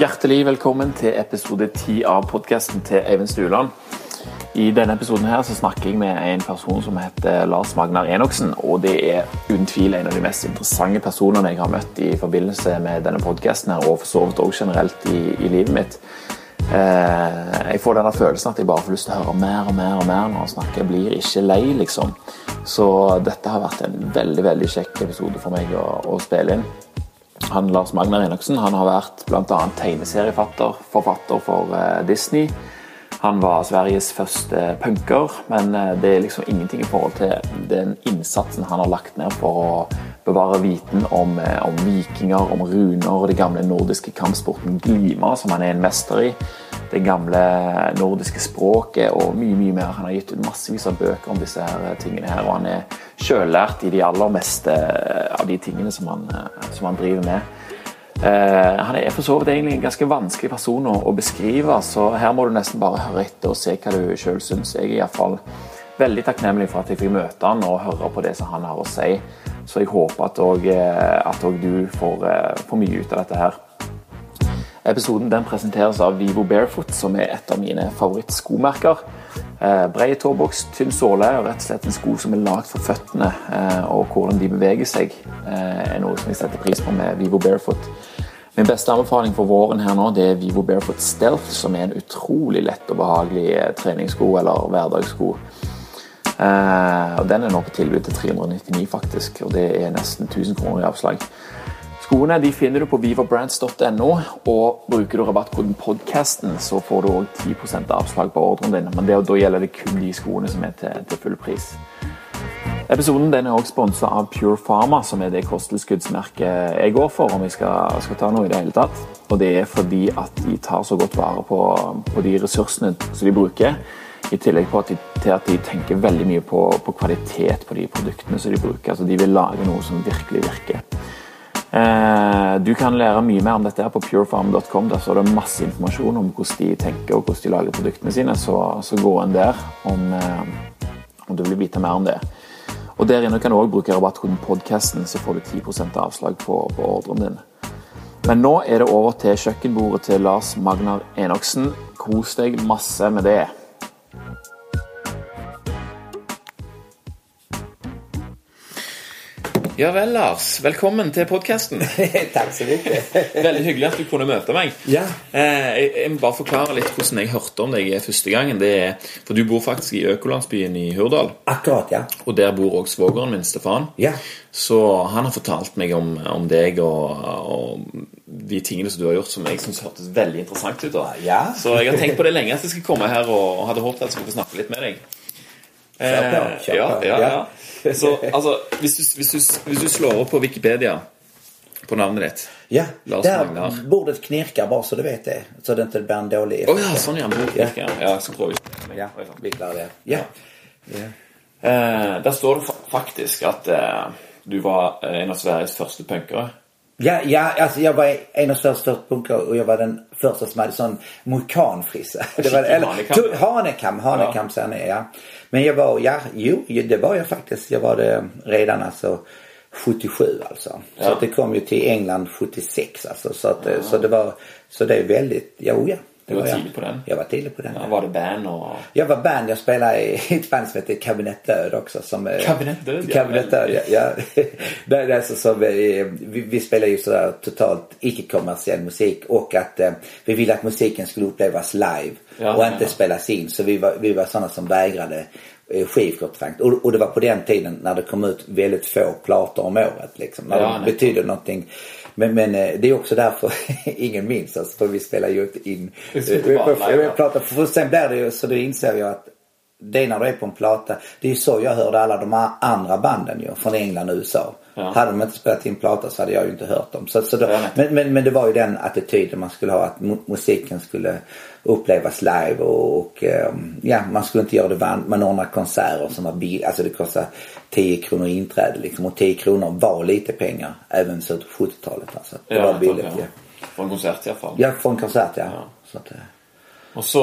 Hjertelig velkommen til episode 10 av podkasten til Eivind Stuland. I denne episoden her så snakker jeg med en person som heter Lars Magnar Enoksen. Og det er uten tvil en av de mest interessante personene jeg har møtt i forbindelse med denne podkasten, og for så vidt òg generelt i, i livet mitt. Eh, jeg får denne følelsen at jeg bare får lyst til å høre mer og mer og mer når han snakker. Jeg blir ikke lei, liksom. Så dette har vært en veldig veldig kjekk episode for meg å, å spille inn. Han Lars Magnar Enoksen han har vært bl.a. tegneserieforfatter for eh, Disney. Han var Sveriges första punker, men eh, det är liksom ingenting i förhållande till den insatsen han har lagt ner för att bevara viten om, eh, om vikingar, om runor och den gamla nordiska kampsporten glima, som han är en mästare i. Det gamla nordiska språket och mycket, mycket mer. Han har gett ut massvis av böcker om dessa här eh, tingene här och han är självlärd i de allra mesta av de tingene som han, som han driver med. Eh, han er for så vidt egentlig en ganske vanskelig person å, å, beskrive, så her må du nesten bare høre etter og se hva du sjøl syns. Jeg er iallfall veldig takknemlig for at jeg fikk møte han og høre på det som han har å si. Så jeg håper at òg eh, du får, eh, får mye ut av dette her. Episoden den presenteres av Vivo Barefoot, som er et av mine favorittskomerker. Eh, Brei tåboks, tynn såle og rett og slett en sko som er lagd for føttene. Eh, og hvordan de beveger seg, eh, er noe som jeg setter pris på med Vivo Barefoot. Min beste anbefaling for våren her nå det er Vivo Barefoot Stealth, som er en utrolig lett og behagelig eh, treningssko eller hverdagssko. Eh, og Den er nå på tilbud til 399, faktisk, og det er nesten 1000 kroner i avslag. Skoene de finner du på beaverbrands.no, og bruker du rabattkoden podcasten, så får du òg 10% avslag på ordren din. Men det, da gjelder det kun de skoene som er til, til full pris. Episoden den er òg sponsa av Pure Pharma, som er det kosttilskuddsmerket jeg går for om jeg skal, skal, ta noe i det hele tatt. Og det er fordi at de tar så godt vare på, på de ressursene som de bruker. I tillegg på at de, til at de tenker veldig mye på, på kvalitet på de produktene som de bruker. Altså De vil lage noe som virkelig virker. Eh, du kan lære mye mer om dette her på purefarm.com. Der står det masse informasjon om hvordan de tenker og hvordan de lager produktene sine. Så, så gå inn der om, eh, om, du vil vite mer om det. Og Der inne kan du òg bruke rabattkoden podcasten, så får du 10% avslag på, på ordren din. Men nå er det over til kjøkkenbordet til Lars Magnar Enoksen. Kos deg masse med det. Ja vel, Lars. Velkommen til podkasten. Takk så mye. Veldig hyggelig at du kunne møte meg. Ja. Eh, bare forklare litt hvordan jeg hørte om deg første gangen. Det er, for Du bor faktisk i økolandsbyen i Hurdal. Akkurat, ja. Og der bor også svogeren min, Stefan. Ja. Så han har fortalt meg om, om deg og, og, de tingene som du har gjort som jeg syns hørtes veldig interessant ut. Ja. Så jeg har tenkt på det lenge at jeg skal komme her og, og hadde håpet at jeg skulle få snakke litt med deg. Kjør på. Kjør ja, ja, ja. Så altså, hvis du, hvis, du, hvis du, slår opp på Wikipedia på navnet ditt Ja, Lars der Magnar. bordet knirker, bare så du vet det. Så det ikke blir en dårlig Å oh, ja, sånn ja. Bordet knirker. Ja, jeg skal prøve. Ja, vi klarer det. Ja. ja. Eh, der står det faktisk at eh, du var en av Sveriges første punkere. Ja, ja alltså jag var en av Sveriges första punkare och jag var den första som hade sån mohikanfrissa. Det var, eller, hanekam, hanekam ja. säger ja. Men jag var, ja, jo, det var jag faktiskt. Jag var det redan alltså 77 alltså. Ja. Så det kom ju till England 76 alltså. Så, att, ja. så det var, så det är väldigt, jo ja. Du var, var tidig på den? Jag var tidig på den. Ja, var det band och... Jag var band. Jag spelade i ett band som heter Kabinett Död också. Som, Kabinett Död? Kabinett Död, ja. ja. det är alltså som, vi, vi spelar ju sådär totalt icke-kommersiell musik och att eh, vi ville att musiken skulle upplevas live ja, och inte ja. spelas in. Så vi var, vi var sådana som vägrade eh, skivkontrakt. Och, och det var på den tiden när det kom ut väldigt få plator om året. Liksom, när ja, de betydde någonting men, men eh, det är också därför ingen minns alltså, för vi spelar ju inte in platta. För sen blir det ju så då inser jag att det är när du är på en plata. Det är ju så jag hörde alla de andra banden ju från England och USA. Ja. Hade de inte spelat in platta så hade jag ju inte hört dem. Så, så då, men, men, men det var ju den attityden man skulle ha att musiken skulle upplevas live och, och ehm, ja, man skulle inte göra det varmt. Man ordnar konserter som var billiga. Alltså det kostade 10 kronor inträde liksom. Och 10 kronor var lite pengar även så på 70-talet. Alltså. Det ja, var billigt. Ja. För en konsert i alla fall. Ja, för en konsert ja. ja. Så att, eh. og så,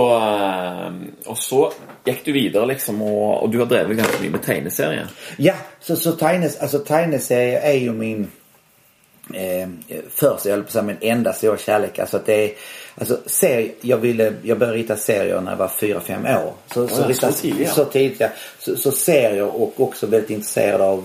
og så gikk du videre, liksom, og, og du har drevet ganske mye med tegneserier. Ja, så, så tegnes, alltså, tegneserier är ju min eh, först, jag höll på att säga min enda stora kärlek. Alltså att det är, alltså serie, jag ville, jag började rita serier när jag var 4-5 år. Så, så, ja, så tidigt? Så tidigt, ja. Så, så serier och också väldigt intresserad av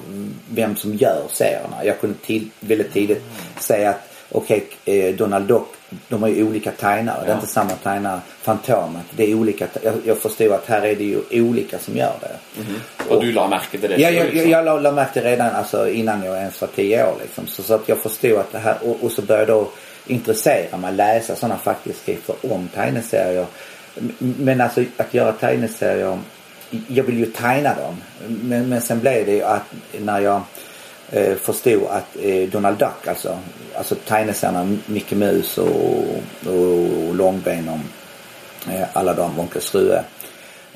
vem som gör serierna. Jag kunde till, väldigt tidigt säga att okej, okay, eh, Donald Duck, de har ju olika tegnare. Ja. Det är inte samma tegnare. Fantomet, det är olika. Jag, jag förstod att här är det ju olika som gör det. Mm -hmm. och, och, du la märke till det? Ja, jag, jag, jag la, märke till det redan alltså, innan jag ens var tio år liksom. Så, så att jag förstod att det här och, och så började jag då intressera mig, läsa sådana faktiskrifter om tegneserier. Men alltså att göra tegneserier, jag vill ju tegna dem. Men, men sen blev det ju att när jag eh, förstod att eh, Donald Duck, alltså, alltså tegneserierna Mickey Mus och, och Långben och eh, alla de, Onkel Strue.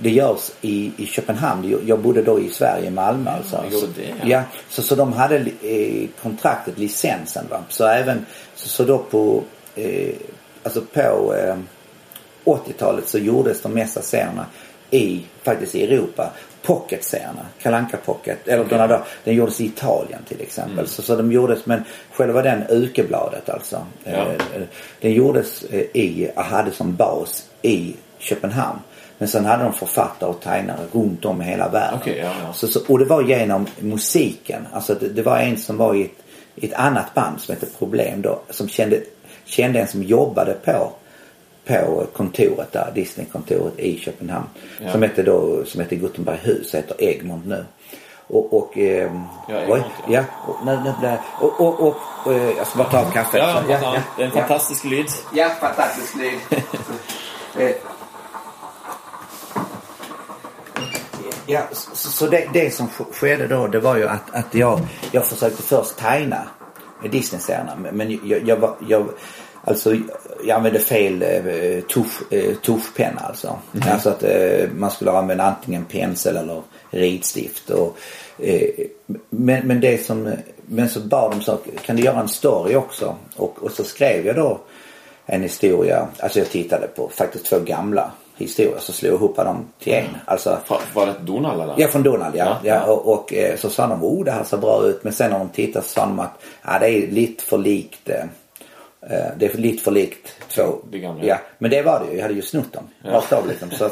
Det görs i, i Köpenhamn. Jag bodde då i Sverige, Malmö alltså. Ja, så, det, ja. ja. så, så de hade eh, kontraktet, licensen va. Så även, så, så då på, eh, alltså på eh, 80-talet så gjordes de mesta serierna i, faktiskt i Europa pocketserierna. Kalanka Pocket. Eller okay. den, den gjordes i Italien till exempel. Mm. Så, så de gjordes, men själva den Ukebladet alltså. Ja. Eh, den gjordes eh, i, hade som bas i Köpenhamn. Men sen hade de författare och tegnare runt om i hela världen. Okay, ja, ja. Så, så, och det var genom musiken. Alltså det, det var en som var i ett, ett annat band som hette Problem då. Som kände, kände en som jobbade på på kontoret där, Disney-kontoret i Köpenhamn. Ja. Som hette då, som hette Gutenberghus, heter Egmont nu. Och, och eh, ja, oj, ja. Och, nu, nu och, och, och, och, eh, jag ska bara ta en kaffe. Ja, ja, ja, Det är en fantastisk lyd. Ja, fantastisk lyd. Eh, ja, så, så det, det, som skedde då det var ju att, att jag, jag försökte först tegna Disney-serierna. Men jag, jag, jag, jag Alltså jag använde fel eh, tusch, eh, tuschpenna alltså. Mm. Alltså att eh, man skulle använda antingen pensel eller ritstift. Och, eh, men, men det som, men så bad de så kan du göra en story också? Och, och så skrev jag då en historia. Alltså jag tittade på faktiskt två gamla historier så slog jag ihop dem till en. Alltså, var det Donald eller? Ja från Donald ja. ja, ja. Och, och, eh, så sa de oh det här ser bra ut. Men sen när de tittade så sa de att ja, det är lite för likt Eh, det är lite för likt två. Det gamla. Ja, men det var det ju. Jag hade ju snott dem. Ja. Rakt av liksom. Så,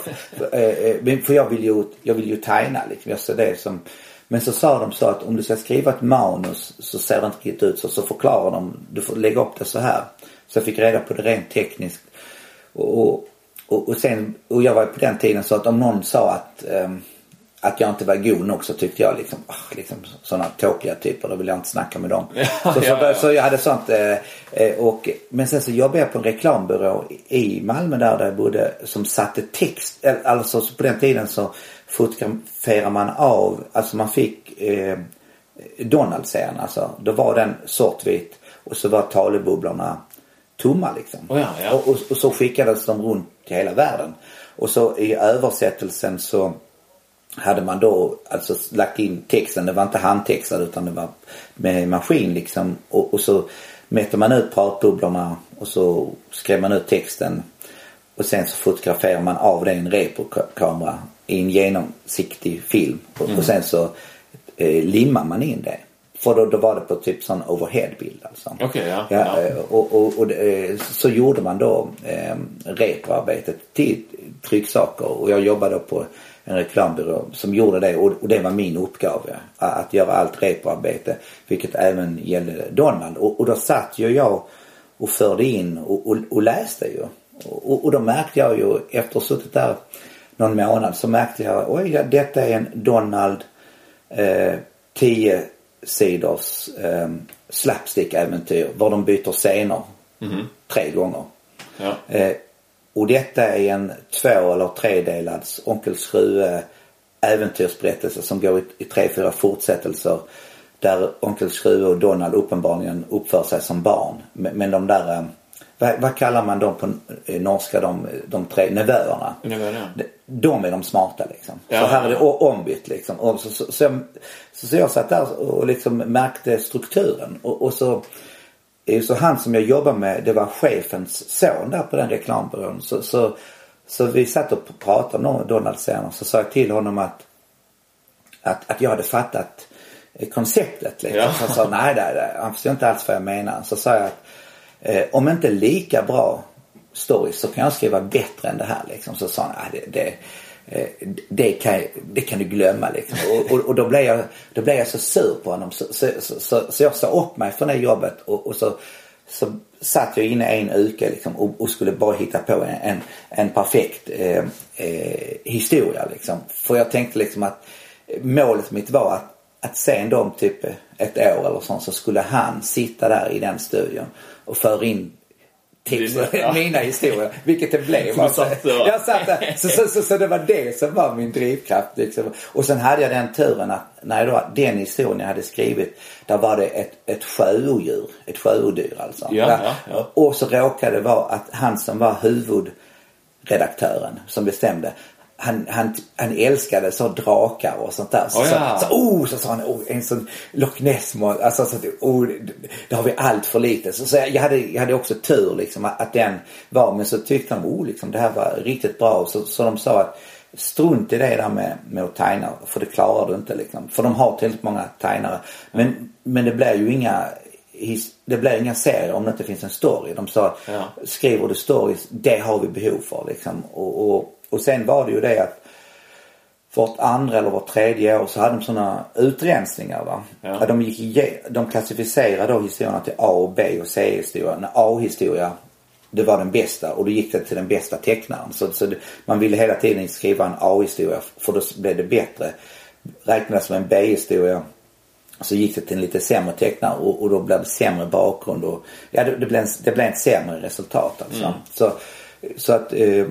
eh, eh, för jag vill ju, jag vill ju tegna liksom. Jag ser det som men så sa de så att om du ska skriva ett manus så ser det inte riktigt ut så. Så förklarar de, du får lägga upp det så här. Så jag fick reda på det rent tekniskt. Och, och, och sen, och jag var på den tiden så att om någon sa att um, att jag inte var god nog så tyckte jag liksom, oh, liksom sådana tråkiga typer, då vill jag inte snacka med dem. Ja, så, ja, ja. så, jag hade sånt. Eh, eh, och, men sen så jobbade jag på en reklambyrå i Malmö där, där jag bodde som satte text. Alltså på den tiden så fotograferade man av, alltså man fick eh, Donald-serien alltså. Då var den svartvit och så var talebubblorna tomma liksom. Oh. Och, och, och, så skickades de runt till hela världen. Och så i översättelsen så hade man då alltså lagt in texten, det var inte handtextad utan det var med maskin liksom. Och, och så mätte man ut pratbubblorna och så skrev man ut texten. Och sen så fotograferar man av det i en reprokamera i en genomsiktig film. Och, mm. och sen så eh, limmar man in det. För då, då var det på typ sån overheadbild alltså. Okay, ja. ja, ja. Eh, och, och, och eh, så gjorde man då eh, retroarbetet till trycksaker och jag jobbade på en reklambyrå som gjorde det och, och det var min uppgave. Att göra allt repoarbete. Vilket även gällde Donald. Och, och då satt ju jag och förde in och, och, och läste ju. Och, och då märkte jag ju efter att ha suttit där någon månad så märkte jag oj ja, detta är en Donald eh, 10 sidors eh, slapstick-äventyr var de byter scener mm. tre gånger. Ja. Eh, och detta är en två eller tredelad Onkel Skrue äventyrsberättelse som går i, i tre, fyra fortsättelser. Där Onkel Skrue och Donald uppenbarligen uppför sig som barn. Men, men de där, eh, vad, vad, kallar man dem på eh, norska, de, de tre nevöerna? Nevöerna. De, de är de smarta liksom. Ja, så här är det ombytt liksom. Och så, så, så, så jag satt där och liksom märkte strukturen. Och, och så så han som jag jobbar med, det var chefens son där på den reklambyrån. Så, så, så vi satt och pratade om Donald senare. Så sa jag till honom att, att, att jag hade fattat konceptet. Liksom. Ja. Så han sa nej, nej, nej, han förstod inte alls vad jag menar. Så sa jag att eh, om inte lika bra stories så kan jag skriva bättre än det här. Liksom. Så sa han, nej, det, det Eh, det kan, det kan du glömma liksom. Och, och, och, då, blev jag, då blev jag så sur på honom så, så, så, så jag sa upp mig från det jobbet och, och så, så satt jag inne en uke liksom och, och, skulle bara hitta på en, en, en perfekt eh, eh, historia liksom. För jag tänkte liksom att målet mitt var att, att sen då om typ ett år eller sånt så skulle han sitta där i den studion och föra in tips, ja. mina historier. Vilket det blev. Alltså. Jag satt där. Så, så, så, så, det var det som var min drivkraft. Liksom. Och sen hade jag den turen att när då, den historien jag hade skrivit, där var det ett, ett sjöodjur. Ett sjöodjur alltså. Ja, ja, ja. Och så råkade det vara att han som var huvudredaktören som bestämde han, han, han älskade så drakar och sånt där. Så, oh, ja. så, så, oh, så sa han, oh, en sån Loch Ness alltså, så, oh, det har vi allt för lite. Så, så jag, hade, jag hade också tur liksom att, att den var, men så tyckte de, oh, liksom, det här var riktigt bra. Så, så de sa att strunt i det där med, med att tajna för det klarar du inte liksom. För de har tillräckligt många tajnare. Men, men det blir ju inga det blir inga serier om det inte finns en story. De sa, ja. skriver du stories, det har vi behov för liksom. Och, och och sen var det ju det att vart andra eller vart tredje år så hade de sådana utrensningar va. Ja. De, gick, de klassificerade då historierna till A och B och C-historia. A-historia det var den bästa och då gick det till den bästa tecknaren. Så, så det, man ville hela tiden skriva en A-historia för då blev det bättre. Räknades som en B-historia så gick det till en lite sämre tecknare och, och då blev det sämre bakgrund och ja det, det blev, en, det blev ett sämre resultat alltså. Mm. Så så att eh,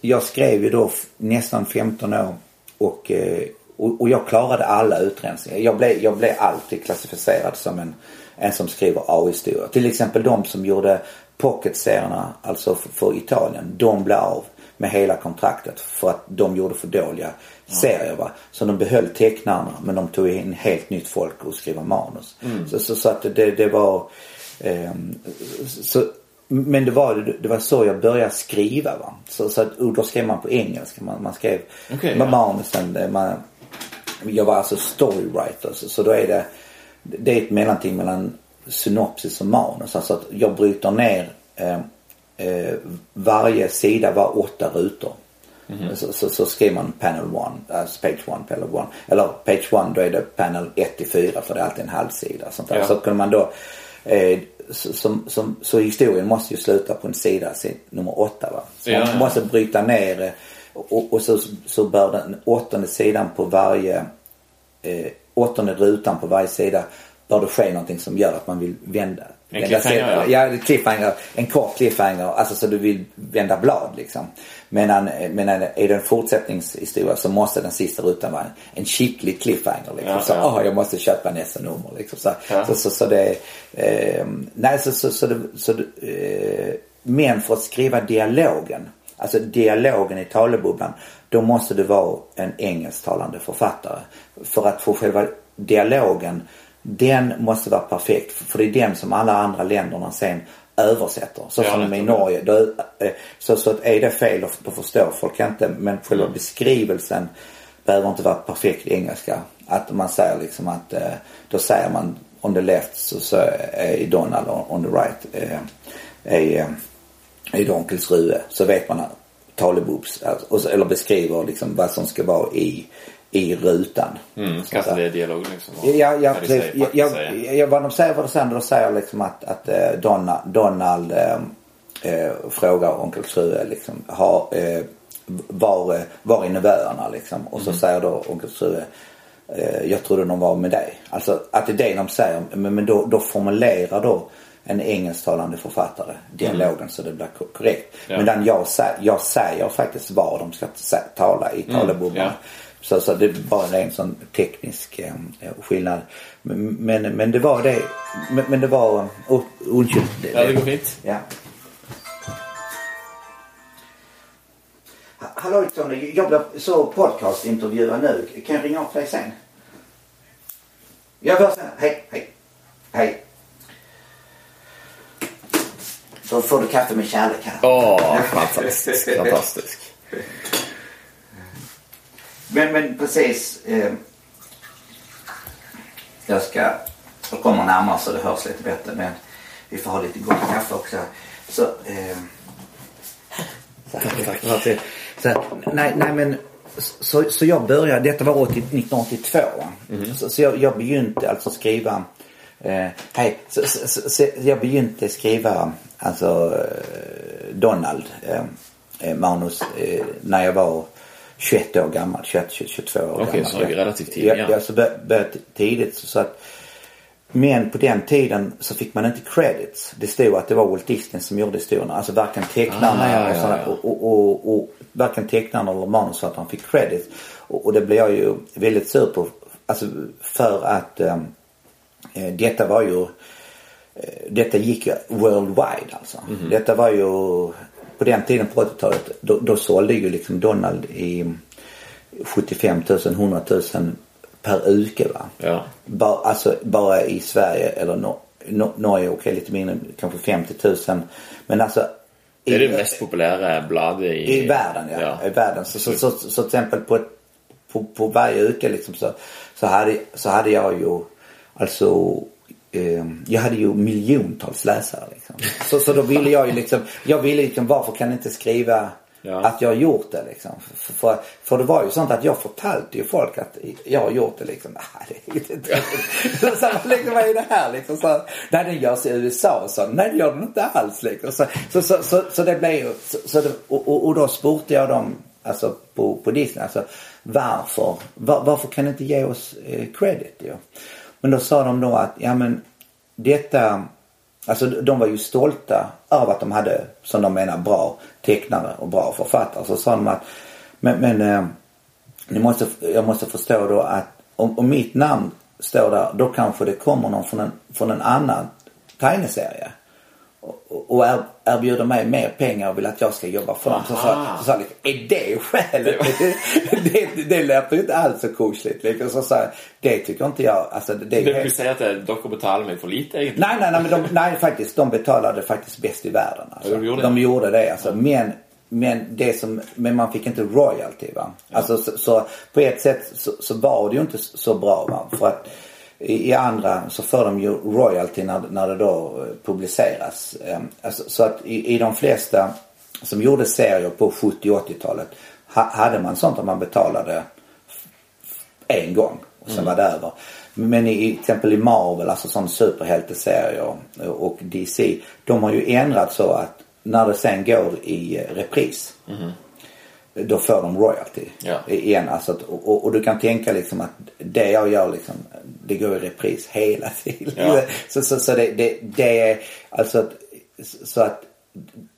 jag skrev ju då nästan 15 år och, eh, och, och, jag klarade alla utrensningar. Jag blev, jag blev alltid klassificerad som en, en som skriver A-historia. Till exempel de som gjorde pocketserierna, alltså för, för, Italien, de blev av med hela kontraktet för att de gjorde för dåliga serier. Va? Så de behöll tecknarna men de tog in helt nytt folk och skrev manus. Mm. Så, så, så, att det, det var eh, så men det var, det var så jag började skriva va. Så, så att, och då skrev man på engelska. Man, man skrev okay, ja. manusen. Man, jag var alltså storywriter. Så, så då är det, det är ett mellanting mellan synopsis och manus. Alltså att jag bryter ner eh, eh, varje sida var åtta rutor. Mm -hmm. så, så, så skriver man panel one, alltså page one, panel one. Eller page one då är det panel 1 till 4 för det är alltid en halvsida. Sånt där. Ja. Så kunde man då eh, som, som, så historien måste ju sluta på en sida, nummer åtta va. Så ja, man måste bryta ner det och, och så, så bör den åttonde sidan på varje, eh, åttonde rutan på varje sida bör det ske någonting som gör att man vill vända. En cliffhanger ja. ja. cliffhanger. En kort cliffhanger. Alltså så du vill vända blad liksom. Men, men är det en fortsättningshistoria så måste den sista rutan vara en kittlig cliffhanger. Liksom. Ja, så, ja. Oh, jag måste köpa nästa nummer. Liksom. Så, ja. så, så, så, det, eh, nej så, så, så, det, så eh, men för att skriva dialogen, alltså dialogen i talebubblan, då måste du vara en engelsktalande författare. För att få själva dialogen, den måste vara perfekt. För det är den som alla andra länderna sen översätter. Så ja, som i Norge. Då, eh, så, så att är det fel då förstår folk inte. Men själva mm. beskrivelsen behöver inte vara perfekt engelska. Att man säger liksom att eh, då säger man on the left så, så är Donald on the right eh, är, är Donkels Rue. Så vet man talebobs. Eller beskriver liksom vad som ska vara i i rutan. Mm, kanske det är dialog liksom? Ja, ja, precis. Jag, jag, jag, vad de säger vad de säger, säger liksom att, att eh, Donna, Donald eh, eh, frågar onkel True liksom, har, eh, var, var är nevöerna liksom? Och så mm. säger då onkel True eh, jag trodde de var med dig. Alltså att det är det de säger. Men, men då, då formulerar då en engelsktalande författare dialogen mm. så det blir korrekt. Ja. Men jag, jag säger faktiskt var de ska tala i talebubblan. Mm. Ja. Så, så det är bara en sån teknisk eh, skillnad. Men, men, det var det. Men, men det var... Oh, undskyld. Ja, det går fint. Ja. Hallå Tony, jag blir så podcastintervjuad nu. Kan jag ringa upp dig sen? Jag hörs sen. Hej, hej, hej. Då får du kaffe med kärlek här. Åh, oh, fantastiskt. fantastiskt. Men, men precis. Eh, jag ska, jag kommer närmare så det hörs lite bättre men vi får ha lite gott kaffe också. Så, eh, tack. Så, nej, nej men så, så jag började, detta var 80, 1982. Mm. Så, så jag, jag begynte alltså skriva Eh, hej, så, så, så, jag begynte skriva alltså eh, Donald eh, eh manus eh, när jag var 21 år gammal, 21, 22 år okay, gammal. Okej, så relativt tidigt. Ja, ja så började tidigt. Så att, men på den tiden så fick man inte credits. Det stod att det var Walt Disney som gjorde historierna. Alltså varken tecknarna ah, ja, ja, ja. och, och, och, och, varken tecknarna eller manusförfattaren fick credits. Och, det blev jag ju väldigt sur på. Alltså för att um, detta var ju eh, detta gick ju worldwide alltså. Mm -hmm. Detta var ju på den tiden på 80-talet då, då sålde ju liksom Donald i 75 000, 100 000 per uke va. Ja. Bara, alltså bara i Sverige eller no, no, Norge okej okay, lite mindre, kanske 50 000. Men alltså det är det mest populära bladet i, i världen. Ja. ja. I världen. Så, så, så, så, till exempel på, på, på varje uke liksom så, så, hade, så hade jag ju alltså jag hade ju miljontals läsare liksom. Så, så då ville jag ju liksom, jag ville liksom varför kan inte skriva Ja. Att jag har gjort det liksom. För, för, för, det var ju sånt att jag förtalte ju folk att jag har gjort det liksom. Nej, det är inte så, liksom, vad är det här liksom? Så, nej, den görs i USA så. Nej, det gör den inte alls liksom. Så, så, så, så, så det blev ju, så, det, och, och, och, då spurtade jag dem, alltså på, på Disney, alltså varför, var, varför kan ni inte ge oss eh, credit ju? Men då sa de då att, ja men detta Alltså de var ju stolta över att de hade, som de menar, bra tecknare och bra författare. Så sa de att, men, men eh, ni måste, jag måste förstå då att om, om mitt namn står där, då kanske det kommer någon från en, från en annan tegneserie och er, erbjuder mig mer pengar och vill att jag ska jobba för dem. Så sa så sa liksom, är det skälet? det, det, det låter ju inte alls så kusligt. Liksom. Så sa det tycker inte jag. Alltså, det, det, du vill säga att de betalar mig för lite egentligen? Nej, nej, nej, men de, nej faktiskt. De betalade faktiskt bäst i världen. Alltså. De gjorde, de gjorde det alltså. Men men det som, men man fick inte royalty va. Alltså så, så, på ett sätt så, så, var det ju inte så bra va. För att i, andra så får de ju royalty när, när det då publiceras. Ehm, alltså, så att i, i de flesta som gjorde serier på 70 och 80-talet hade man sånt att man betalade en gång och sen mm. var det över. Men i, till exempel i Marvel, alltså som superhjälteserier och DC, de har ju ändrat så att när det sen går i repris mm då får de royalty ja. igen. Alltså att, och, och, du kan tänka liksom att det jag gör liksom, det går i repris hela tiden. Ja. Så, så, så det, det, det är alltså att, så att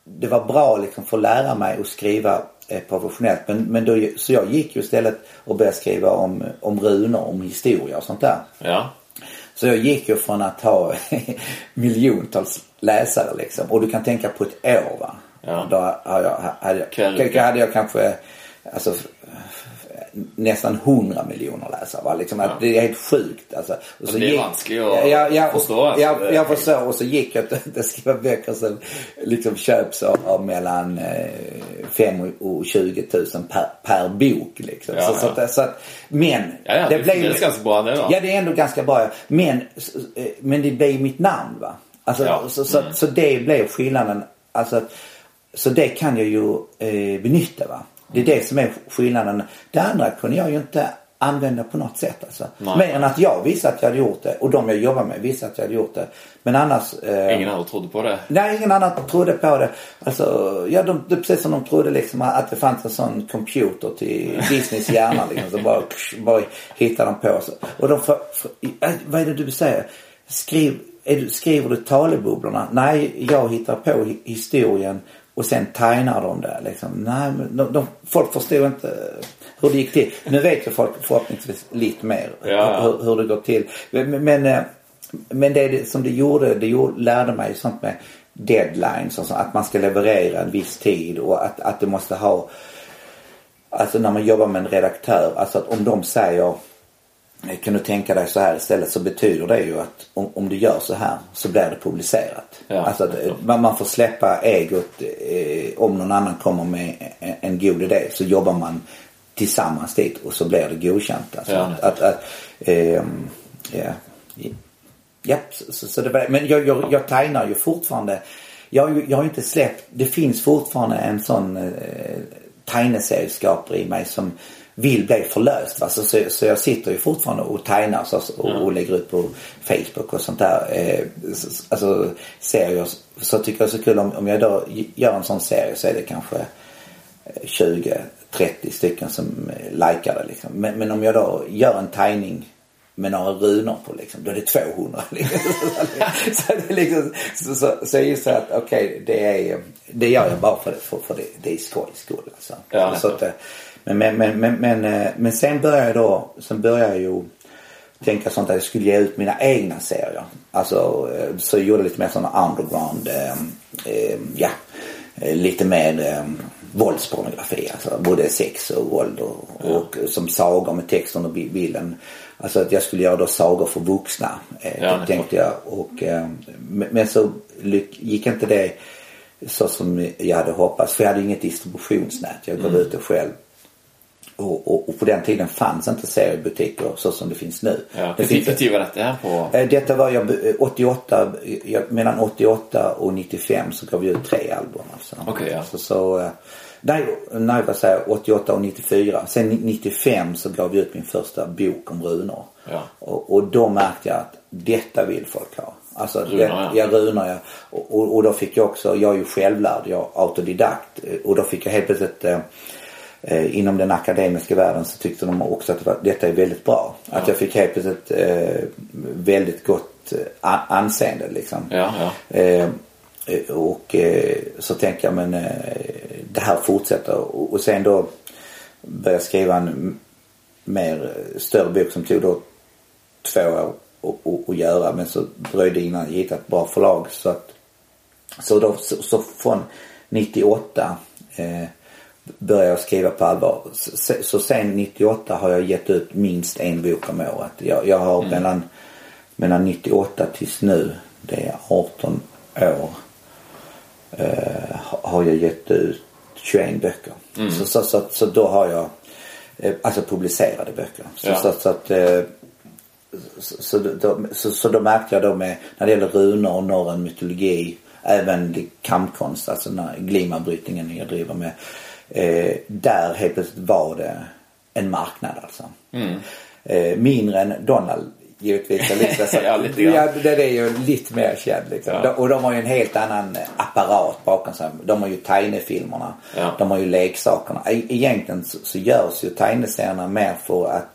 det var bra liksom för att lära mig att skriva eh, professionellt. Men, men då, så jag gick ju istället och började skriva om, om runor, om historia och sånt där. Ja. Så jag gick ju från att ha miljontals läsare liksom. Och du kan tänka på ett år va. Ja. Då hade jag, hade, jag, hade jag kanske alltså, nästan 100 miljoner läsare. Va? Liksom, ja. att det är helt sjukt. Alltså. Och så det är vanskligt att ja, ja, förstå. Alltså. Jag, jag förstår. Och så gick jag att skriva böcker som liksom köps av, av mellan eh, 5 och 20 000 per, per bok. Liksom. Ja, så, ja. Så, så, att, men. Ja, ja, det, det blev ganska bra det då. Ja, det är ändå ganska bra. Men, eh, men det blev mitt namn va. Alltså, så, så, mm. så det blev skillnaden. Alltså så det kan jag ju eh, benytta va. Det är det som är skillnaden. Det andra kunde jag ju inte använda på något sätt alltså. Nej. Mer än att jag visste att jag hade gjort det och de jag jobbar med visste att jag hade gjort det. Men annars... Eh, ingen annan trodde på det? Nej, ingen annan trodde på det. Alltså, ja, de, det precis som de trodde liksom att det fanns en sån computer till Disneys hjärna liksom. Så bara, bara hittade de på. Så. Och de för, för, äh, vad är det du säger? Skriv, du, skriver du talebubblorna? Nej, jag hittar på historien och sen tegnar de det liksom. Nej, men de, de, folk förstod inte hur det gick till. Nu vet ju folk förhoppningsvis lite mer ja. hur, hur, det går till. Men, men, eh, men det som det gjorde, det gjorde, lärde mig sånt med deadlines och så, att man ska leverera en viss tid och att, att det måste ha Alltså när man jobbar med en redaktör, alltså att om de säger kan du tänka dig så här istället så betyder det ju att om, om du gör så här så blir det publicerat. Ja, alltså att man, man får släppa egot eh, om någon annan kommer med en, en god idé så jobbar man tillsammans dit och så blir det godkänt. Alltså ja, att, att, att eh, ja. Ja, så, så det men jag, jag, jag tegnar ju fortfarande. Jag, jag har inte släppt, det finns fortfarande en sån eh, tegneserieskaper i mig som vill bli förlöst. Va? Så, så, så jag sitter ju fortfarande och tegnar så, och, och lägger ut på Facebook och sånt där. Eh, alltså serier. Så tycker jag det är så kul om, om jag då gör en sån serie så är det kanske 20-30 stycken som likar det liksom. Men, men om jag då gör en tegning med några runor på liksom. Då är det 200. Liksom. så, det liksom, så, så, så jag gissar att okej, okay, det är, det gör jag bara för, för, för det, det är skojs skull. Alltså. Ja, så att, men, men, men, men, men, men sen började jag då, sen började jag ju tänka sånt att jag skulle ge ut mina egna serier. Alltså så jag gjorde lite mer sådana underground, eh, eh, ja, lite mer eh, våldspornografi. Alltså både sex och våld och, ja. och som sagor med texten och bilden. Alltså att jag skulle göra då sagor för vuxna. Eh, ja, tänkte jag. Och, eh, men så gick inte det så som jag hade hoppats. För jag hade inget distributionsnät. Jag gav mm. ut det själv. Och, och, och, på den tiden fanns inte seriebutiker så som det finns nu. Ja, det finns, tid var detta på? Eh, detta var jag 88, jag, mellan 88 och 95 så gav jag ut tre album. Alltså. Okay, ja. så, så, eh, nej, nej vad säger 88 och 94. Sen 95 så gav jag ut min första bok om runor. Ja. Och, och då märkte jag att detta vill folk ha. Alltså runor, ja. runor ja. Och, och, och, då fick jag också, jag är ju självlärd, jag är autodidakt. Och då fick jag helt plötsligt eh, eh, inom den akademiska världen så tyckte de också att det var, detta är väldigt bra. Ja. Att jag fick helt plötsligt eh, väldigt gott eh, anseende liksom. Ja, ja. Eh, och eh, så tänkte jag men eh, det här fortsätter och, och sen då började jag skriva en mer större bok som tog då två år att göra men så dröjde innan jag hittade ett bra förlag så att så då så, så från 98 eh, började jag skriva på allvar. Så, så sen 98 har jag gett ut minst en bok om året. Jag, jag har mm. mellan, mellan 98 tills nu, det är 18 år, eh, har jag gett ut 21 böcker. Mm. Så, så, så, så, då har jag, eh, alltså publicerade böcker. Så, ja. så, så att eh, så, då, så, så då märkte jag då med, när det gäller runor och norrön mytologi, även kampkonst, alltså den här glimabrytningen jag driver med. Eh, där helt plötsligt var det en marknad alltså. Mm. Eh, mindre än Donald givetvis. Lite, så, ja, lite ja, det är ju lite mer känd liksom. Ja. Och de har ju en helt annan apparat bakom sig. De har ju Teine-filmerna. Ja. De har ju leksakerna. E egentligen så, så görs ju Teine-serierna mer för att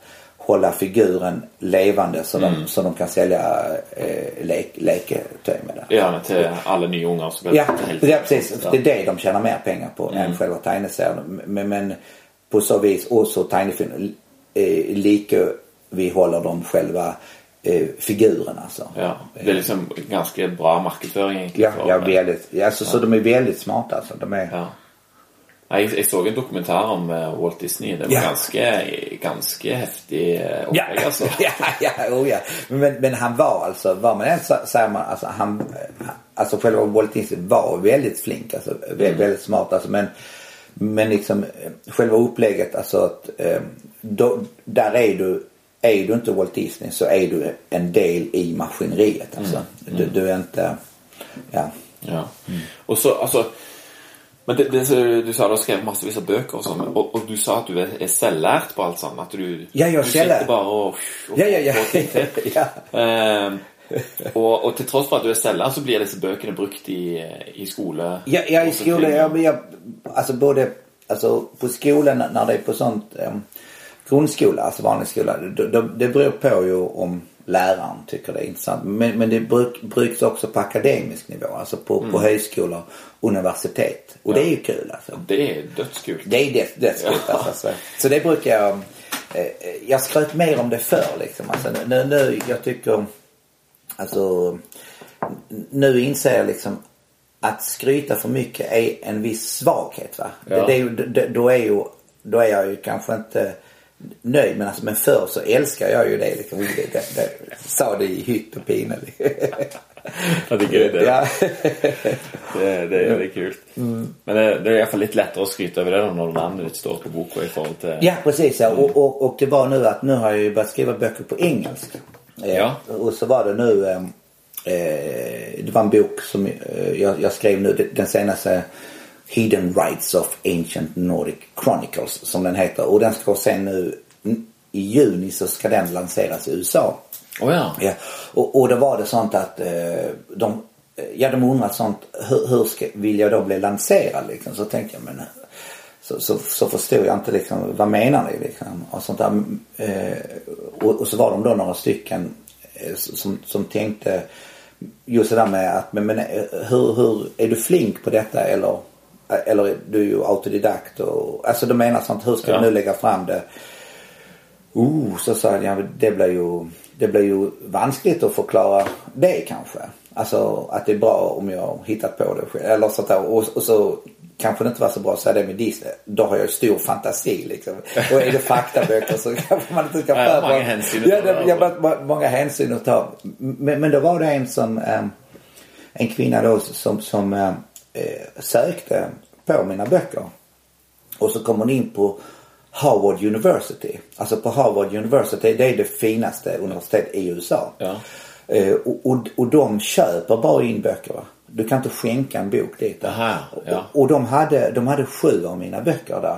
hålla figuren levande så, mm. de, så de kan sälja eh, lek, leketöj med det. Ja, till alla nya ungar som Ja, är precis. Det är det de tjänar mer pengar på mm. än själva tegneserien. Men, men på så vis, och så tegnefilm, eh, lika vi håller de själva eh, figurerna alltså. Ja, det är liksom ganska bra marknadsföring egentligen. Ja, ja väldigt. Alltså, ja. Så de är väldigt smarta alltså. De är, ja. Jeg, jeg, så en dokumentar om uh, Walt Disney. Det var ja. ganska, ganska häftig uh, ja. alltså. ja, ja, oh, ja. Men, men han var alltså, vad man än säger man, alltså han, alltså själva Walt Disney var väldigt flink, alltså väldigt, mm. väldigt smart alltså. Men, men liksom själva upplägget, alltså att då, där är du, är du inte Walt Disney så är du en del i maskineriet alltså. Mm. Du, du, är inte, ja. Ja. Mm. Och så, alltså men det, det, du sa du har skrivit massvis av böcker och sånt. Och, och, du sa att du är, är selvlært på allt sånt. Att du, ja, du sitter bara och, och ja, ja, ja. ja. Ehm, och, och till trots för att du är selvlært så blir dessa böckerna brukt i, i skolan. Ja, ja i skolan. Ja, jag, alltså både alltså på skolan när det är på sånt um, grundskola, alltså vanlig skola. Det, det, det beror på ju om läraren tycker det är intressant. Men, men det bruk, bruks också på akademisk nivå. Alltså på, mm. på högskolor, universitet. Och ja. det är ju kul alltså. Det är dödskul. Det är döds, dödskul ja. alltså. Så det brukar jag, eh, jag skröt mer om det förr liksom. Alltså nu, nu jag tycker, alltså nu inser jag liksom att skryta för mycket är en viss svaghet va. Ja. Det, det, då är ju, då är jag ju kanske inte nöjd men alltså men förr så älskar jag ju det liksom. Det, det, det, sa det i hytt och pine. jag tycker det. Ja. det, det, det är kul. Mm. Men det, är i alla fall lite lättare att skryta över det när namnet står på boken i förhållande till... Ja precis ja. Mm. Och, och, och det var nu att nu har jag ju börjat skriva böcker på engelska. Ja. Och så var det nu, eh, eh, det var en bok som eh, jag, jag skrev nu, den senaste Hidden Rights of Ancient Nordic Chronicles som den heter. Och den ska sen nu i juni så ska den lanseras i USA. Oh ja. ja. Och, och då var det sånt att eh, de, ja de undrar sånt, hur, hur ska, vill jag då bli lanserad liksom? Så tänkte jag men så, så, så förstod jag inte liksom, vad menar ni liksom? Och sånt där. Eh, och, och, så var de då några stycken eh, som, som tänkte just det där med att men, men eh, hur, hur, är du flink på detta eller eller du är ju autodidakt och alltså de menar sånt hur ska ja. du nu lägga fram det? Oh, så sa jag det blir ju det blir ju vanskligt att förklara det kanske. Alltså att det är bra om jag hittat på det själv. Eller sånt där. Och, och så kanske det inte var så bra att säga det med Disney. Då har jag ju stor fantasi liksom. Och är det faktaböcker så kanske man inte ska få många hänsyn att ta. Ja, ja, många hänsyn att ta. Men, men då var det en som, um, en kvinna då som, som um, sökte på mina böcker. Och så kom hon in på Harvard University. Alltså på Harvard University, det är det finaste universitetet i USA. Ja. Uh, och, och, och de köper bara in böcker. Va? Du kan inte skänka en bok dit. Aha, ja. och, och de, hade, de hade sju av mina böcker där.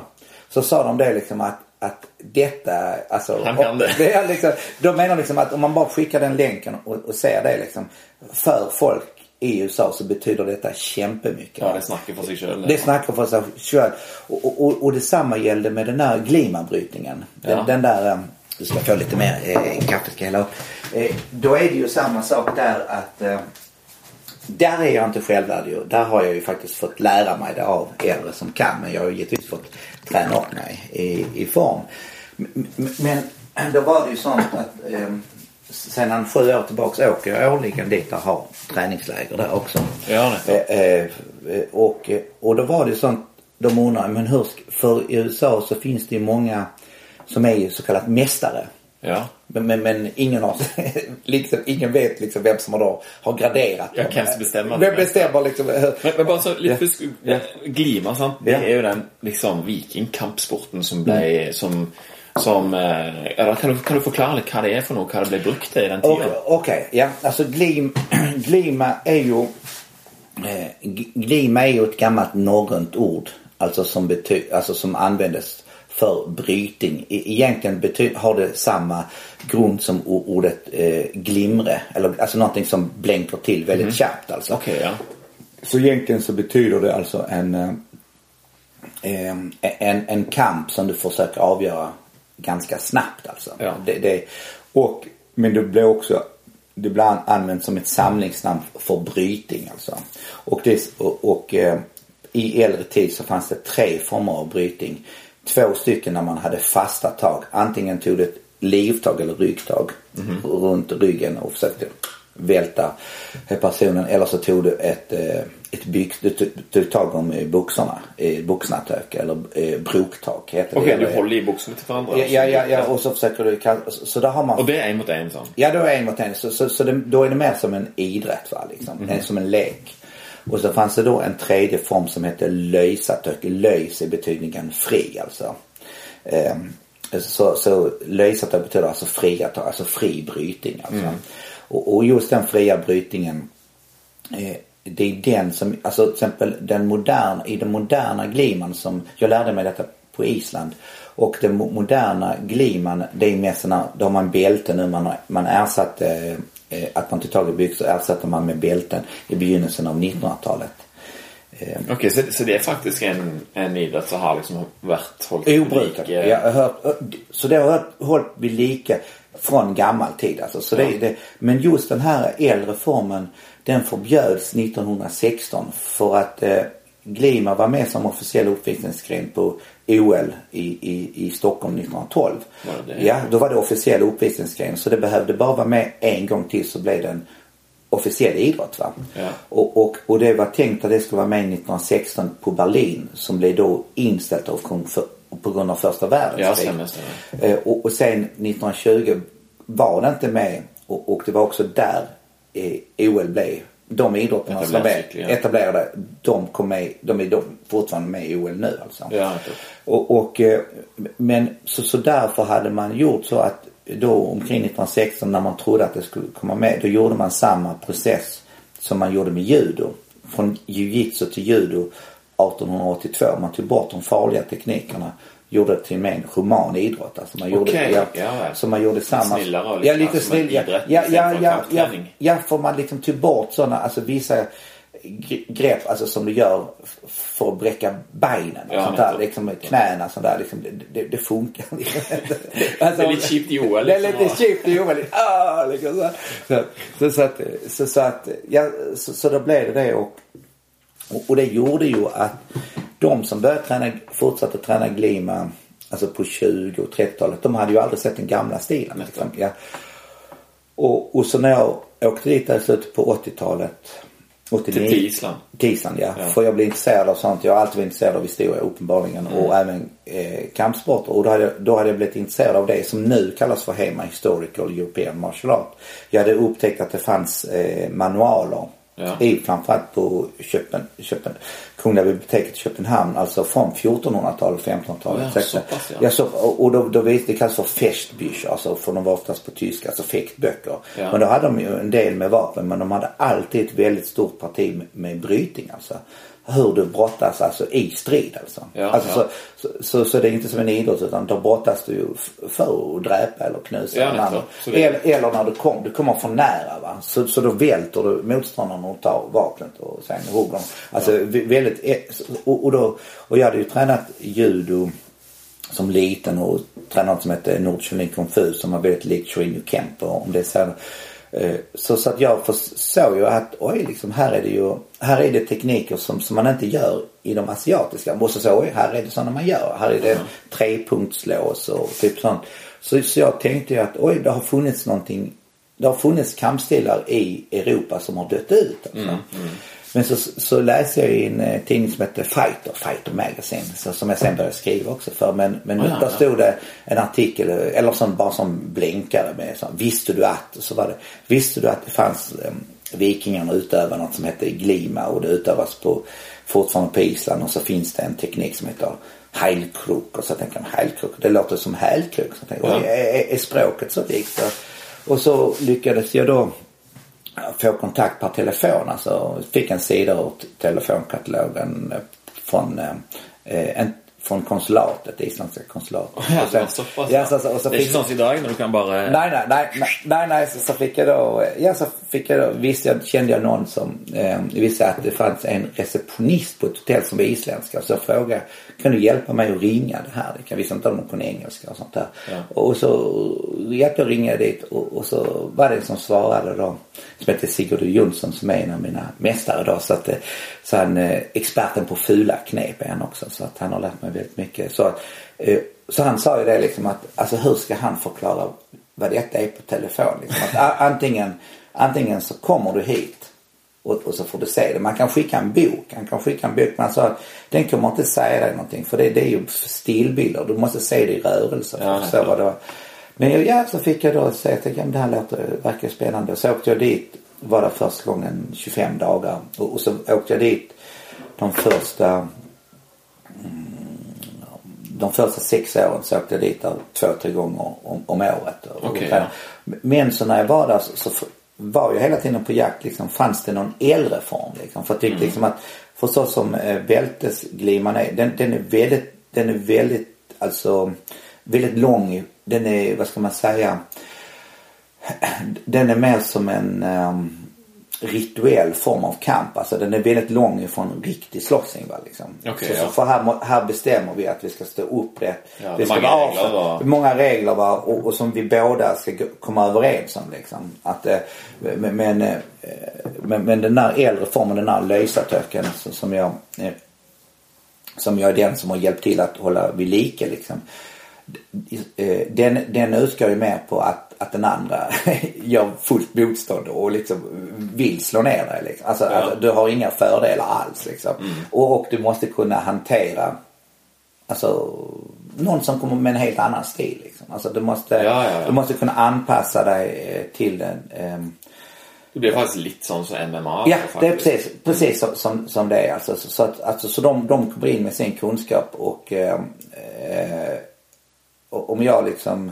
Så sa de det liksom att att detta, alltså. Han det är liksom, de menar liksom att om man bara skickar den länken och, och ser det liksom. För folk i USA så betyder detta kämpemycket. Ja, det snackar för sig själv. Det snackar för sig själv. Och, och, och detsamma gällde med den här glimabrytningen. Den, ja. den där, um, du ska få lite mer eh, kaffe ska hälla upp. Eh, då är det ju samma sak där att eh, där är jag inte självlärd Där har jag ju faktiskt fått lära mig det av äldre som kan. Men jag har ju givetvis fått träna upp mig i, i form. Men då var det ju sånt att eh, sedan sju år tillbaks åker jag årligen dit och har träningsläger där också. Ja, eh, eh, och, och då var det sånt, de undrar, men hur, för i USA så finns det ju många som är så kallat mästare. Ja. Men, men, men, ingen har, liksom, ingen vet liksom vem som har, då, har graderat Jag kan inte bestämma. Vem bestämmer liksom. Men, men bara så lite ja. ja. glima sant. Det ja. är ju den liksom vikingkampsporten som blev, mm. som som, eh, eller kan du, kan du förklara lite vad det är för något, vad det blev brukt i den tiden? Okej, okay, ja. Alltså glim, glima är ju eh, glima är ju ett gammalt norrönt ord. Alltså som, bety, alltså som användes för brytning. Egentligen bety, har det samma grund som ordet eh, glimre. Eller alltså någonting som blänker till väldigt mm. kärpt alltså. Okay, ja. Så egentligen så betyder det alltså en, eh, en, en kamp som du försöker avgöra ganska snabbt alltså. Ja. Det, det, och, men det blir också det blir använt som ett samlingsnamn för brytning alltså. Och, det, och, och eh, i äldre tid så fanns det tre former av brytning. Två stycken när man hade fasta tag. Antingen tog du ett livtag eller ryggtag mm. runt ryggen och försökte välta personen. Eller så tog du ett, eh, ett byx, du tog tag om byxorna, boxnatök eller eh, broktag heter Okej, okay, du håller i byxorna till varandra? Ja, ja, ja, ja, och så försöker du, så där har man. Och det är en mot en så? Ja, då är en mot en. Så, så, så det, då är det mer som en idrott va, liksom. Mm. Som en lek. Och så fanns det då en tredje form som hette löjsatök. Löjs i betydningen fri alltså. Um, så, så löjsatök betyder alltså fri, alltså fri brytning alltså. Mm. Och, och just den fria brytningen eh, det är den som, alltså till exempel den moderna, i den moderna gliman som, jag lärde mig detta på Island. Och den moderna gliman det är mest sådana, då har man bälten nu, man, man ersatte eh, att man tog tag i byxor ersatte man med bälten i begynnelsen av 1900-talet. Eh, Okej, okay, så, så det är faktiskt en, en idrott som har liksom varit hållit Obrukad. Jag har hört, så det har hållit vid lika från gammal tid alltså. Så ja. det, det, men just den här äldre formen den förbjöds 1916 för att eh, Glima var med som officiell uppvisningsgren på OL i, i, i Stockholm 1912. Ja, då var det officiell uppvisningsgren så det behövde bara vara med en gång till så blev det en officiell idrott. Va? Ja. Och, och, och det var tänkt att det skulle vara med 1916 på Berlin som blev då inställt av, för, på grund av första världskriget. Ja, eh, och, och sen 1920 var det inte med och, och det var också där eh, OL blev. De idrotterna som är etablerade, de, kom med, de är de fortfarande med i OL nu alltså. Ja, och, och, eh, men så, så därför hade man gjort så att då omkring 1916 när man trodde att det skulle komma med. Då gjorde man samma process som man gjorde med judo. Från jiu-jitsu till judo 1882. Man tog bort de farliga teknikerna gjorde det till en mer human idrott. Alltså man gjorde, Okej, ja, ja. Så man gjorde samma... Snillare och ja, liksom, lite alltså, snill, ja, ja, ja, ja, ja, för man liksom tog bort sådana, alltså vissa gre- grepp alltså som du gör för att bräcka benen och Ja, sånt där. Liksom med knäna sånt där. Liksom, det, det, funkar. Alltså, Det är lite cheap Joel, Det är lite cheap Joel. lite, Ah, liksom så, så, så, så, att, så, så att, ja, så, så då blev det det och och, och det gjorde ju att de som började träna, fortsatte träna glima alltså på 20 och 30-talet, de hade ju aldrig sett den gamla stilen. Liksom. Ja. Och, och så när jag åkte dit där i slutet på 80-talet. 89, Till Island. Till Island ja. Ja. För jag blev intresserad av sånt. Jag har alltid varit intresserad av historia uppenbarligen. Och även eh, kampsporter. Och då hade, jag, då hade jag blivit intresserad av det som nu kallas för HEMA Historical European Martial Art. Jag hade upptäckt att det fanns eh, manualer. Ja. I framförallt på Köpen, Köpen, Kungliga biblioteket i Köpenhamn. Alltså från 1400-talet, 1500-talet. Ja, 1600-talet. så pass, ja. ja. så, och då, då det kallas för Festbücher. Alltså för de var oftast på tyska, alltså fäktböcker. Ja. Men då hade de ju en del med vapen men de hade alltid ett väldigt stort parti med, med brytning alltså. Hur du brottas alltså i strid alltså. Ja, alltså ja. Så, så, så, så det är inte som en idrott utan då brottas du ju för att dräpa eller knusa Ja. Så det- Eller, eller när du kommer, du kommer för nära va. Så, så då välter du motståndaren och tar vapnet och sen hugger dem. Alltså vä- väldigt, eh, och, och, då, och jag hade ju tränat judo som liten och tränade något som hette Nordkylling Kung Fu som var väldigt likt Shorinju Kempo om det är så. Eh, Så, så att jag såg ju att oj liksom här är det ju, här är det tekniker som, som man inte gör i de asiatiska. Och så oj här är det sådana man gör. Här är det trepunktslås och typ sånt. Så, så jag tänkte ju att oj det har funnits någonting, det har funnits kampstilar i Europa som har dött ut. Alltså. Men så, så läste jag i en eh, tidning som heter Fighter, Fighter Magazine, så, som jag sen började skriva också för. Men, men Ja, där stod det en artikel, eller som, bara som blänkare med så, visste du att, och så var det, visste du att det fanns um, vikingarna utövar något som hette glima och det utövas på, fortfarande på Island och så finns det en teknik som heter heilkrok och så tänker man heilkrok, det låter som hälkrok. Så tänker jag, Ja. är, är, är språket så rikt? Och, så lyckades jag då få kontakt per telefon. Alltså fick en sida ur telefonkatalogen från, eh, en, från konsulatet, det isländska konsulatet. Ja, Och sen- så pass, ja, så, så, och så det är inte sånt idag när du kan bara... Nej, nej, nej, nej, nej, nej så, så fick jag då, ja så fick jag då, visste jag, kände jag någon som eh, visste att det fanns en receptionist på ett hotell som var isländska. Så jag frågade, kan du hjälpa mig att ringa det här? Jag visste inte om de kunde engelska och sånt där. Ja. Och så hjälpte jag ringa dit och, och så var det en som svarade då, som heter Sigurd Jonsson som är en av mina mästare då. Så att, eh, så han, eh, experten på fula knep är han också. Så att han har lärt mig väldigt mycket. Så, eh, så han sa ju det liksom att, alltså hur ska han förklara vad detta är på telefon? Liksom. Att, antingen, antingen så kommer du hit och, och så får du se det. Man kan skicka en bok. Han kan skicka en bok. Men han sa att den kommer inte säga dig någonting. För det, det är ju stillbilder. Du måste se det i rörelse för Ja, att förstå vad det var. Men jag- ja, så fick jag då säga att ja, det här låter, verkar spännande. Så åkte jag dit. Var där första gången 25 dagar. Och, och så åkte jag dit de första de första sex åren så åkte jag dit där två, tre gånger om, om året. Okej, tränade. Men så när jag var där så, så var jag hela tiden på jakt liksom. Fanns det någon äldre form liksom? För jag tyckte liksom att för så som eh, bältesgliman är. Den, den är väldigt, den är väldigt alltså väldigt lång. Den är, vad ska man säga? Den är mer som en ehm, rituell form av kamp. Alltså den är väldigt lång ifrån riktig slåssning va liksom. Okej, så, ja. så för här, här bestämmer vi att vi ska stå upprätt. Ja, vi ska många vara regler, va? många regler va? Och, och som vi båda ska komma överens om liksom. Att, eh, men, men, eh, men, men den där äldre formen, den där lösatöken så- som jag eh, som jag är den som har hjälpt till att hålla vid lika liksom. Eh, Den, den utgår ju mer på att, att den andra gör fullt motstånd och liksom vill slå ner dig. Liksom. Alltså, Ja. alltså du har inga fördelar alls liksom. Och, och du måste kunna hantera Alltså någon som kommer med en helt annan stil liksom. Alltså du måste, Ja, ja, du måste kunna anpassa dig eh, till den. ehm, Det blir faktiskt lite sån som MMA. Ja, faktiskt. det är precis, precis som, som, som det är. Alltså, så, så, att, alltså, så de, de kommer in med sin kunskap och, eh, eh, om jag liksom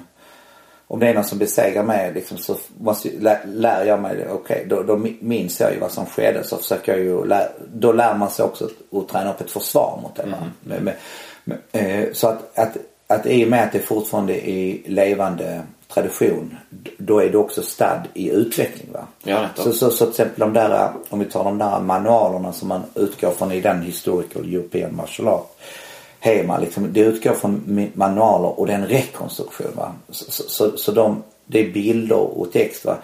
om det är någon som besegrar mig liksom, så måste, lär, lär jag mig det. Okej, okay, då, då minns jag ju vad som skedde. Så försöker jag ju, lär, då lär man sig också att träna upp ett försvar mot det. Mm. Med, med, med, eh, så att, att, att i och med att det fortfarande är levande tradition då är du också stad i utveckling. Va? Ja, så, så, så till exempel de där, om vi tar de där manualerna som man utgår från i den historical European martial art. Hema liksom, det utgår från manualer och det är en rekonstruktion. Va? Så, så, så de, det är bilder och text. Va?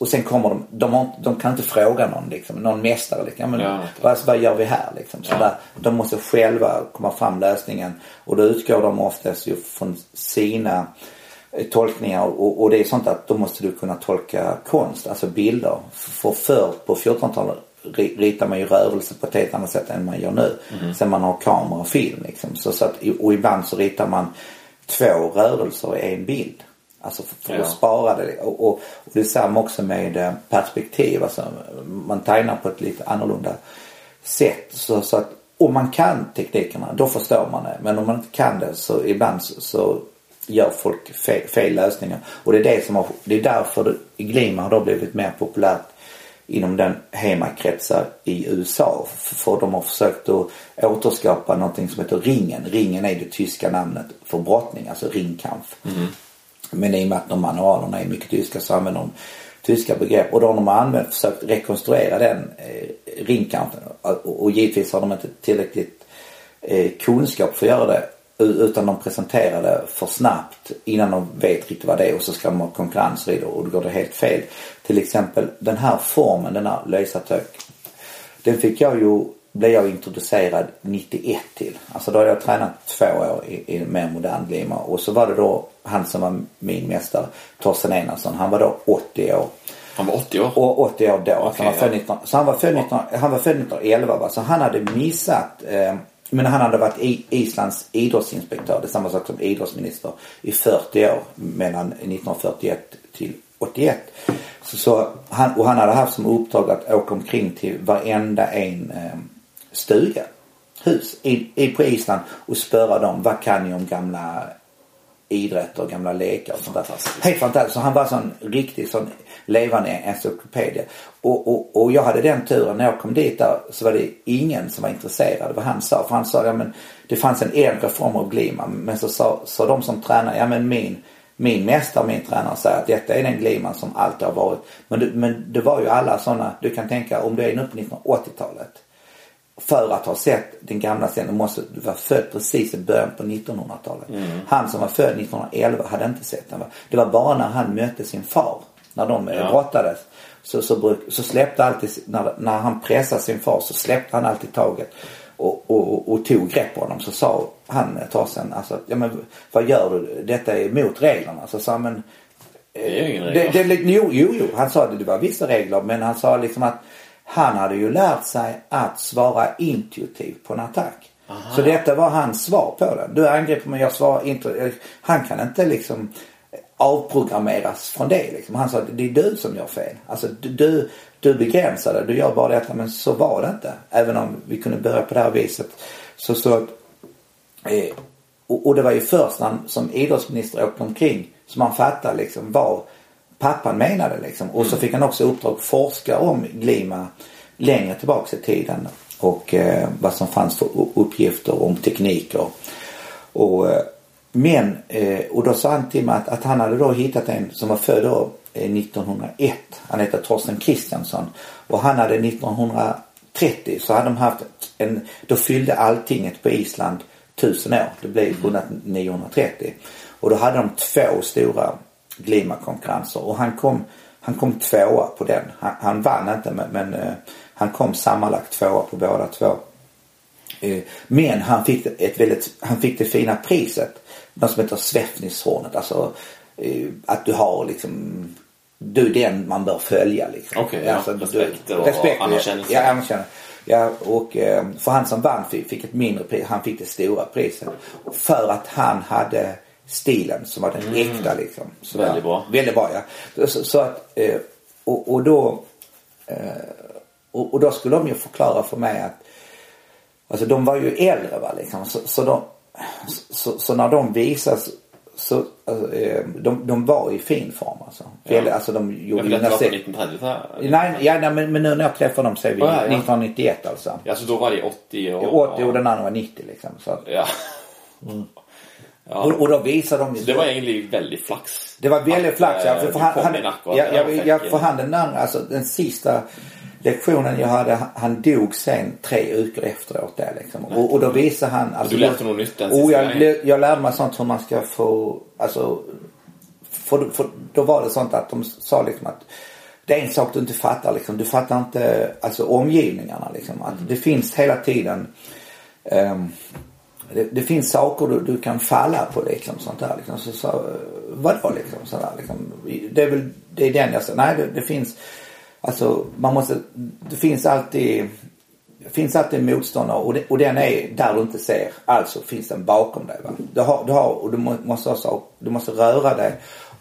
Och sen kommer de, de, har, de kan inte fråga någon liksom, någon mästare liksom. Men, ja, vad, vad gör vi här liksom? Så ja. där, de måste själva komma fram lösningen. Och då utgår de oftast ju från sina Eh, tolkningar och, och, det är sånt att då måste du kunna tolka konst, alltså bilder. För förr på 1400-talet ritar man ju rörelse på ett helt annat sätt än man gör nu. Mm. Sen man har kamera och film liksom. Så, så att, och ibland så ritar man två rörelser i en bild. Alltså för, för ja. att spara det. Och, och, och det är samma också med eh, perspektiv. Alltså man tegnar på ett lite annorlunda sätt. Så, så att om man kan teknikerna då förstår man det. Men om man inte kan det så ibland så, så gör folk fel, fel, lösningar. Och det är det som har, det är därför Glima har då blivit mer populärt inom den hemakretsar i USA. För de har försökt att återskapa någonting som heter ringen. Ringen är det tyska namnet för brottning, alltså ringkampf. Mm. Men i och med att de manualerna är mycket tyska så använder de tyska begrepp. Och då har de använt, försökt rekonstruera den eh, ringkampen. Och, och givetvis har de inte tillräckligt eh, kunskap för att göra det utan de presenterar det för snabbt innan de vet riktigt vad det är och så ska de ha konkurrens vid det och då går det helt fel. Till exempel den här formen, den här lösatök. Den fick jag ju, blev jag introducerad 91 till. Alltså då har jag tränat två år i, i mer modern glima och så var det då han som var min mästare, Torsten Enarsson, han var då 80 år. Han var 80 år? Och 80 år då. Okay, han var född ja. 19, så han var född, 19, han var född 1911 va. Så han hade missat eh, men han hade varit Islands idrottsinspektör, det är samma sak som idrottsminister, i 40 år mellan 1941 till 81. Så, så han, och han hade haft som uppdrag att åka omkring till varenda en eh, stuga, hus i, i, på Island och spöra dem, vad kan ni om gamla idrotter och gamla lekar och sånt där. Helt fantastiskt. Så han var sån riktig sån levande encyklopedia. Och, och, och jag hade den turen när jag kom dit där så var det ingen som var intresserad av vad han sa. För han sa, ja men det fanns en äldre form av glima. Men så sa, så de som tränar, ja men min min mästare, min tränare säger att detta är den gliman som alltid har varit. Men det, men det var ju alla sådana, du kan tänka om du är nu på 1980-talet för att ha sett den gamla scenen måste du vara född precis i början på 1900-talet. Mm. Han som var född 1911 hade inte sett den. Det var bara när han mötte sin far, när de ja. brottades. Så, så, bruk, så släppte alltid, när, när han pressade sin far så släppte han alltid taget. Och, och, och tog grepp på honom. Så sa han Torsten, alltså, ja men vad gör du? Detta är emot reglerna. Så sa men det är ingen regler. Det, det, jo, jo, jo. Han sa att det var vissa regler men han sa liksom att han hade ju lärt sig att svara intuitivt på en attack. Aha. Så detta var hans svar på den. Du angriper mig, jag svarar inte. Han kan inte liksom avprogrammeras från det. Liksom. Han sa att det är du som gör fel. Alltså du, du begränsar det, du gör bara detta. Men så var det inte. Även om vi kunde börja på det här viset. Så, så eh, och, och, det var ju först när han som idrottsminister åkte omkring som han fattade liksom vad pappan menade liksom. Och så fick han också uppdrag forska om Glima längre tillbaks i tiden. Och eh, vad som fanns för uppgifter om tekniker. Och, eh, men, eh, och då sa han till mig att, att, han hade då hittat en som var född då eh, 1901. Han heter Torsten Kristiansson. Och han hade 1930 så hade de haft en, då fyllde alltinget på Island 1000 år. Det blev rundat 930. Och då hade de två stora Glimakonkurrenser och han kom, han kom tvåa på den. Han, han vann inte men, men eh, han kom sammanlagt tvåa på båda två. Men han fick, ett väldigt, han fick det fina priset. Något som heter Svefnishornet. Alltså uh, att du har liksom du är den man bör följa liksom. Okej, okay, ja. Alltså, respekt och respekt, anerkännelse. Ja, anerkännelse. Ja, och för han som vann fick ett mindre pris. Han fick det stora priset. För att han hade stilen som var den mm. äkta liksom. Så väldigt bra. Väldigt bra ja. Så, så att, eh, och, och då eh, och, och, då skulle de ju förklara för mig att Alltså de var ju äldre va liksom. Så, så, de, så, så när de visas så alltså, eh, de, de var i fin form alltså. Ja. Alltså de gjorde ja, detta var på 1930-talet? Nej, ja, nej men, men nu när jag träffade dem så är vi oh, ja, 1991 alltså. Ja, så då var det 80 år? 80 och den andra var 90 liksom. Så. Ja. Mm. Ja. Och, och då visade de ju... Det var egentligen väldigt flax. Det var väldigt flax ja. För, för han, han, ja, ja, ja, för han den andra, alltså den sista lektionen jag hade, han dog sen tre veckor efteråt där liksom. Och, och, då visade han... Alltså, du lärde något nytt den och jag, jag lärde mig sånt hur man ska få, alltså, för, för, då var det sånt att de sa liksom att det är en sak du inte fattar liksom. Du fattar inte alltså omgivningarna liksom. Att det finns hela tiden um, det, det, finns saker du, du, kan falla på liksom sånt där liksom. Så, så, vadå liksom sådär liksom. Det är väl, det är den jag säger. Nej det, det finns Alltså man måste, det finns alltid, det finns alltid motståndare och, det, och den är där du inte ser. Alltså finns den bakom dig. Va? Du har, du har och du måste också, du måste röra dig.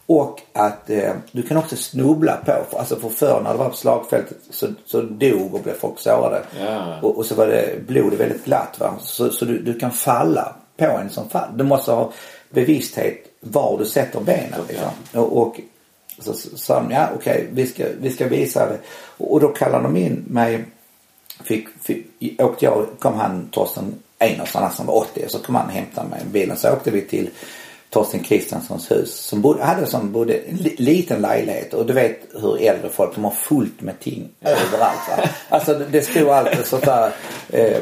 Och att eh, du kan också snubbla på. För, alltså för förr när det var på slagfältet så, så dog och blev folk sårade. Ja. Och, och, så var det blodet väldigt glatt va. Så, så du, du kan falla på en som fall. Du måste ha bevissthet var du sätter benen. Liksom. Och, och så sa de, ja okej, okay, vi, ska, vi ska visa det. Och då kallade de in mig. Fick, fick, åkte jag, kom han Torsten Einarsson, han som var 80, och så kom han och hämtade mig i bilen. Så åkte vi till Torsten Kristianssons hus. Som bodde, hade som bodde en liten lägenhet och du vet hur äldre folk, de har fullt med ting överallt. Va? Alltså det, det stod alltid sånt där eh,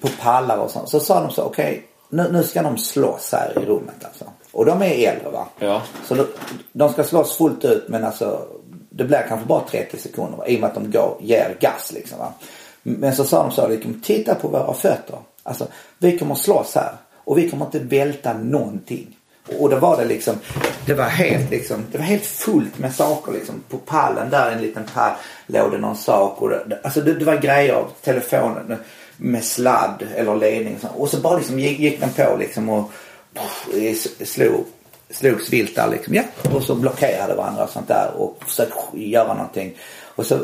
på pallar och sånt. Så sa de så, okej okay, nu, nu ska de slåss här i rummet alltså. Och de är äldre va. Ja. Så de, de ska slåss fullt ut men alltså det blir kanske bara 30 sekunder va? i och med att de går, ger gas liksom va. Men så sa de så liksom, titta på våra fötter. Alltså vi kommer slåss här och vi kommer inte välta någonting. Och då var det liksom, det var helt liksom, det var helt fullt med saker liksom. På pallen där en liten pall låg det någon sak och det, alltså det, det var grejer, telefonen med sladd eller ledning och så bara liksom gick, gick den på liksom och slog, slogs vilt där liksom. Ja. Och så blockerade varandra och sånt där och försökte göra någonting. Och så,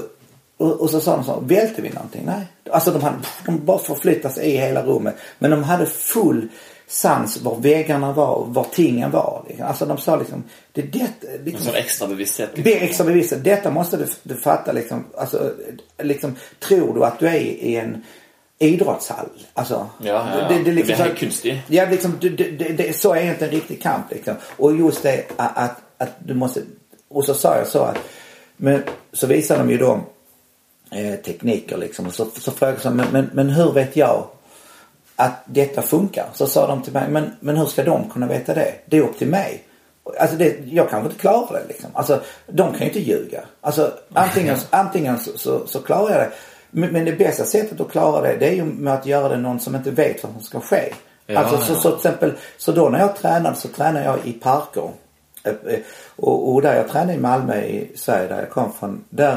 och, och så sa de så, välte vi någonting? Nej. Alltså de hade, de bara förflyttade sig i hela rummet. Men de hade full sans var väggarna var, var tingen var. Liksom. Alltså de sa liksom, det det, liksom, en extra bevissthet. Liksom. Det extra bevissthet. Detta måste du, du fatta liksom. Alltså, liksom, tror du att du är i en idrottshall. Alltså, ja, ja, ja. Det, det, liksom, det är konstigt. Ja, liksom, det, det, det, så är inte en riktig kamp liksom. Och just det att, att, att du måste, och så sa jag så att, men så visade de ju då eh, tekniker liksom. Och så, så frågade jag men, men, men hur vet jag att detta funkar? Så sa de till mig, men, men hur ska de kunna veta det? Det är upp till mig. Alltså det, jag kanske inte klarar det liksom. Alltså de kan ju inte ljuga. Alltså antingen, antingen så, så, så klarar jag det. Men, det bästa sättet att klara det, det är ju med att göra det någon som inte vet vad som ska ske. Ja, alltså så, ja. så till exempel, så då när jag tränade så tränade jag i parker. Eh, eh, och, och där jag tränade i Malmö i Sverige där jag kom från. Där,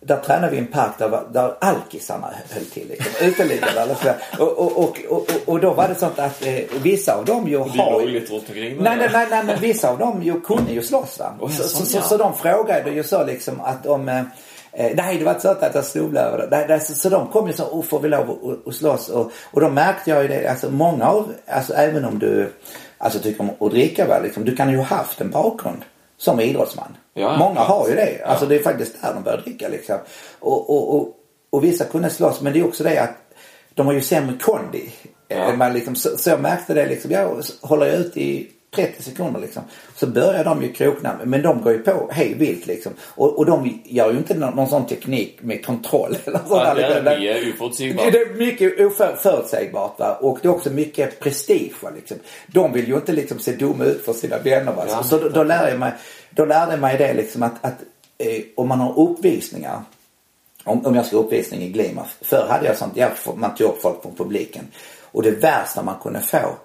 där tränade vi i en park där, där alkisarna höll till. Liksom, uteliggare eller så. Och, och, och, och, och då var det sånt att eh, vissa av dem ju har... Det omkring nej, nej, nej, nej, men vissa av dem ju kunde ju slåss va. Så, så, så, så, de frågade ju så liksom att om eh, Eh, nej, det var inte så att jag snubblade över det. Så, så de kom ju så, och får vi lov att slåss? Och, och då märkte jag ju det, alltså många av, alltså även om du alltså tycker om att dricka väl, liksom, du kan ju ha haft en bakgrund som idrottsman. Ja, många har ju det. Alltså det är faktiskt där de börjar dricka liksom. Och, och, och, och vissa kunde slåss, men det är också det att de har ju sämre kondi. Ja. Man liksom, så, så jag märkte det liksom, jag håller jag ut i 30 sekunder liksom. Så börjar de ju krokna. Men de går ju på hej vilt liksom. Och, och de gör ju inte någon, någon sån teknik med kontroll. Eller sånt ja, det är mycket oförutsägbart. Det är mycket oförutsägbart va. Och det är också mycket prestige va, liksom. De vill ju inte liksom se dumma ut för sina vänner va. Ja, så då, då lärde jag mig, då lärde jag mig det liksom att, att eh, om man har uppvisningar om, om jag ska uppvisning i Glima. Förr hade jag sånt, ja, man tog upp folk från publiken. Och det värsta man kunde få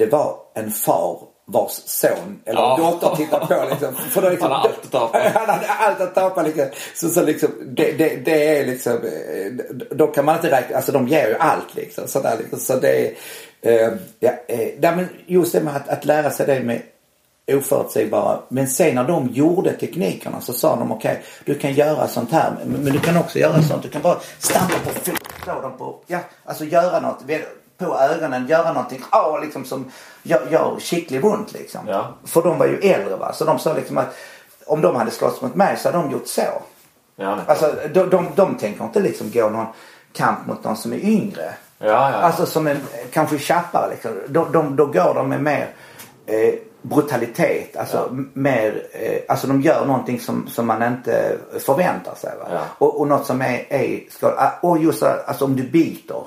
det var en far vars son eller ja. dotter tittar på liksom. För då liksom, han har allt att tapa. Han hade allt att tapa liksom. Så, så liksom, det, det, det, är liksom, eh, då kan man inte räkna, alltså de ger ju allt liksom. Sådär, liksom. Så det är, eh, ja, eh, men just det med att, att lära sig det med oförutsägbara. Men sen när de gjorde teknikerna så sa de okej, okay, du kan göra sånt här men, men, du kan också göra sånt. Du kan bara stampa på foten, slå dem på, ja, alltså göra något på ögonen, göra någonting åh, liksom som gör, gör skickligt ont liksom. Ja. För de var ju äldre va. Så de sa liksom att om de hade slåss mot mig så hade de gjort så. Ja, Alltså de, de, de tänker inte liksom gå någon kamp mot någon som är yngre. ja, ja. Alltså som en kanske tjappare liksom. Då, de, då går de med mer eh, brutalitet. Alltså Ja. mer, eh, alltså de gör någonting som, som man inte förväntar sig. Va? Ja. Och, och något som är, är ska, ah, och just alltså om du biter.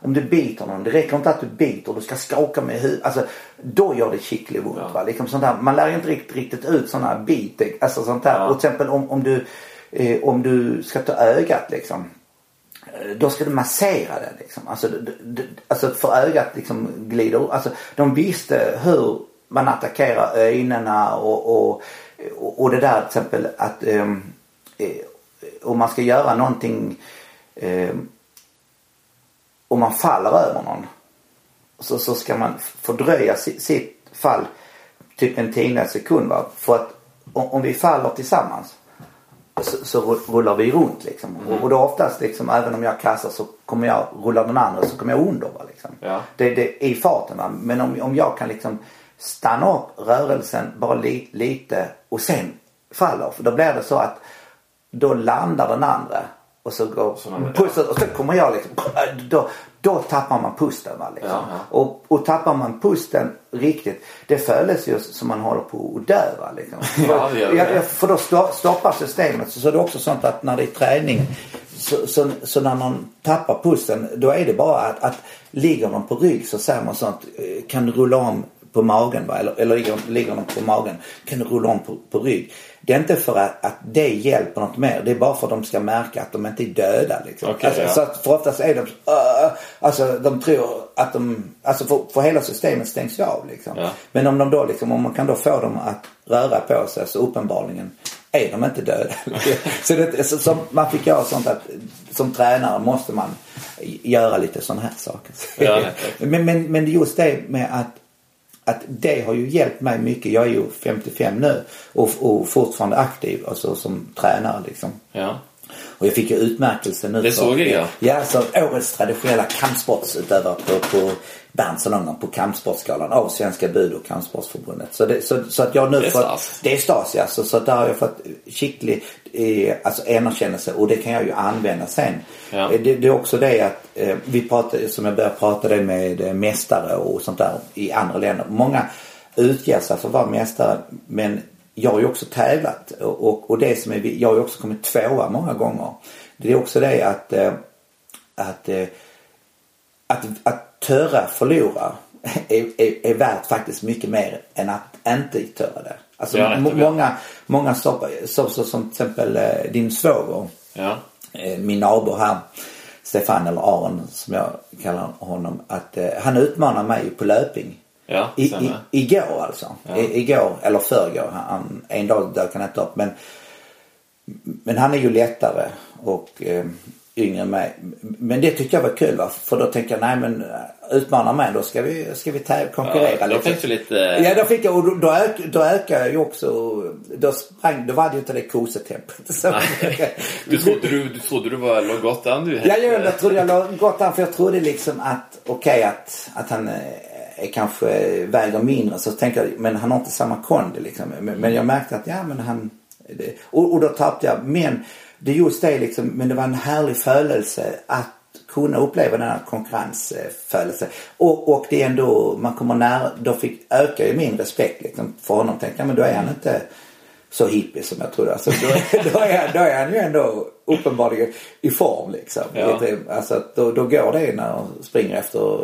Om du biter någon, det räcker inte att du biter, du ska skaka med huvudet. Alltså då gör det ont. Ja. Va? Liksom sånt där. Man lär ju inte riktigt, riktigt ut sådana här bit. Alltså sånt där. Ja. Och till exempel om, om, du, eh, om du ska ta ögat liksom då ska du massera det liksom. Alltså, d- d- alltså för ögat liksom glider Alltså de visste hur man attackerar ögonen och, och, och, och det där till exempel att um, om man ska göra någonting um, om man faller över någon så, så ska man fördröja sitt, sitt fall typ en tiondels sekund va. För att om, om vi faller tillsammans så, så ru- rullar vi runt liksom. Och, och då oftast liksom även om jag kastar så kommer jag, rullar den andra så kommer jag under va, liksom. Ja. Det, det i farten va. Men om, om jag kan liksom stanna upp rörelsen bara li, lite och sen faller. För då blir det så att då landar den andra och så går Så- pusten och så kommer jag liksom. Då, då tappar man pusten va liksom. Och, och tappar man pusten riktigt. Det följs ju som man håller på att dö va liksom. Ja, det gör det. För då sto- stoppar systemet. Så, så det är också sånt att när det är träning så, så, så när någon tappar pusten då är det bara att, att ligger de på rygg så säger man sånt. eh, Kan du rulla om på magen va? Eller, eller ligger, ligger de på magen. Kan du rulla om på, på rygg. Det är inte för att, att det hjälper något mer. Det är bara för att de ska märka att de inte är döda liksom. Okej, alltså, ja. så att för oftast är de uh, Alltså de tror att de Alltså för, för hela systemet stängs ju av liksom. Ja. Men om de då liksom, om man kan då få dem att röra på sig så uppenbarligen är de inte döda. så det, så, så man fick göra sånt att som tränare måste man göra lite sådana här saker. Ja, men, men, men just det med att att det har ju hjälpt mig mycket. Jag är ju 55 nu och, och fortfarande aktiv alltså som tränare liksom. ja. Och jag fick ju utmärkelse nu. Det för- såg jag, ja. Ja, så årets traditionella kampsportsutövare på, på Berntsalongen på kampsportsgalan av Svenska Bud och Kampsportsförbundet. Så, det, så, så att jag nu Det fått... stas. Det är stas ja. Så, så där har jag fått skicklig eh, alltså erkännelse och det kan jag ju använda sen. Ja. Eh, Det, det är också det att eh, vi pratar, som jag började prata det med eh, mästare och sånt där i andra länder. Många utger sig för att vara mästare men jag har ju också tävlat och, och, och det som är, jag har ju också kommit tvåa många gånger. Det är också det att, eh, att, eh, att, att töra förlora är, är, är värt faktiskt mycket mer än att inte töra det. Alltså Ja, må- många, många stoppar, så, så, som till exempel eh, din svåger Ja. eh, min nabo här, Stefan eller Aron som jag kallar honom, att eh, han utmanar mig på löpning. Ja, I, i, igår alltså. Ja. I, igår, eller förrgår. Han, en dag dök han inte upp. Men, men han är ju lättare och eh, yngre än mig. Men det tyckte jag var kul va. För då tänkte jag, nej men eh, utmana mig då ska vi, ska vi konkurrera Ja, då lite. fick du lite... Ja då fick jag och då, då, ök, då ökade jag ju också. Då sprang, då var det ju inte det kosetempot. Så- Du trodde du, du, trodde du var, låg gott an du? Ja, jag, jag trodde jag låg gott an för jag trodde liksom att okej att, att han eh, är kanske väger mindre så tänkte jag men han har inte samma kondi liksom. Men, men jag märkte att ja men han och, och då tappade jag. Men det är just det liksom men det var en härlig födelse att kunna uppleva den här konkurrensfödelse. Och, och det är ändå, man kommer nära, då fick, ökar ju min respekt liksom för honom. Tänkte jag men då är han inte så hippie som jag trodde. Alltså, då, då, är, då är han ju ändå uppenbarligen i form liksom. Ja. Alltså, då, då går det när han springer efter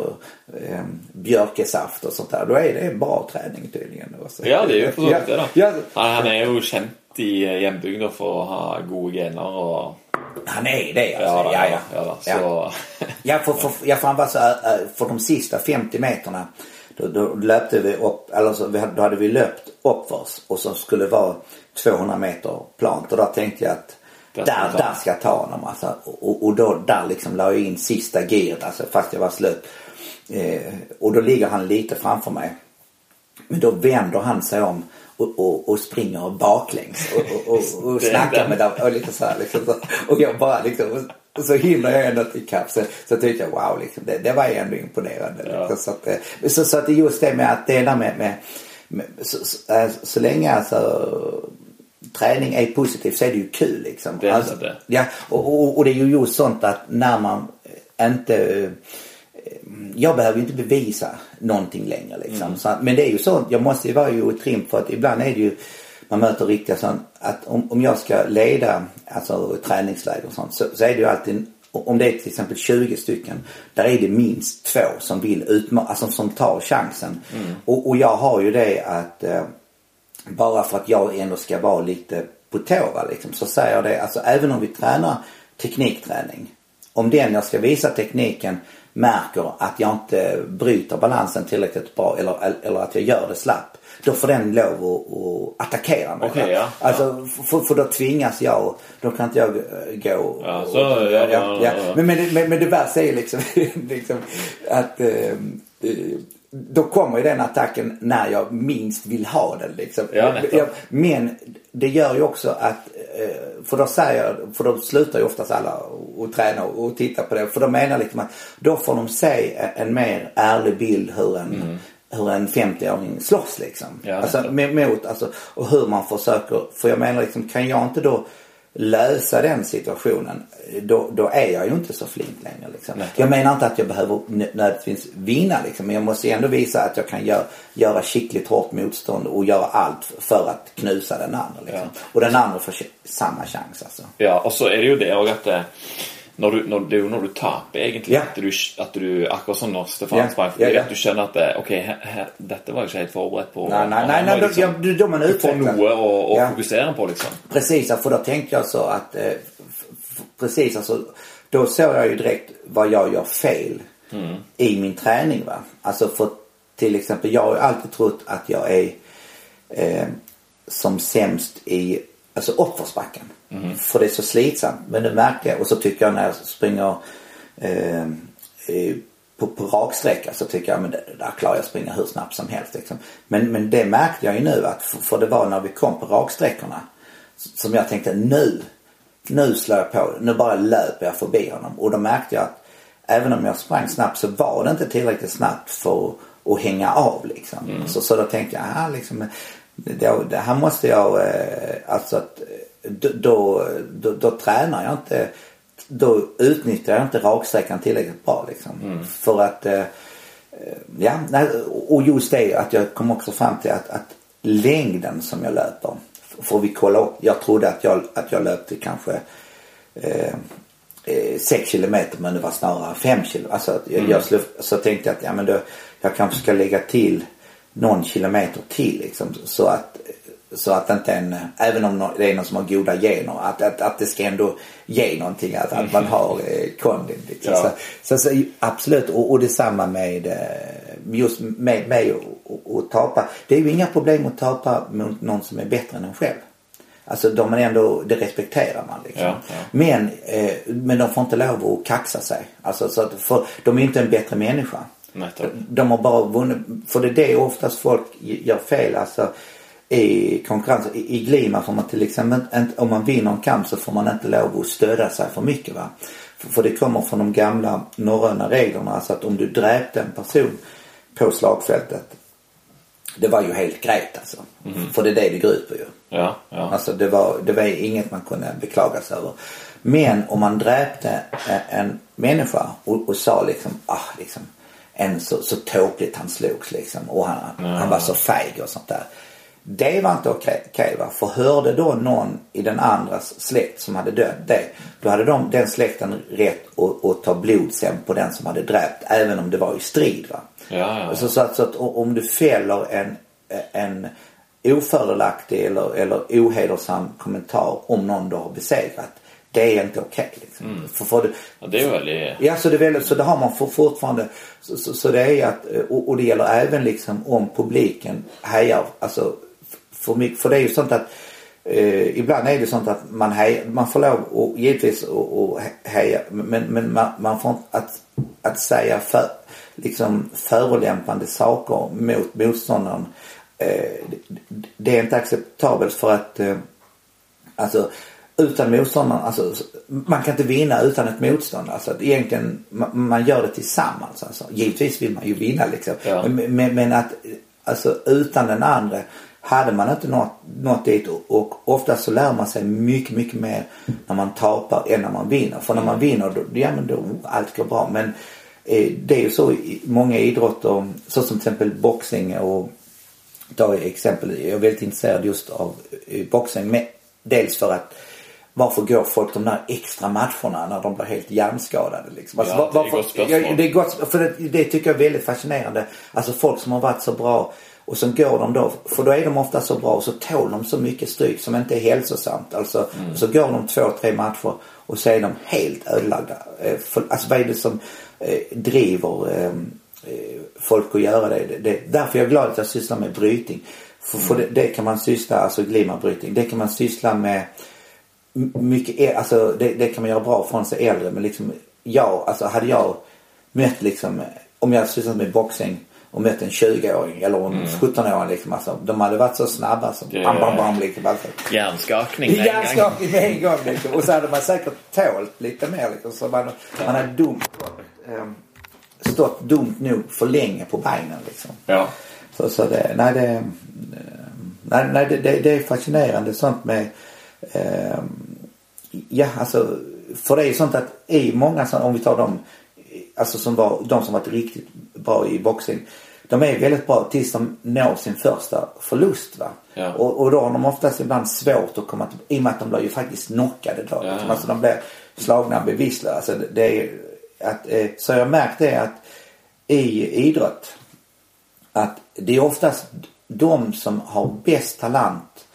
eh, björkesaft och sånt där. Då är det en bra träning tydligen. då. Så- Ja, det är ju så ja, ja, Han, jo kjent i hjembygda for å ha gode gener og Han är det alltså. Ja ja, ja, ja. da. Ja. Så Ja, för, för, ja, för han var så, äh, för de sista 50 meterna då, då löpte vi upp, eller så, då hade vi löpt uppförs och så skulle det vara 200 meter plant och då tänkte jag att Där där, ska jag ta. där ska jag ta honom alltså. Och, och då, där liksom la jag in sista giret alltså fast jag var slut. Eh, och då ligger han lite framför mig. Men då vänder han sig om och, och, och springer baklängs och, och, och, och snackar med dem och lite så här liksom. Så. Och jag bara liksom så hinner jag ändå ikapp. Så, så tyckte jag wow, liksom, det, det var ändå imponerande. Ja. Liksom. Så, att, eh, så, så att just det med att dela med, med, med så, så, eh, så, länge alltså träning är positivt så är det ju kul liksom. Det är alltså, det. Ja, och, och, och, det är ju just sånt att när man inte jag behöver ju inte bevisa någonting längre liksom. Mm. Så, men det är ju så, jag måste ju vara ju trim för att ibland är det ju man möter riktiga sånt att om, om jag ska leda alltså träningsläger och sånt så, så är det ju alltid om det är till exempel 20 stycken, där är det minst två som vill utmana, alltså som tar chansen. Mm. Och, och, jag har ju det att eh, bara för att jag ändå ska vara lite på tå liksom, så säger jag det, alltså även om vi tränar teknikträning. Om den jag ska visa tekniken märker att jag inte bryter balansen tillräckligt bra eller, eller att jag gör det slapp. Då får den lov att, att attackera mig. Okay, ja. Alltså, för, för då tvingas jag. Då kan inte jag gå. Ja, så, och, ja, ja, ja, Men, men, men, men det värsta är liksom, liksom att eh, eh, då kommer ju den attacken när jag minst vill ha den liksom. Ja, men det gör ju också att, för då säger för då slutar ju oftast alla att träna och titta på det. För de menar liksom att då får de se en mer ärlig bild hur en, mm. hur en 50-åring slåss liksom. Ja, alltså mot, alltså, och hur man försöker, för jag menar liksom kan jag inte då lösa den situationen då, då är jag ju inte så flink längre. Liksom. Jag menar inte att jag behöver nödvändigtvis vinna liksom, men jag måste ändå visa att jag kan gör, göra skickligt hårt motstånd och göra allt för att knusa den andra. Liksom. Ja. Och den andra får samma chans alltså. Ja, och så är det ju det och att når du, når, det er jo når du taper, egentlig. Ja. At, du, at du Akkurat som når Stefan sprang ja, ja. at du skjønner at ok, her, her, dette var jeg ikke helt forberedt på. Nej, nej, nej, nej liksom, ja, då man Du får å ja. fokusera på liksom. Precis, för då tänkte jag så att eh, precis alltså då såg jag ju direkt vad jag gör fel mm. i min träning va. Alltså för till exempel jag har alltid trott att jag är eh, som sämst i alltså uppförsbacken. Mm. För det är så slitsamt. Men det märker jag och så tycker jag när jag springer eh, på, på raksträcka så tycker jag men det, där klarar jag att springa hur snabbt som helst. Liksom. Men, men det märkte jag ju nu att för, för det var när vi kom på raksträckorna som jag tänkte nu, nu slår jag på Nu bara löper jag förbi honom. Och då märkte jag att även om jag sprang snabbt så var det inte tillräckligt snabbt för att hänga av liksom. Mm. Så, så då tänkte jag, aha, liksom, då, det här måste jag, eh, alltså att då, då, då, tränar jag inte, då utnyttjar jag inte raksträckan tillräckligt bra liksom. Mm. För att, eh, ja, och just det att jag kom också fram till att, att längden som jag löper, får vi kolla upp, jag trodde att jag, att jag löpte kanske eh, 6 eh, kilometer men det var snarare 5 kilometer. Alltså jag, mm. jag slog, så tänkte jag att ja men då, jag kanske ska lägga till någon kilometer till liksom så att så att inte en, även om det är någon som har goda gener, att, att, att det ska ändå ge någonting. Att, att man har eh, kondin. Liksom. Ja. Så, så, så, absolut, och, och detsamma med eh, just med, med att tapa. Det är ju inga problem att tapa mot någon som är bättre än en själv. Alltså de är ändå, det respekterar man liksom. Ja, ja. Men, eh, men de får inte lov att kaxa sig. Alltså så att, för de är inte en bättre människa. Nej, de har bara vunnit, för det är det oftast folk gör fel. Alltså i konkurrens. I, i Glima får man till exempel inte, om man vinner en kamp så får man inte lov att stödja sig för mycket va. För, för det kommer från de gamla norröna reglerna. Alltså att om du dräpte en person på slagfältet. Det var ju helt grejt alltså. Mm. För det är det det går ut på ju. Ja, ja. Alltså det var, det var inget man kunde beklaga sig över. Men om man dräpte en människa och, och sa liksom, ah liksom, en så, så tåpligt han slogs liksom och han, ja. han var så feig och sånt där. Det var inte okej. Okay, va? För hörde då någon i den andras släkt som hade dött det. Då hade de, den släkten rätt att, att ta blodshämnd på den som hade dräpt. Även om det var i strid. Va? Ja, ja. Så, så, att, så att om du fäller en, en ofördelaktig eller, eller ohedersam kommentar om någon du har besegrat. Det är inte okej. Okay, liksom. mm. för, för ja, det är väldigt... Ja, så det, väldigt, så det har man för, fortfarande. Så, så, så, det är att, och, och, det gäller även liksom om publiken hejar, alltså för mycket. För det är ju sånt att eh, ibland är det sånt att man, hej, man får lov och givetvis att heja men, men man, man får att, att säga för, liksom förolämpande saker mot motståndaren. Eh, det är inte acceptabelt för att eh, alltså utan motståndaren, alltså man kan inte vinna utan ett motstånd. Alltså egentligen, man, man gör det tillsammans alltså. Givetvis vill man ju vinna liksom. Ja. Men, men, men, att, alltså utan den andra hade man inte nått, nått dit och, och oftast så lär man sig mycket, mycket mer när man tapar än när man vinner. För när man vinner, då, ja men då, allt går bra. Men eh, det är ju så i många idrotter, så som till exempel boxning och ta exempel, jag är väldigt intresserad just av eh, boxning. Dels för att varför går folk de där extra matcherna när de blir helt hjärnskadade liksom? Alltså, ja, det är gott spörsmål. Ja, det är gott, för det, det, tycker jag är väldigt fascinerande. Alltså folk som har varit så bra och sen går de då, för då är de ofta så bra och så tål de så mycket stryk som inte är hälsosamt. Alltså, mm. så går de två, tre matcher och så är de helt ödelagda. Eh, alltså vad är det som eh, driver ehm, eh, folk att göra det? det, det därför är jag glad att jag sysslar med brytning. För, för det, det, kan man syssla, alltså glimmerbrytning, det kan man syssla med mycket, alltså det, det kan man göra bra från sig äldre men liksom jag, alltså hade jag mött liksom, om jag sysslat med boxning och mött en 20-åring eller en mm. 17-åring liksom. Alltså, de hade varit så snabba som yeah. bam, bam, bam liksom. Alltså. Hjärnskakning med Hjärnskakning med en gång liksom. Och så hade man säkert tålt lite mer liksom. Så man, man hade dumt, ähm, stått dumt nog för länge på benen liksom. Ja. Så, så det, nej det, eh, nej, nej det, det, det är fascinerande sånt med äh, ja alltså för det är sånt att i många om vi tar dem alltså som var, de som varit riktigt bra i boxning. De är väldigt bra tills de når sin första förlust va. Ja. Och, och då har de oftast ibland svårt att komma till, i och med att de blir ju faktiskt knockade då. Ja. Liksom. Alltså de blir slagna bevisstlösa. Alltså det är att, eh, så jag har märkt det att i idrott att det är oftast de som har bäst talant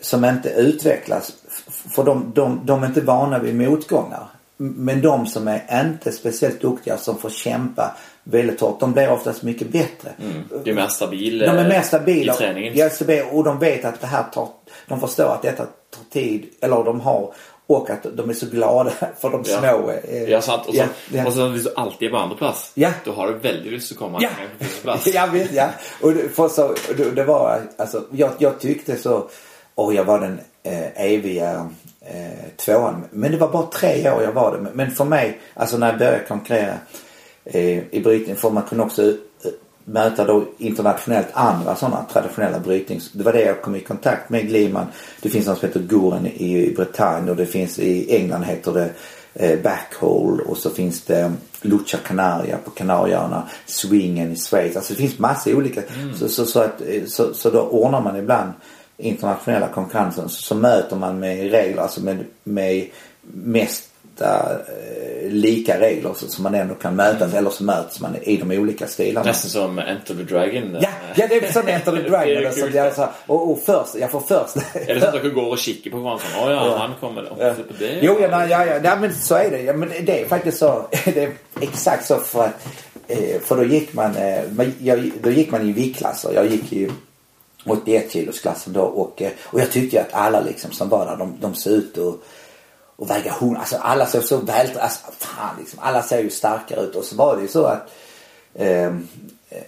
som inte utvecklas. För de, de, de är inte vana vid motgångar. Men de som är inte speciellt duktiga som får kämpa väldigt hårt. De blir oftast mycket bättre. Mm. De är mer stabila De är mer stabila i träningen. Ja, och de vet att det här tar, de förstår att detta tar tid. Eller de har och att de är så glada för de ja. små. Eh, ja, sant. Och så, ja, ja. och så hvis du alltid på andra plats. Ja. Då har du väldigt lust att komma ja. på plats. jag vet, ja. Och för så, det var, alltså, jag, jag tyckte så, och jag var den eh, eviga eh, tvåan. Men det var bara tre år jag var det. Men för mig, alltså när jag började konkurrera i brytning får man kunna också eh, möta då internationellt andra sådana traditionella brytnings... Det var det jag kom i kontakt med Gliman. Det finns något som heter Goren i Bretagne och det finns i England heter det eh, Backhole och så finns det Lucha Canaria på Kanarieöarna. Swingen i Schweiz. Alltså det finns massa olika. Mm. Så, så, så, att, eh, så, så då ordnar man ibland internationella konkurrensen så, så möter man med regler, alltså med, med mest eh, lika regler som man ändå kan mötas mm. eller så möts man i de olika stilarna. Nästan som Enter the Dragon. Ja, ja det är som Enter the Dragon. så det är så, och, och först, jag får först. är det så att du går och kikar på varandra? Åh ja, ja, han kommer. Oh, ja. På det. Jo, ja, nej, ja, ja, men så är det. Ja, men det är faktiskt så. det är exakt så för att, eh, för då gick man, eh, då gick man i viktklasser. Jag gick i 81 kilos klassen då och, och jag tyckte att alla liksom som var där de, de såg ut och, och väga hon, alltså alla såg så väl, alltså fan liksom, alla ser ju starkare ut och så var det ju så att eh,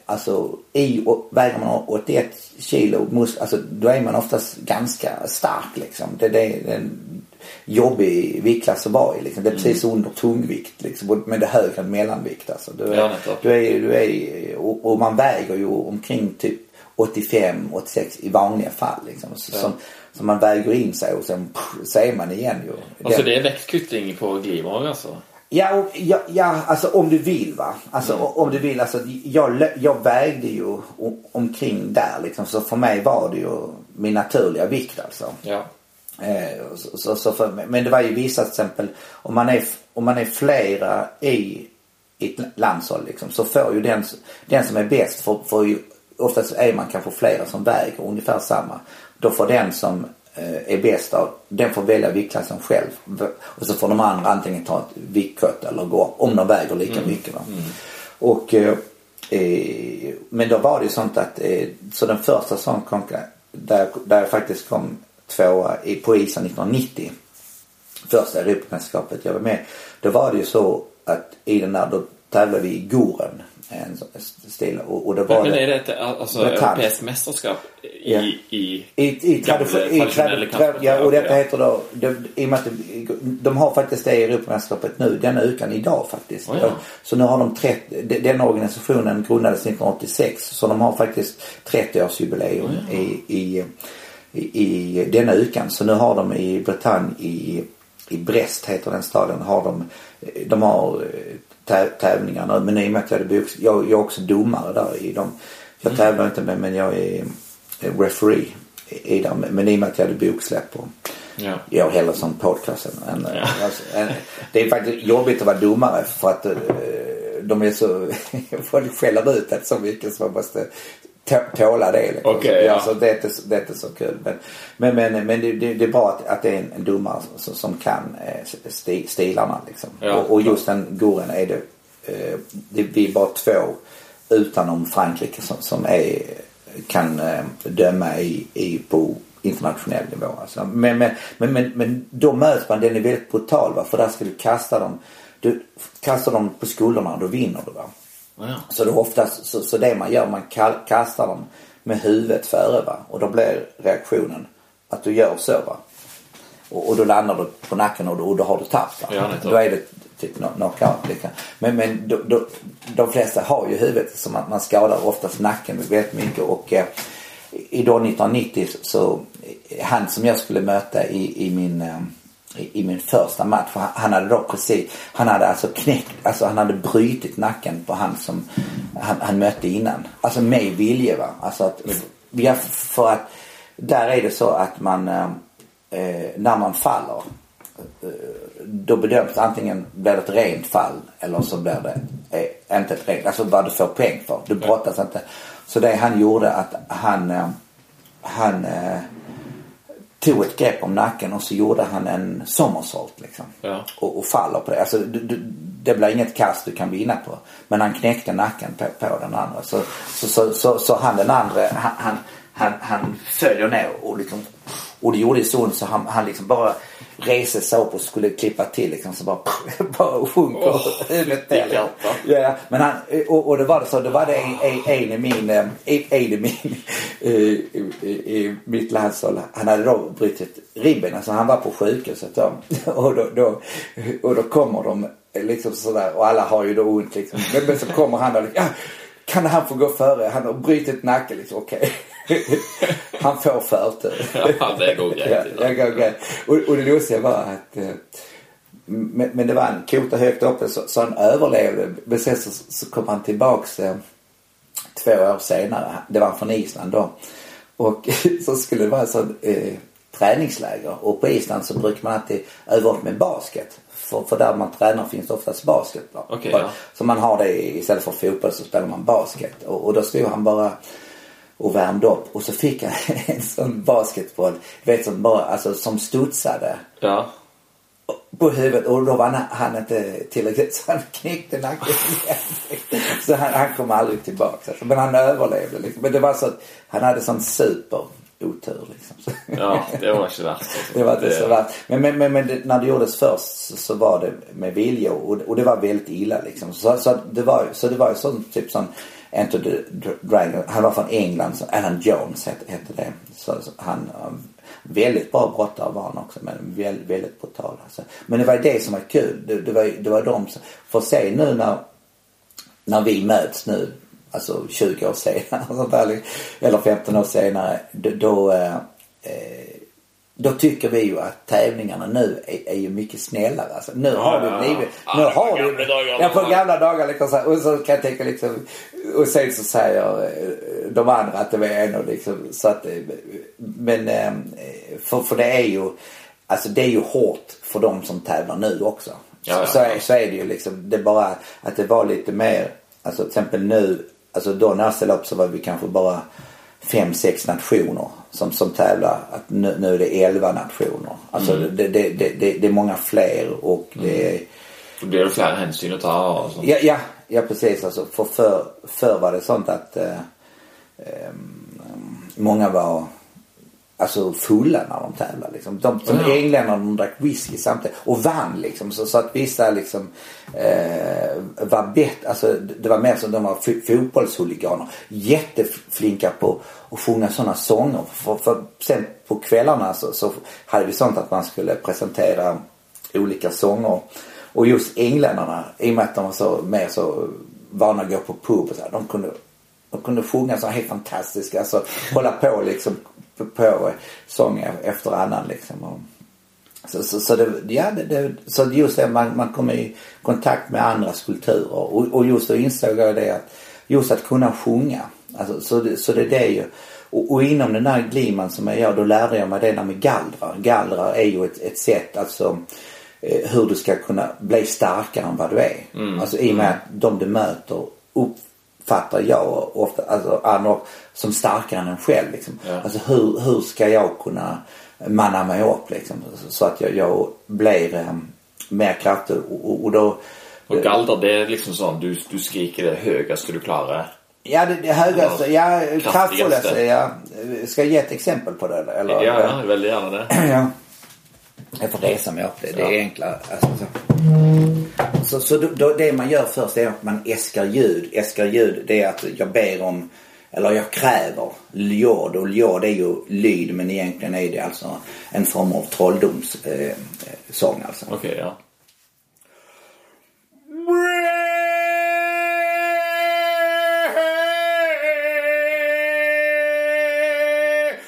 alltså i, och, väger man 81 kilo mus, alltså då är man oftast ganska stark liksom. Det, det är en jobbig viktklass att vara i liksom. Det är precis mm. under tungvikt liksom. Men det är högre än mellanvikt alltså. Du ja, du är, du är och, och man väger ju omkring typ 85, 86 i vanliga fall liksom. Så, ja. som, som man väger in sig och sen pff, så är man igen ju. Och så det är växtkvittring på Glimor alltså? Ja, ja, ja, alltså om du vill va. Alltså mm. om du vill. Alltså jag, jag vägde ju omkring där liksom. Så för mig var det ju min naturliga vikt alltså. Ja. Eh, så, så, så för, men det var ju vissa till exempel om man är, om man är flera i ett landshåll liksom, så får ju den, den som är bäst får, får ju oftast är man kanske flera som väger ungefär samma. Då får den som eh, är bäst av, den får välja viktklassen själv. Och så får de andra antingen ta ett viktkott eller gå upp om de väger lika mm. mycket. Mm. Och, eh, eh, men då var det ju sånt att, eh, så den första sån konkurrens, där, där jag faktiskt kom tvåa i, på isen 1990. Första Europamästerskapet jag var med. Då var det ju så att i den där, då tävlade vi i Goren en stil. Och, och det var men, men är det ett alltså, europeiskt mästerskap i, Ja. i, I, i, tradition, i traditionella trad, kampsporter. ja, och detta Ja. heter då, de, i och med att de, de har faktiskt det i Europamästerskapet nu, denna ukan idag faktiskt. Oh, ja. Så nu har de 30, de- den organisationen grundades 1986 så de har faktiskt 30-årsjubileum Oh, i, i, i, i denna ukan. Så nu har de i Bretagne i, i Brest heter den staden, har de, de har tä- tävlingar nu. Men i och med att jag, hade box, jag, jag är också domare där i dem. Jag tävlar inte med men jag är referee i dem. Men i och med att jag hade boksläpp och Ja. jag hellre som podcast än, Ja. alltså, Det är faktiskt jobbigt att vara domare för att eh, de är så, folk skäller ut det så mycket så man måste tåla det. Liksom. Okej, ja. så det, är inte, det är inte så kul. Men, men, men, men det, det, det är bra att, att det är en, domare som, som kan eh, sti, stilarna liksom. Ja. Och, och just den Goren är det, eh, det, vi är bara två utom Frankrike som, som är, kan eh, döma i, i, på internationell nivå. Alltså. Men, men, men, men, men då möts man, den är väldigt brutal va? för där ska du kasta dem, du kastar dem på skulderna och då vinner du va. Ja. Så det är oftast, så, så det man gör, man ka- kastar dem med huvudet före va. Och då blir reaktionen att du gör så va. Och, och då landar du på nacken och då, och då har du tappat. Ja, då är det typ no- knockout. Liksom. Men, men då, då, de flesta har ju huvudet som att man skadar oftast nacken väldigt mycket. Och eh, idag 1990 så, eh, han som jag skulle möta i, i min eh, i, min första match. För han, hade då precis, han hade alltså knäckt, alltså han hade brutit nacken på han som han, han mötte innan. Alltså med vilje va. Alltså att, ja, för att där är det så att man, eh, eh när man faller eh, då bedöms antingen blir det ett rent fall eller så blir det eh, inte ett rent, alltså vad du får poäng för. Du brottas inte. Så det han gjorde att han, eh, han eh, tog ett grepp om nacken och så gjorde han en somersault liksom. Ja. Och, och faller på det. Alltså du, du, det blir inget kast du kan vinna på. Men han knäckte nacken på, på den andra. Så, så, så, så, så han den andra, han, han, han, han följer ner och liksom och det gjorde så ont så han, han liksom bara reste sig upp och skulle klippa till liksom så bara, bara sjunker Åh, huvudet ner. Ja. Men han, och, och det var det så, det var det en, en, i min, eh, en, i min, eh, i, i, i mitt landslag. Han hade då brutit ribben, alltså han var på sjukhuset då. Och då, då, och då kommer de liksom sådär och alla har ju då ont liksom. Men, men så kommer han och liksom, ja, kan han få gå före? Han har brutit nacken liksom, okej. Han får förtur. Ja, det går grejt. Ja, jag går grejt. Och, och det lustiga var att eh, men, men det var en kota högt uppe så, så han överlevde. Men sen så, så kom han tillbaks eh, två år senare. Det var från Island då. Och så skulle det vara så eh, träningsläger. Och på Island så brukar man alltid öva upp med basket. För, för där man tränar finns det oftast basket. Okej, ja. Så man har det istället för fotboll så spelar man basket. Och, och då stod han bara och värmde upp och så fick han en sån basketboll, du vet som bara, alltså som studsade Ja. på huvudet och då var han, han inte tillräckligt så han knäckte nacken igen. Så han, han kom aldrig tillbaka. Alltså. Men han överlevde liksom. Men det var så att han hade sån super otur liksom. Så. Ja, det var inte värst. alltså. Det var inte så värst. Men, men, men, men det, när det gjordes först så, så var det med vilja och, och det var väldigt illa liksom. Så, så det var ju så det var ju sån typ sån Enter the Dragon. Han var från England. Så Alan Jones hette, hette det. Så, så han um, väldigt bra brottare var han också men väldigt, väldigt brutal. Alltså. Men det var ju det som var kul. Det, det, var, det var de som, för se nu när, när vi möts nu alltså 20 år senare eller 15 år senare då, då, eh, eh då tycker vi ju att tävlingarna nu är, är ju mycket snällare. Alltså, nu Ja, har det blivit... Ja, nu det var har gamla det, dagar. Ja, på gamla dagar liksom Och så kan jag tänka liksom... Och sen så säger eh, de andra att det var ändå liksom så att... eh, Men eh, för, för det är ju... Alltså det är ju hårt för de som tävlar nu också. Ja, ja, så, så är det ju liksom. Det är bara att det var lite mer... Alltså till exempel nu. Alltså då när jag ställde upp så var vi kanske bara fem, sex nationer som, som tävlar. Att nu, nu är det elva nationer. Alltså Mm. det, det, det, det, är många fler och det är... Då blir det fler hänsyn att ta och sånt. Ja, ja, ja precis. Alltså, för förr för var det sånt att eh, ehm, många var alltså fulla när de tävlade. Liksom. De, som Ja. engländarna de drack whisky samtidigt och vann liksom. Så, så att vissa liksom eh, var bättre, alltså det var mer som de var fo- fotbollshuliganer. Jätteflinka på att sjunga sådana sånger. För, för sen på kvällarna så, så hade vi sånt att man skulle presentera olika sånger. Och just engländarna, i och med att de var så mer så vana att gå på pub och så här, de kunde de kunde sjunga så helt fantastiska, alltså hålla på liksom på, sång efter annan liksom. Och, så, så, så, det, ja, det, det, så just det, man, man kom i kontakt med andras kulturer och, och just då insåg jag det att just att kunna sjunga. Alltså, så, det, så det är det ju. Och, och inom den här gliman som jag gör då lärde jag mig det där med gallrar. Gallrar är ju ett, ett sätt alltså eh, hur du ska kunna bli starkare än vad du är. Alltså i och med att de du möter uppfattar jag ofta, alltså andra som starkare än en själv liksom. Ja. Alltså hur, hur ska jag kunna manna mig upp liksom så- att jag, jag blir eh, mer kraftig och, och, då Och galder, det är liksom sånt, du, du skriker det högaste du klarar. Ja, det, det högaste, ja, kraftfullaste, ja. Ska jag ge ett exempel på det eller? Ja, ja, väldigt gärna det. ja. Jag får resa mig upp, det, det är Ja. enklare. Alltså, så. Så, så då, då, det man gör först är att man äskar ljud. Äskar ljud, det är att jag ber om, eller jag kräver ljud. Och ljud är ju lyd men egentligen är det alltså en form av trolldomssång eh, sång alltså. Okej, ja.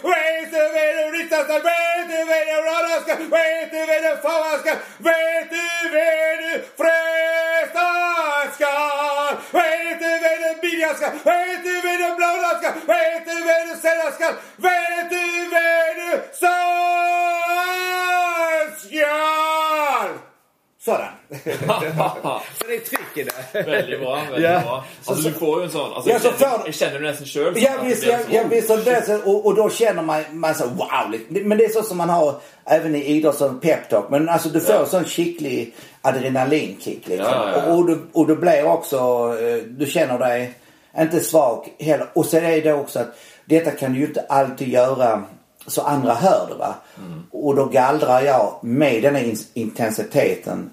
Vet du vad du riktar ska, vet du vad du radar ska, vet du vem du fara ska, vet du vem du frestas ska, vet du vem du bilja ska, vet du vem du blåda ska, vet du vem du sälja ska, vet du vem du sa ska. Sådan. Så det är tryck i det. Väldigt bra, väldigt Ja. bra. Alltså du får ju en sån, alltså, Ja, jag, så känner, jag känner det nästan själv. Ja visst, ja, så- ja, visst och, så- och, och då känner man, man så wow. Men det är så som man har även i idrott som peptalk. Men alltså du får Ja. sån skicklig adrenalinkick liksom. Ja, ja, ja. Och, och, du, och du blir också, eh, du känner dig inte svag heller. Och sen är det också att detta kan du ju inte alltid göra så andra hör det va. Mm. Och då gallrar jag med den här in- intensiteten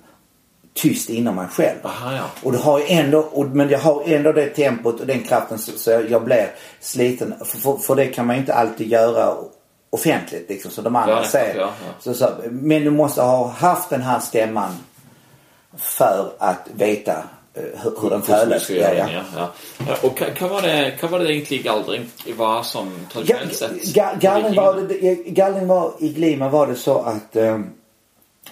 tyst inom mig själv. Aha, ja. Och du har ändå, och, men jag har ändå det tempot och den kraften så, så jag, jag blir sliten. För, för, för det kan man ju inte alltid göra offentligt liksom så de andra Ja, ser. ja. Så, så, men du måste ha haft den här stämman för att veta hur, hur den det, ja. ja. ja. Og hva, hva, var det, hva var det egentlig galdring var som tradisjonelt sett? Ga- Gallring var, det, gallring var i Glima var det så att eh,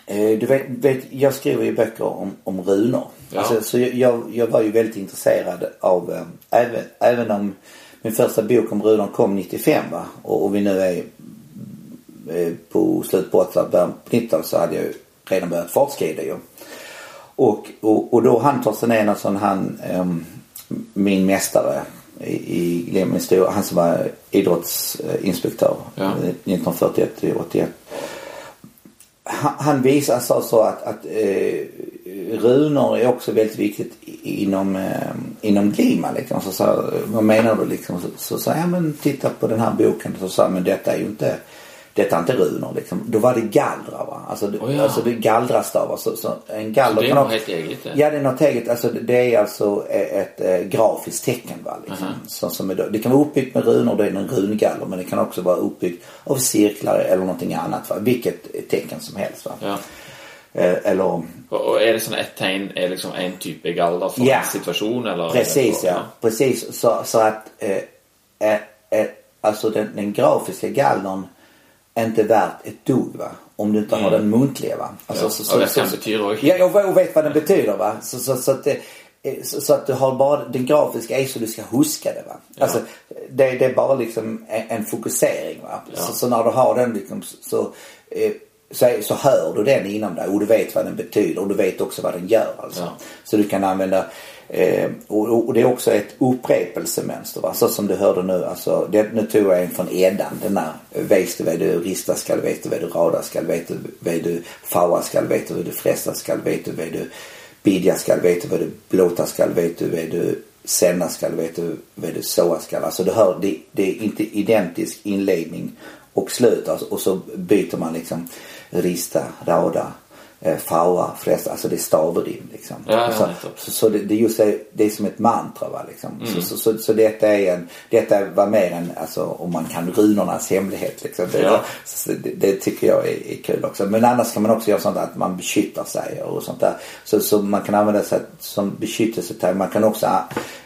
eh, du vet, vet, jag skriver ju böcker om, om runor. Ja. Alltså, så jag- jag, var ju väldigt intresserad av, eh, även, även om min första bok om runor kom 95 va? Och, och vi nu är eh, på slutet på 80 början på 90 så hade jag ju redan börjat forskrida ju. Och, och, och då han Torsten Enarsson, han, ehm, min mästare i, Lehmann historia, han som var idrottsinspektör Ja. eh, 1941 till 81. Han, han visade så, så att, att eh, runor är också väldigt viktigt inom, eh, inom Glima liksom. Så sa vad menar du liksom? Så, sa ja men titta på den här boken. Så sa men detta är ju inte detta är inte runor liksom. Då var det gallrar va. Alltså, Oh, ja. alltså det är gallrastavar. Så, så en galler Så det är också- helt eget det? Ja det är något eget. Alltså det- är alltså ett, ett, eh, grafiskt tecken va. Liksom. Så, som är, det kan vara uppbyggt med runor, det är en rungaller. Men det kan också vara uppbyggt av cirklar eller någonting annat va. Vilket tecken som helst va. Ja. Eh, eller og er det sånn ett tegn er liksom en type galder for Ja. en situasjon, eller? Precis ja. Precis. Så, så att eh, eh, eh, alltså den, den grafiska gallern är inte värt ett dugg va. Om du inte har den muntliga va. Alltså, Mm. Ja, och vet vad den betyder också. Ja, jag vet vad den betyder va. Så, så, så, att, det, så, så att du har bara, den grafiska är så du ska huska det va. Alltså det, det är bara liksom en, en fokusering va. Ja. Så, så när du har den liksom så, eh, så, så hör du den inom dig och du vet vad den betyder och du vet också vad den gör alltså. Ja. Så du kan använda eh, och, och det är också ett upprepelsemönster va. Så som du hörde nu alltså. Det, nu tog jag en från Eddan. Den där. Vet du vad du rista skall, vet du vad du rada skall, vet du vad du faua skall, vet du vad du fresta skall, vet du vad du bidja skall, vet du vad du blåta skall, vet du vad du sända skall, vet du vad du såa skall. Alltså du hör, det, det är inte identisk inledning och slut alltså, och så byter man liksom rista, rada, eh, flesta, alltså det är stavrim liksom. Ja, ja, så, så, så det, det, är just det, det är som ett mantra va liksom. Mm. Så, så, så, så, detta är en, detta var mer än, alltså om man kan runornas hemlighet liksom. Det, Ja. det, det tycker jag är, är kul också. Men annars kan man också göra sånt att man beskyttar sig och sånt där. Så, så man kan använda sig som beskyttelseterm. Man kan också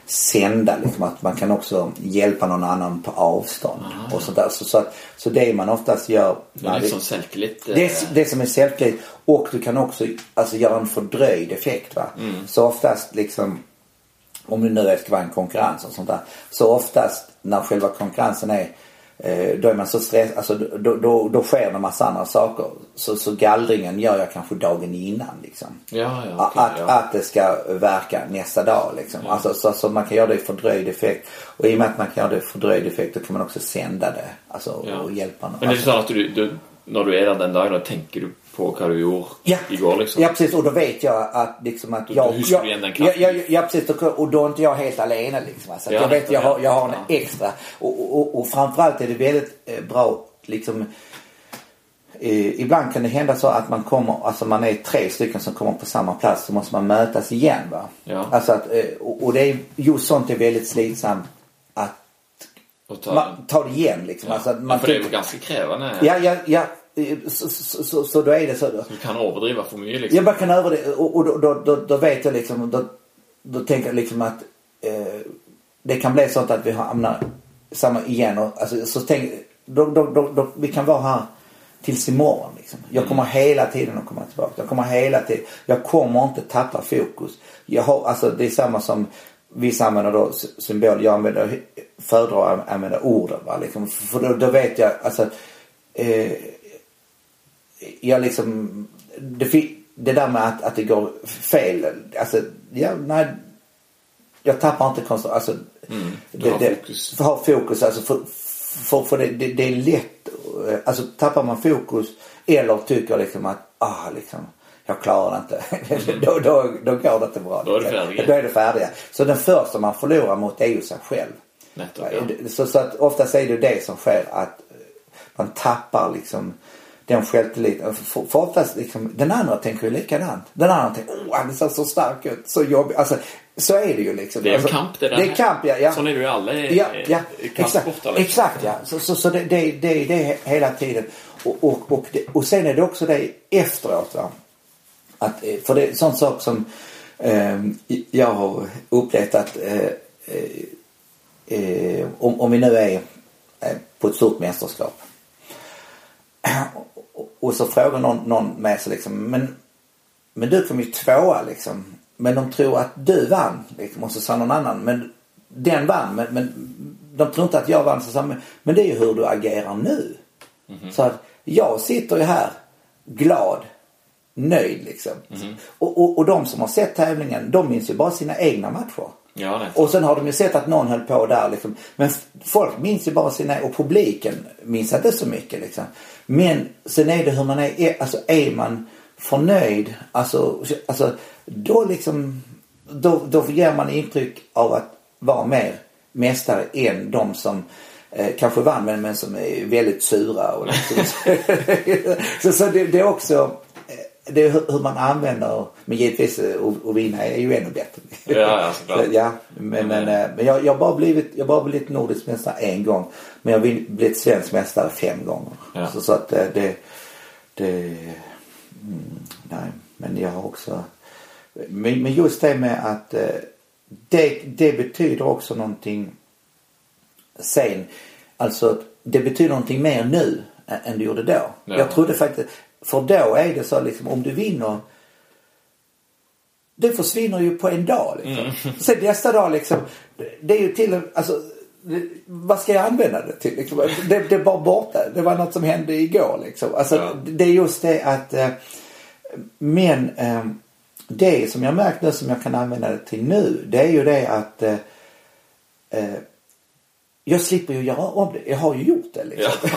sända liksom att man kan också hjälpa någon annan på avstånd och sånt där. Så, så, att, så det man oftast gör. Det är liksom. Det är det som är säljkligt och du kan också alltså, göra en fördröjd effekt va. Så oftast liksom om det nu ska vara en konkurrens och sånt där. Så oftast när själva konkurrensen är eh, då är man så stressad, alltså då, då, då sker det en massa andra saker. Så, så gallringen gör jag kanske dagen innan liksom. Ja, ja, okej, att, ja. att det ska verka nästa dag liksom. Alltså, så, så man kan göra det i fördröjd effekt. Och i och med att man kan göra det i fördröjd effekt då kan man också sända det. Alltså Ja. och hjälpa någon. Men det är sånn at du, du Når du er der den dagen, da tenker du på du gjorde Ja. igår, liksom? Ja precis och då vet jag att liksom att Då jag... huskar jag du igen den ja, precis och, och då är inte jag helt alene liksom. Alltså, Ja, jag vet jag har, jag har en ja. extra. Och, och, och framförallt är det väldigt eh, bra liksom eh, ibland kan det hända så att man kommer, alltså man är tre stycken som kommer på samma plats så måste man mötas igen va. Ja. Alltså att, eh, och, och det är just sånt är väldigt slitsamt att Og ta, man tar det igen liksom. ja. Alltså, att ja, man for det jo tycker- ganske krevende. ja, ja, ja. Så, så, så, så då är det så. Du kan overdrive for mye, liksom. Jag bara kan över det och, och då, då, då, då vet jag liksom, då, då tänker jag liksom att eh, det kan bli så att vi hamnar samma igen och alltså, så tänk, då, då, då, då, vi kan vara här tills imorgon liksom. Jag kommer hela tiden att komma tillbaka. Jag kommer hela tiden, jag kommer inte tappa fokus. Jag har, alltså det är samma som vissa använder då sy- symbol. Jag använder, föredrar att använda orden va liksom. För då, då vet jag alltså eh, jag liksom, det, det där med att, att det går fel, alltså, ja, nej, jag tappar inte konstant, alltså, Mm, det, har det, fokus. Har fokus, alltså för, för, för det, det, det är lätt, alltså tappar man fokus eller tycker liksom att, ah liksom, jag klarar det inte. då, då, då går det inte bra. Då är det färdiga. Då är det färdiga. Så den första man förlorar mot är ju sig själv. Nettopp, ja. Så, så att oftast är det det som sker att man tappar liksom den självtilliten. För, för oftast liksom, den andra tänker ju likadant. Den andra tänker, åh han ser så stark ut, så jobbig. Alltså så är det ju liksom. Det är en alltså, kamp, det där. Det är kamp ja. ja. Sånn er det jo i alle Ja, ja. Exakt, liksom. exakt ja. Så, så, så det, det, det är det hela tiden. Och, och, och, det, och sen är det också det efteråt va. Att, eh, för det är en sån sak som eh, jag har upplevt att eh, eh, eh, om, om vi nu är eh, på ett stort mästerskap. Och, så frågar någon, någon med sig liksom, men, men du kom ju tvåa liksom. Men de tror att du vann liksom. Och så sa någon annan, men den vann. Men, men de tror inte att jag vann. Så sa, men, men det är ju hur du agerar nu. Så att jag sitter ju här glad, nöjd liksom. Och, och, och de som har sett tävlingen, de minns ju bara sina egna matcher. Ja. Och sen har de ju sett att någon höll på där liksom. Men folk minns ju bara sina, och publiken minns inte så mycket liksom. Men sen är det hur man är, alltså är man förnöjd, alltså, alltså då liksom, då, då ger man intryck av att vara mer mästare än de som eh, kanske vann men, men som är väldigt sura. Och liksom. så så det, det är också det är hur man använder, men givetvis eh, vinna är ju ännu bättre. Ja, ja, ja, men, men, eh, men jag, jag har bara blivit, jag har bara blivit nordisk mästare en gång. Men jag har blivit svensk mästare fem gånger. Ja. Så, så att eh, det, det, mm, nej, men jag har också, men, men just det med att det, det betyder också någonting sen. Alltså det betyder någonting mer nu än än det gjorde då. Ja. Jag trodde faktiskt, för då är det så liksom om du vinner det försvinner ju på en dag liksom. Mm. Sen nästa dag liksom, det är ju till alltså det, vad ska jag använda det till? Liksom? Det, det är bara borta. Det var något som hände igår liksom. Alltså Ja. det är just det att eh, men eh, det som jag märkt nu som jag kan använda det till nu det är ju det att eh, eh, jag slipper ju göra om det. Jag har ju gjort det liksom.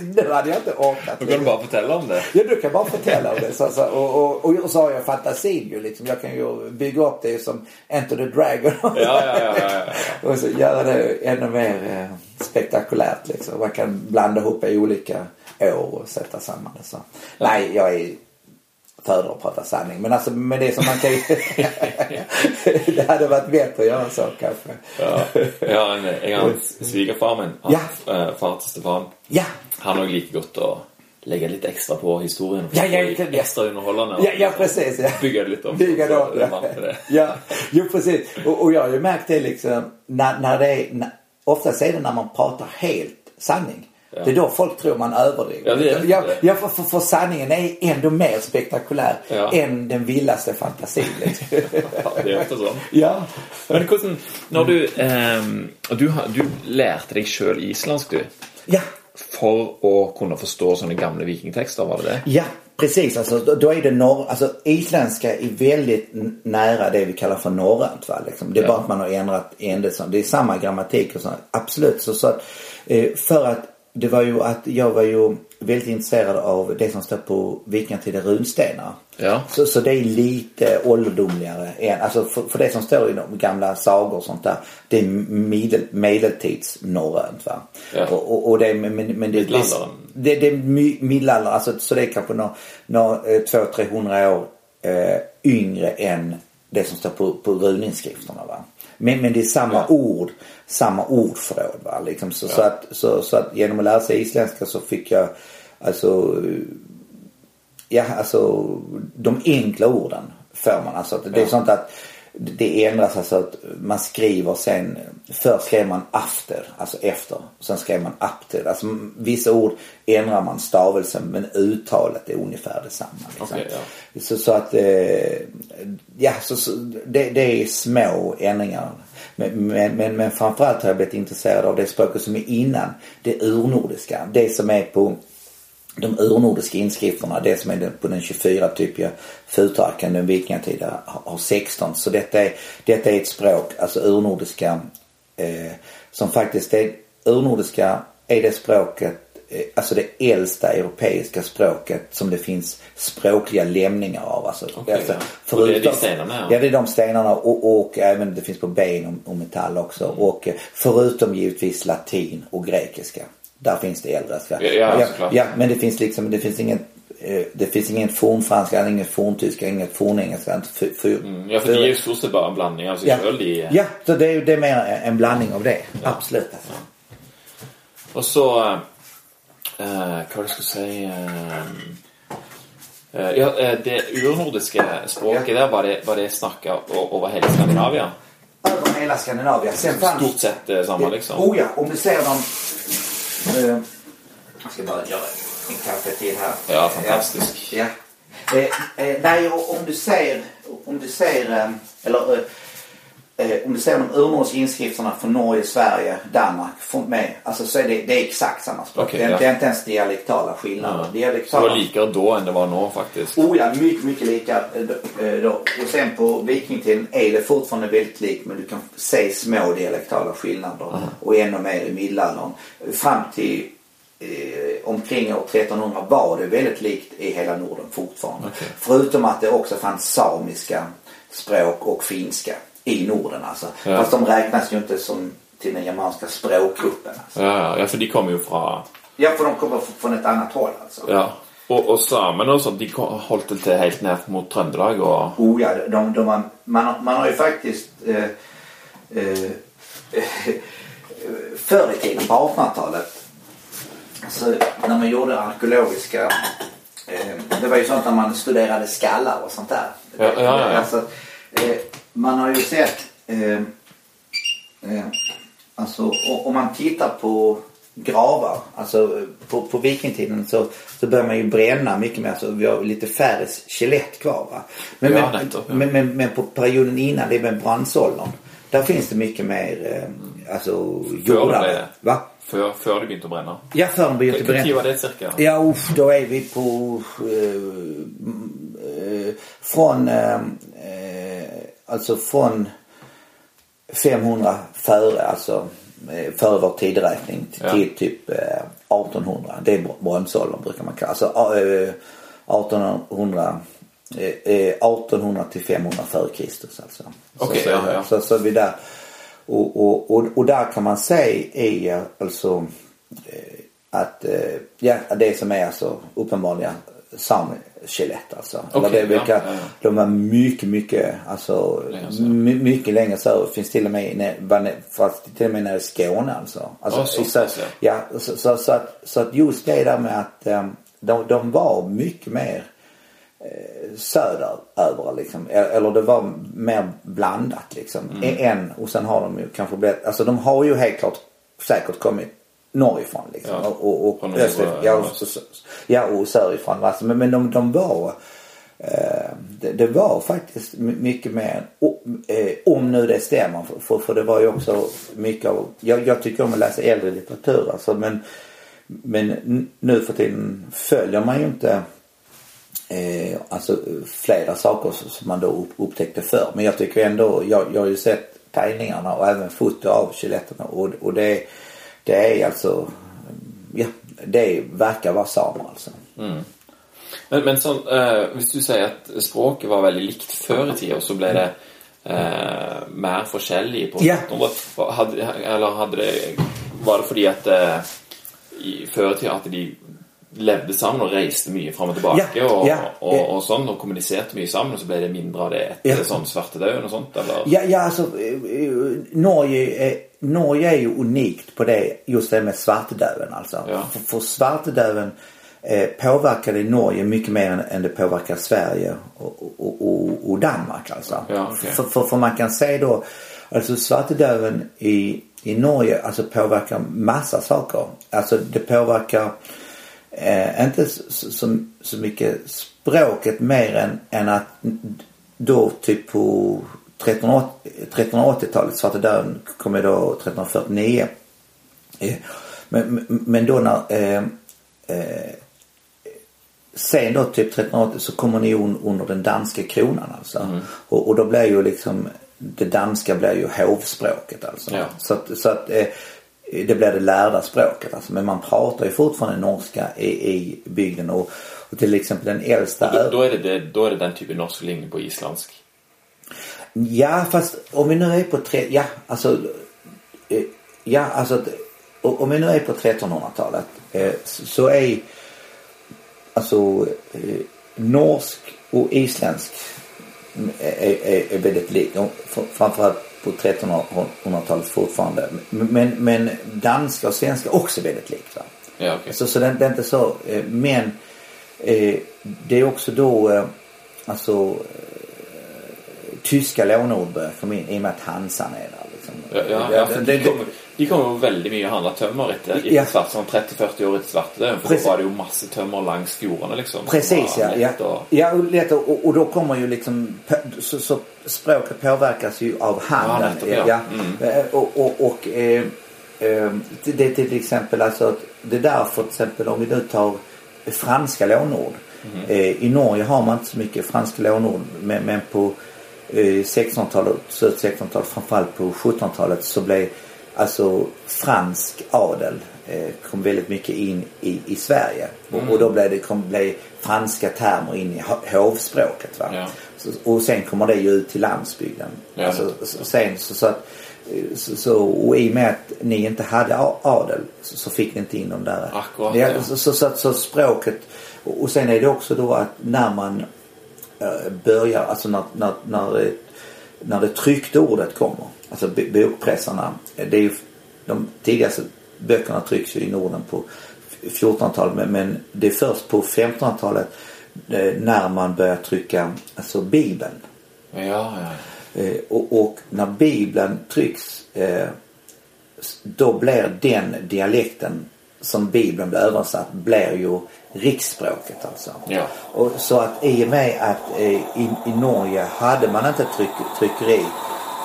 nu hade jag inte orkat. Nå kan du bare fortelle om det. Ja, du kan bara förtälla om det. Så, så, och, och, och så har jag fantasin ju liksom. Jag kan ju bygga upp det som Enter the Dragon. Ja, ja, ja. ja, ja. och så göra det ännu mer eh, spektakulärt liksom. Man kan blanda ihop i olika år och sätta samman det så. Nej, jag är föredrar att prata sanning. Men alltså med det som man kan Det hade varit bättre att göra så kanske. Ja, har en, en gång svigerfar min, ja. äh, far till Stefan. Ja. Han har lika gott att lägga lite extra på historien. Ja, ja, ja, extra underhållande. Ja, ja precis. Ja. Bygga lite om. Bygga om, ja. ja. Jo, precis. Och, och jag har ju märkt det liksom när, när det är, när, oftast är det när man pratar helt sanning. Ja. Det är då folk tror man överdriver. Ja, det är ja, ja, för, för, för sanningen är ändå mer spektakulär ja. än den vildaste fantasin. Liksom. ja, det är ofta så. Ja. Men hvordan, när du, um, du, du lärte dig själv isländsk du? Ja. För att kunna förstå sådana gamla vikingtexter, var det det? Ja, precis. Alltså, då är det norr, alltså isländska är väldigt nära det vi kallar för norrönt. Va? Liksom. Det är ja. bara att man har ändrat ändelsen. Det är samma grammatik och så. Absolut. Så, så att, eh, för att det var ju att jag var ju väldigt intresserad av det som står på vikingatida runstenar. Ja. Så, så det är lite ålderdomligare än, alltså för, för det som står i de gamla sagor och sånt där. Det är medel, medeltidsnorrönt va. Ja. Och, och, och det, men, men det, det, det, det är middelaldern, alltså så det är kanske några, några eh, två, trehundra år eh, yngre än det som står på, på runinskrifterna va. Men, men det är samma ja. ord, samma ordförråd. Va? Liksom, så, ja. så, att, så, så att genom att lära sig isländska så fick jag alltså Ja, alltså de enkla orden får man. Alltså, det är sånt att det ändras alltså att man skriver sen, först skrev man after, alltså efter. Sen skrev man after. Alltså vissa ord ändrar man stavelsen men uttalet är ungefär detsamma. Liksom. Okay, ja. så, så att, eh, ja så, så det, det, är små ändringar. Men, men, men, framförallt har jag blivit intresserad av det språket som är innan. Det urnordiska. Det som är på de urnordiska inskrifterna, det som är på den 24-typiga futarken, den vikingatida, har 16. Så detta är, detta är ett språk, alltså urnordiska, eh, som faktiskt är, urnordiska är det språket, alltså det äldsta europeiska språket som det finns språkliga lämningar av. Alltså, okay, alltså, ja. Förutom, och det är de stenarna? Ja. ja, det är de stenarna och, och även det finns på ben och, metall också. Mm. Och eh, förutom givetvis latin och grekiska. Där finns det äldre. Ja, ja, ja, ja, men det finns liksom, det finns ingen eh, det finns ingen fornfranska, ingen forntyska, inget fornengelska. För, för, mm, ja, för det är ju stort bara en blandning sig ja. I, ja, så det är, det är mer en blandning av det. Ja. Absolut. Alltså. Ja. Och så, äh, vad ska jag säga? Äh, ja, det urnordiska språket där var det, var det snackat över hela Skandinavien? Över hela Skandinavien. Sen fanns, Stort sett samma liksom? Oh ja, om du ser dem Eh, jag ska bara göra en kaffe till här. Ja, fantastisk. Ja. Eh, eh, nej, om du ser, om du ser, eh, eller eh, om du ser de urnordiska inskrifterna från Norge, Sverige, Danmark med. Alltså så är det, det är exakt samma språk. Okay, det, är, ja. det är inte ens dialektala skillnader. Ja. Dialektala... Så det var lika då än det var nu faktiskt? Oh ja, mycket, mycket lika då. Och sen på vikingtiden är det fortfarande väldigt likt men du kan se små dialektala skillnader. -huh. Och ännu mer i middelaldern. Fram till eh, omkring år 1300 var det väldigt likt i hela Norden fortfarande. Okay. Förutom att det också fanns samiska språk och finska i Norden alltså. Ja. Fast de räknas ju inte som till den germanska språkgruppen. Alltså. Ja, ja, för de kommer ju från... Ja, för de kommer från ett annat håll alltså. Ja. Och, och samerna och sånt, de det till helt ner mot Tröndelag och... Oh ja, de, de har, man, man har ju faktiskt eh, eh, förr i tiden på 1800-talet så när man gjorde arkeologiska eh, det var ju sånt när man studerade skallar och sånt där. Ja, ja, ja. Alltså, eh, man har ju sett eh, eh, alltså om man tittar på gravar, alltså på, på vikingtiden så, så börjar man ju bränna mycket mer. Så vi har lite färre skelett kvar va. Men, ja, men, ja. men, men, men, på perioden innan, det är med brandsåldern. Där finns det mycket mer eh, alltså jordar. Va? För, för det började bränna? Ja, för de började bränna. Vilken tid det cirka? Ja, usch, då är vi på eh, eh, från eh, eh alltså från 500 före, alltså eh, före vår tideräkning till, till typ 1800. Det är bronsåldern brukar man kalla alltså 1800 1800 till 500 före Kristus alltså. Okej, okay, så, ja, ja. Så, så, vi där. Och, och, och, och där kan man se i alltså att ja, det som är alltså uppenbarligen samskelett alltså. Okay, det vilka, ja, ja, ja. De är mycket, mycket, alltså my, mycket längre söderut. Finns till och med, fast till och med nere i Skåne alltså. alltså oh, så, så, ja, så, så, så, att, så att just det där med att um, de, de var mycket mer eh, söderöver liksom. Eller det var mer blandat liksom. Mm. Än, och sen har de ju kanske blivit, alltså de har ju helt klart säkert kommit norrifrån liksom. Ja, och, och, och österifrån. Ja, och, ja, och sörifrån. Alltså, men, men de, de var eh, det, det, var faktiskt mycket mer, eh, om nu det stämmer. För, för, för, det var ju också mycket av, jag, jag tycker om att läsa äldre litteratur alltså. Men, men nu för tiden följer man ju inte eh, alltså flera saker som man då upptäckte förr. Men jag tycker ändå, jag, jag har ju sett tegningarna och även foto av skeletterna och, och det det är alltså, ja, det verkar vara samer alltså. Mm. Men, men så, eh, hvis du säger att språket var väldigt likt förr i tiden så blev det eh, mer forskjellig på ja. Hadde, eller hade det Var det fordi at eh, i, før i tida at de levde sammen og reiste mye fram og tilbake ja, og, ja, og, og, og, sånn, og kommuniserte mye sammen, og så ble det mindre av det etter ja. sånn svartedauden og sånt, eller? Ja, ja alltså Norge är, Norge är ju unikt på det, just det med svartedauden alltså. Ja. För, för svartedauden eh, påverkade Norge mycket mer än, än det påverkar Sverige och, och, och Danmark alltså. Ja, okay. för, för, för man kan säga då, alltså svartedauden i, i Norge alltså påverkar massa saker. Alltså det påverkar eh, inte så, så, så, mycket språket mer än, än att då typ på 1380-talet, svarta döden kom ju då 1349. Eh, men, men då när eh, eh, sen då typ 1380 så kommer ni under den danska kronan alltså. Mm. Och, och då blir ju liksom det danska blir ju hovspråket alltså. Ja. Så att, så att eh, det blir det lärda språket alltså. Men man pratar ju fortfarande norska i, i bygden och, och till exempel den äldsta... Då, då, är det, då är det den typen norsk linje på isländsk? Ja fast om vi nu är på tre, ja alltså, eh, ja alltså om vi nu är på 1300-talet eh, så är alltså eh, norsk och isländsk är, är, är väldigt likt. Framförallt på 1300-talet fortfarande. Men, men danska och svenska också väldigt likt. Va? Ja, okay. Så, så det, det, är inte så. Men det är också då alltså tyska låneord börjar komma in i och med att Hansan är där. Liksom. Ja, ja, ja för det, de, kommer, de kommer väldigt mycket handla tömmer etter, ja. svart, sånn 30-40 år etter svartedauden. För Precis. då var det ju massa tömmer längs fjordarna liksom. Precis ja. Ja, och... ja och, lätt, och, och, då kommer ju liksom så, så språket påverkas ju av handeln. Ja, ja. Mm. Eh, och, och, och eh, eh, det är till exempel alltså det är därför till exempel om vi nu tar franska lånord. Mm. Eh, I Norge har man inte så mycket franska lånord men, men på 1600-talet, slutet 1600-talet, framförallt på 1700-talet så blev alltså fransk adel eh, kom väldigt mycket in i, i Sverige. Mm. Och, då blev det kom, blev franska termer in i hovspråket. Va? Ja. Så, och sen kommer det ju ut till landsbygden. Ja, alltså, sen så, så att så, så, och i och med att ni inte hade adel så, så fick ni inte in dem där. Akkurat, ja, så, så, så, språket och, sen är det också då att när man Eh, börjar, alltså när, när, när, det, när det tryckta ordet kommer. Alltså bokpressarna. Det är ju, de tidigaste böckerna trycks ju i Norden på 1400-talet men, det är först på 1500-talet eh, när man börjar trycka alltså Bibeln. Ja, ja. Eh, och, och, när Bibeln trycks då blir den dialekten som Bibeln blir översatt blir ju riksspråket alltså. Ja. Och så att i och med att eh, i, i Norge hade man inte tryck, tryckeri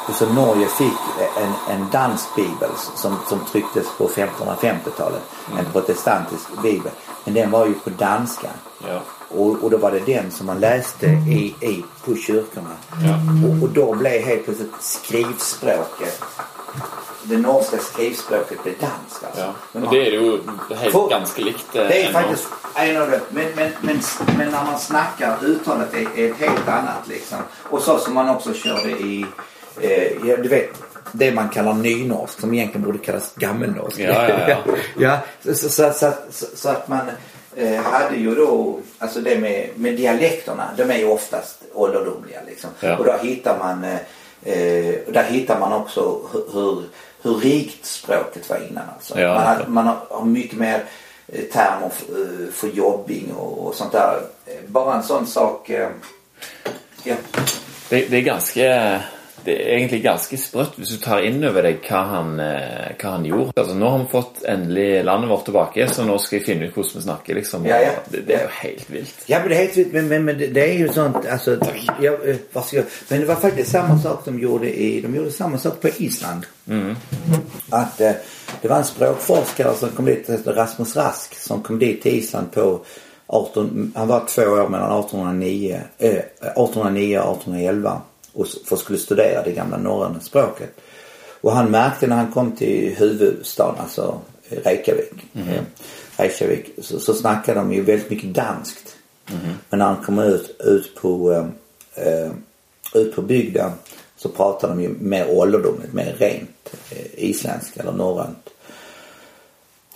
och så Norge fick en, en dansk bibel som, som trycktes på 1550-talet. Mm. En protestantisk bibel. Men den var ju på danska. Ja. Och, och då var det den som man läste i, i på kyrkorna. Ja. Och, och då blev helt plötsligt skrivspråket det norska skrivspråket blir danskt alltså. Ja. Men det är ju helt för, ganska likt. Eh, det är faktiskt en av det. Men, men, men, men när man snackar uttalet är, är ett helt annat liksom. Och så som man också körde i, eh, du vet det man kallar nynorsk som egentligen borde kallas gammelnorsk. Ja, ja, ja. ja så, så, så, så, att man eh, hade ju då, alltså det med, med dialekterna, de är ju oftast ålderdomliga liksom. Ja. Och där hittar man, eh, eh, där hittar man också hur, hur, hur rikt språket var innan alltså. Ja, man, har, man har, mycket mer eh, termer f- eh, för jobbing och, och sånt där. Eh, Bara en sån sak. Ja. Det, det er ganske det er egentlig ganske sprøtt hvis du tar inn over deg hva han, eh, hva han gjorde. Altså, nå har vi fått endelig landet vårt tilbake, så nå skal jeg finne ut hvordan vi snakker. Liksom. Ja, ja. Det, det er jo helt vilt. Ja men det är helt vitt, men, men, men det, är ju sånt, alltså, ja, eh. Men det var faktiskt samma sak de gjorde i, de gjorde samma sak på Island. Att eh, det var en språkforskare som kom dit, Rasmus Rask, som kom dit till Island på 18, han var två år mellan 1809, eh, 1809 och 1811 och för skulle studera det gamla norröna språket. Och han märkte när han kom till huvudstaden, alltså eh, Reykjavik. Eh, Reykjavik så, så snackade de ju väldigt mycket danskt. Men när han kom ut, ut på eh, eh, ut på bygden så pratade de ju mer ålderdomligt, mer rent eh, isländska eller norrönt.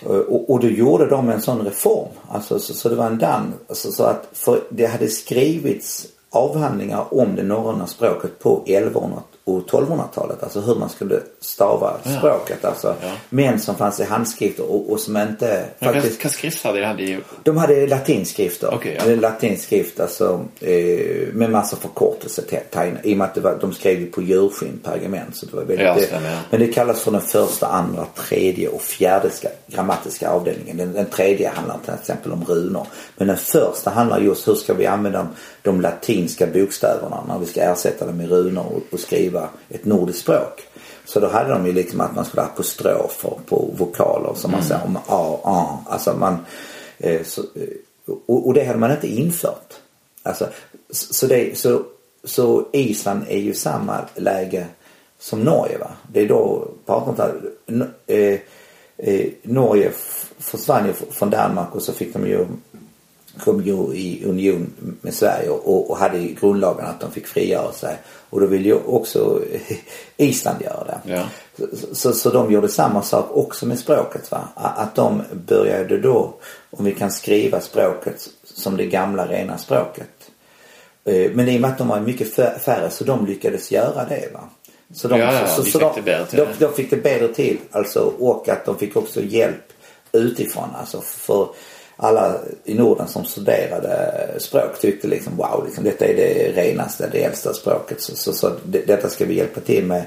Och, och då gjorde de en sån reform. Alltså, så, så det var en dans. Alltså, så att för det hade skrivits avhandlingar om det norröna språket på 1100 och 1200-talet. Alltså hur man skulle stava språket. Alltså Ja. män som fanns i handskrifter och, och som inte Men faktiskt hva skrift hadde de? Hadde de de hade latinskrifter. Okej, ja. Latinskrift alltså eh, med massa förkortelsetegn. I och med att var, de skrev ju på djurskinn pergament. Så det var väldigt, Ja, stämmer, ja. Men det kallas för den första, andra, tredje och fjärde ska, grammatiska avdelningen. Den, den tredje handlar till exempel om runor. Men den första handlar just hur ska vi använda de, de latinska bokstäverna när vi ska ersätta dem med runor och, och skriva ett nordiskt språk. Så då hade de ju liksom att man skulle ha apostrofer på vokaler som man säger om a, a. Alltså man, eh, så, eh, och, och det hade man inte infört. Alltså, så, det, så, så Island är ju samma läge som Norge va. Det är då på 1800-talet. N- Eh, eh, Norge försvann ju från Danmark och så fick de ju kom ju i union med Sverige och, och hade i grundlagen att de fick frigöra sig. Och då ville ju också Island göra det. Ja. Så, så, så de gjorde samma sak också med språket. Va? Att de började då, om vi kan skriva språket som det gamla rena språket. Eh, Men i och med att de var mycket fär- färre så de lyckades göra det. Va? Så de, Ja, ja, så, de så fick de, det bättre till. de, de fick det bättre till. Alltså, och att de fick också hjälp utifrån. Alltså för alla i Norden som studerade språk tyckte liksom wow, liksom, detta är det renaste, det äldsta språket. Så, så, så det, detta ska vi hjälpa till med.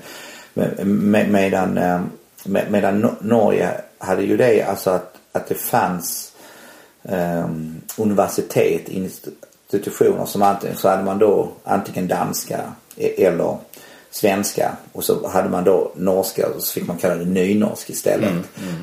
med, med medan, eh, med, medan No- Norge hade ju det, alltså att, att det fanns eh, universitet, institutioner som antingen så hade man då antingen danska e- eller svenska och så hade man då norska och så fick man kalla det nynorsk istället.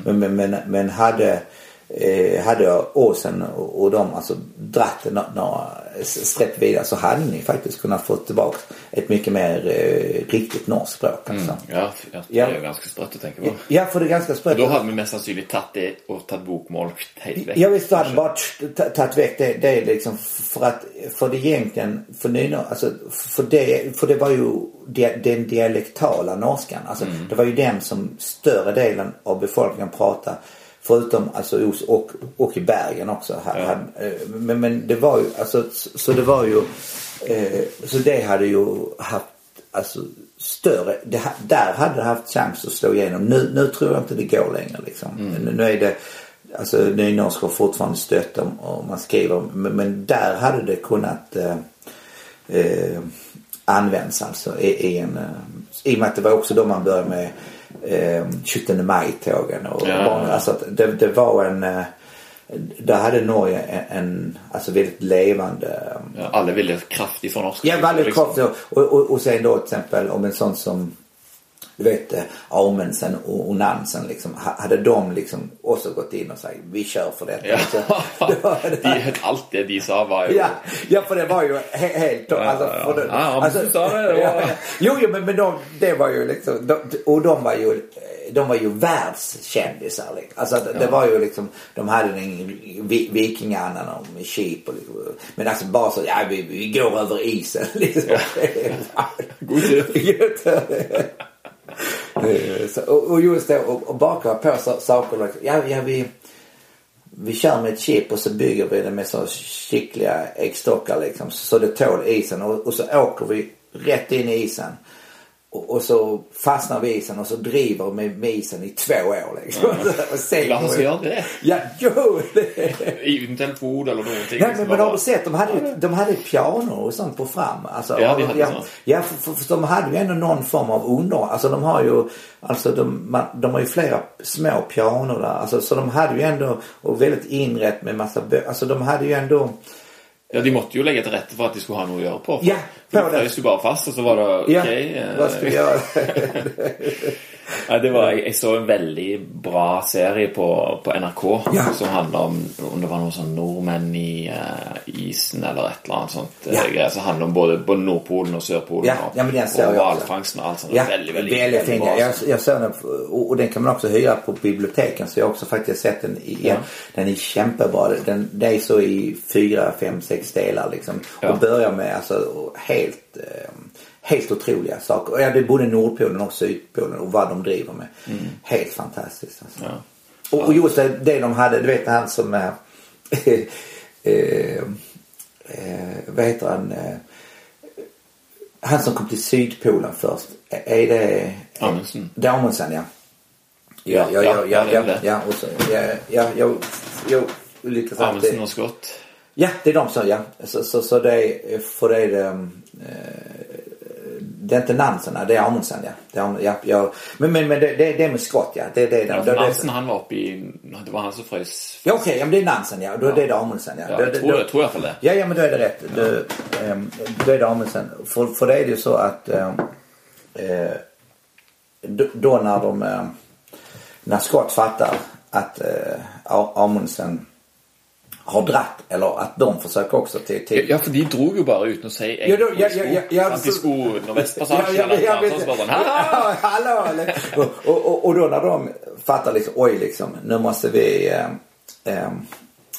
Men, men, men, men hade eh, hade Åsen och, och de alltså dratt det nå- några streck vidare så hade ni faktiskt kunnat få tillbaka ett mycket mer eh, riktigt norskt språk. Alltså. Ja, ja, det Ja. er jo ganske sprøtt å tenke på. Ja, för det är ganska sprött. Da hadde vi mest sannsynlig tatt det og tatt bokmål helt vekk. Ja visst, då hade bara t- t- tagit väck det, det är liksom för att, för det egentligen, för nynor, alltså för det, för det var ju den dialektala norskan. Alltså det var ju den som större delen av befolkningen pratade. Förutom alltså hos- och, och i bergen också. Här, Ja. här, eh, men, men det var ju, alltså så så det var ju, eh, så det hade ju haft, alltså större, det, där hade det haft chans att slå igenom. Nu, nu tror jag inte det går längre liksom. Nu, nu är det, alltså nynorsk har fortfarande stött om och man skriver, men, men där hade det kunnat eh, eh, används alltså i, i en, eh, i och med att det var också då man började med eh, 17 maj-tågen och Ja. barn, alltså att det, det var en eh, där hade Norge en, en alltså väldigt levande Ja, alle ville kraftig fornorske. Ja, väldigt liksom. kraftigt. Och, och, och sen då till exempel om en sån som du vet eh, Amundsen och, Nansen liksom. ha- Hade de liksom också gått in och sagt vi kör för detta. Ja. Så, det var det de, alt det de sa, var jo Ja, ja, för det var ju he helt... Alltså, ja. det, Ja, Amundsen sa det, det var- ja, ja. Jo, jo, men, men de, det var ju liksom... De, och de var ju, de var ju världskändisar. Liksom. Alltså det, det var ju liksom... De hade den vi- vikingandan om Kip och liksom, Men alltså bara så, ja vi, vi går över isen liksom. Tur. God tur. Eh, så, och, och just det och, och baka på så, saker. Ja, ja vi, vi kör med ett chip och så bygger vi det med så skickliga äggstockar liksom. Så det tål isen och, och så åker vi rätt in i isen. Och, och så fastnar vi i isen och så driver med, med isen i två år liksom. och sen, Varför gör det? Ja, jo! Det. Utan fod eller någonting. Nej, liksom men, men bara- har du sett? De hade, ju- de hade piano och sånt på fram. Alltså, Ja, vi hade ja, ja för, för, för de hade ju ändå någon form av under. Alltså de har ju, alltså de, man, de har ju flera små pianon där. Alltså, så de hade ju ändå, och väldigt inrätt med massa bö- Alltså de hade ju ändå, Ja, de måtte ju lägga till rätta för att de skulle ha något att göra på. För Ja, på de det. frös ju bara fast och så var det ja, okej. eh, vad ska vi göra? Ja, det var, jag såg en väldigt bra serie på, på NRK Ja. som handlar om om det var någon sån norrmän i eh, isen eller ett eller annat sånt Ja. ja. grejer. Så handlar om både, både Nordpolen och Sydpolen Ja, och, den och valfångsten och allt sånt. Ja, väldigt, väldigt, väldigt fin. bra. Jag, jag såg den och, och den kan man också hyra på biblioteken så jag har också faktiskt sett den igen. Den är kämpebra. Den, det är så i fyra, fem, sex delar liksom. Och börjar med alltså helt, eh, helt otroliga saker. Och ja, det är både Nordpolen och Sydpolen och vad de driver med. Helt fantastiskt alltså. Mm. Ja. Och, och just det, det de hade, du vet han som är eh, vad heter han? Eh, han som kom till Sydpolen först. Är det... Amundsen. Amundsen ja. Ja, ja, ja, ja, ja, ja, ja, och så, ja, ja, jag, jag lyckas Amundsen och Scott. Ja, det är de som, ja. Så, så, så det är, för det är det, det är inte Nansen, det är Amundsen ja. Det är, ja, ja. Men, men, men det, det, det är med skott ja. Det, det, det, Ja, det, för det, Nansen han var uppe i... Det var han som frös. Ja okej, ja, men det är Nansen ja. Då är det Amundsen ja. Ja, jag då- tror, jag tror alla fall det. Ja, ja men då är det rätt. Då, ehm, då är det Amundsen. För, för det är det ju så att ehm, eh, då, när de eh, när Scott fattar att eh, A- Amundsen har dratt eller att de försöker också till, till Ja, för de drog ju bara ut och säger Ja, då- ja, ja, ja, Att de så- skulle Nordvästpassagen eller något annat. Och så bara hallå och, och, och, och då när de fattar liksom, oj liksom, nu måste vi eh, eh,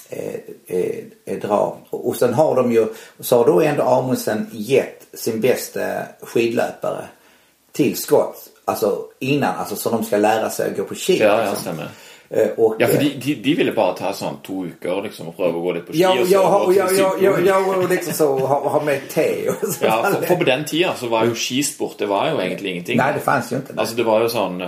eh, eh, eh, dra. Och, och sen har de ju, så har då ändå Amundsen gett sin bästa skidlöpare till Scott. Alltså innan, alltså så de ska lära sig att gå på skidor. Ja, ja, liksom. stämmer. Eh, Och, Ja, för eh, de, de, de ville bara ta sån två veckor liksom och pröva att gå lite på ski Ja, och så ja, och ja, ja, ja, ja, och liksom så ha, ha med te och så. Ja, för, för på den tiden så var ju skisport, det var ju egentligen ingenting. Nej, det fanns ju inte. Alltså det var ju sån... eh,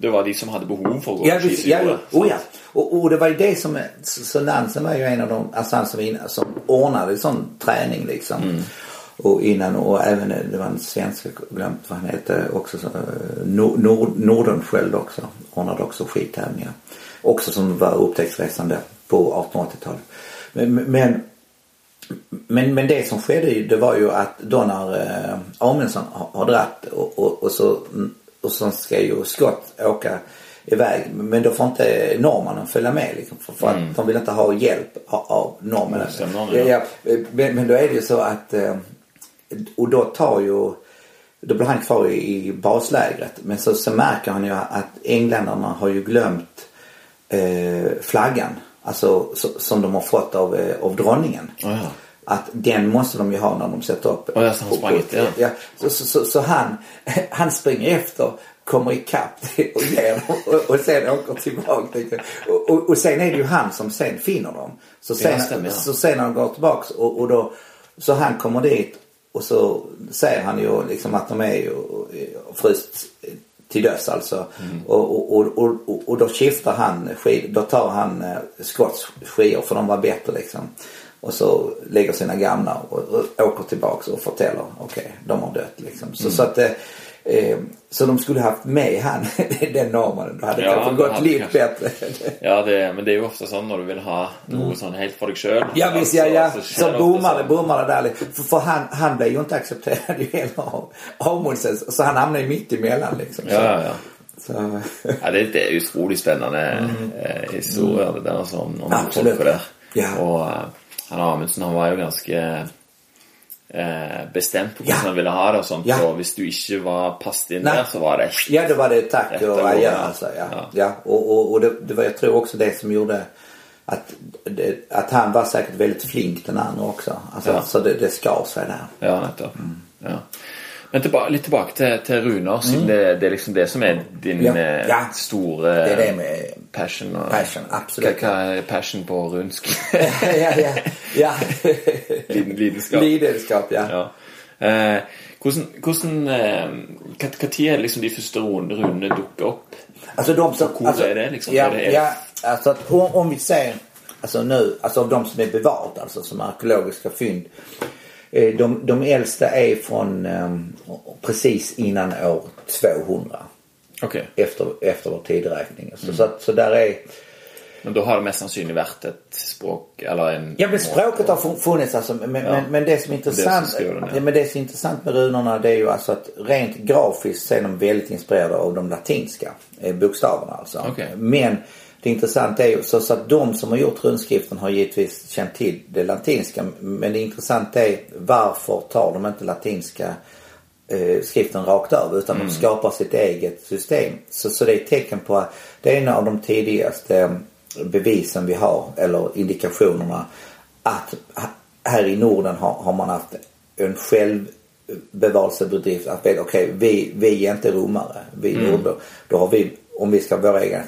Det var de som hade behov för att gå Ja, på visst, ja, oh, ja. Och, och det var ju det som, så, Nansen var ju en av de, alltså han som, som ordnade sån träning liksom. Mm. Och innan och även, det var en svensk, glömt vad han hette också, så, eh, Nord, Nord, Nordenskiöld också. Ordnade också skidtävlingar. Också som var upptäcktsresande på 1880-talet. Men, men men, men det som skedde det var ju att då när eh, Amundsen har, har dratt och, och, och, så, och så ska ju Scott åka iväg. Men då får inte norrmannen följa med liksom, för, för att de vill inte ha hjälp av, norrmännen. Ja, men, men då är det ju så att eh, och då tar ju då blir han kvar i, i baslägret. Men så, så märker han ju att engländarna har ju glömt eh, flaggan. Alltså så, som de har fått av, eh, av dronningen. Ja, ja. Att den måste de ju ha när de sätter upp. Ja, just det, han sprang ja. ja. Så, så, så, så han, han springer efter, kommer ikapp och ger dem och, och sen åker tillbaka. Och, och, och sen är det ju han som sen finner dem. Så sen, Ja, ja. så sen när han går tillbaks och, och då, så han kommer dit och så säger han ju liksom att de är ju fryst till döds alltså. Mm. Och, och, och, och, och då skiftar han skid, då tar han eh, Scotts skidor för de var bättre liksom. Och så lägger sina gamla och, och åker tillbaks och förtäller okej, de har dött liksom. Så, Mm. så att eh, så de skulle haft med han, den norrmannen. Då hade det Ja, kanske det gått hade lite kanske. bättre. Ja, det, men det är ju ofta så när du vill ha något sånt helt för dig själv. Mm. Ja visst, ja, ja. Så, Så bommade, bommade där. För, för han, han blev ju inte accepterad ju heller av Amundsen. Så han hamnade ju mitt emellan liksom. Ja, ja, ja. så, Ja, det, det är ju otroligt spännande eh, historia det där alltså, om, om Mm. Absolut. folk där. Ja. Och eh, han Amundsen han var ju ganska eh, bestämt på hur Ja. han ville ha det och sånt. Ja. Så hvis du inte var passade in Nej. där så var det ja, då var det tack och adjö ja. alltså. Ja. Ja. ja. Och, och, och det, det var, jag tror också det som gjorde att, det, att han var säkert väldigt flink den andra också. Alltså, Ja. Så det, det skar sig där. Ja, nettopp. Mm. Ja. Men tilbake, litt tilbake til, til runer, siden det, det er liksom det som er din Ja. eh, Ja. store Det är det med passion. Og, passion, hva, absolut. hva er passion på runsk? ja, ja, ja. Liden- lidenskap. Lidenskap, ja. ja. Eh, hvordan, hvordan eh, er liksom de første runene dukker opp? Alltså de som... Hvor alltså, är det liksom? Ja, det- ja alltså om vi ser, alltså nu, alltså av de som är bevarat, alltså som arkeologiska fynd. Eh, De, de äldsta är från eh, precis innan år 200. Ok, Efter, efter vår tideräkning. Så, så, att- så där är... Men da har det mest sannsynlig vært et språk eller en Ja men språket har fun- funnits alltså. Men, men, men det som är intressant. Det som ja. ja. men det som är intressant med runorna det är ju alltså att rent grafiskt så är de väldigt inspirerade av de latinska eh, bokstäverna alltså. Okej. Men det intressanta är ju så, så att de som har gjort runskriften har givetvis känt till det latinska. Men det intressanta är varför tar de inte latinska eh, skriften rakt av utan de skapar sitt eget system. Så, så det är ett tecken på att det är en av de tidigaste eh, bevisen vi har eller indikationerna att här i Norden har, har man haft en självbevarelsebedrift att veta okej vi, vi är inte romare. Vi mm. då, då har vi, om vi ska ha våra egna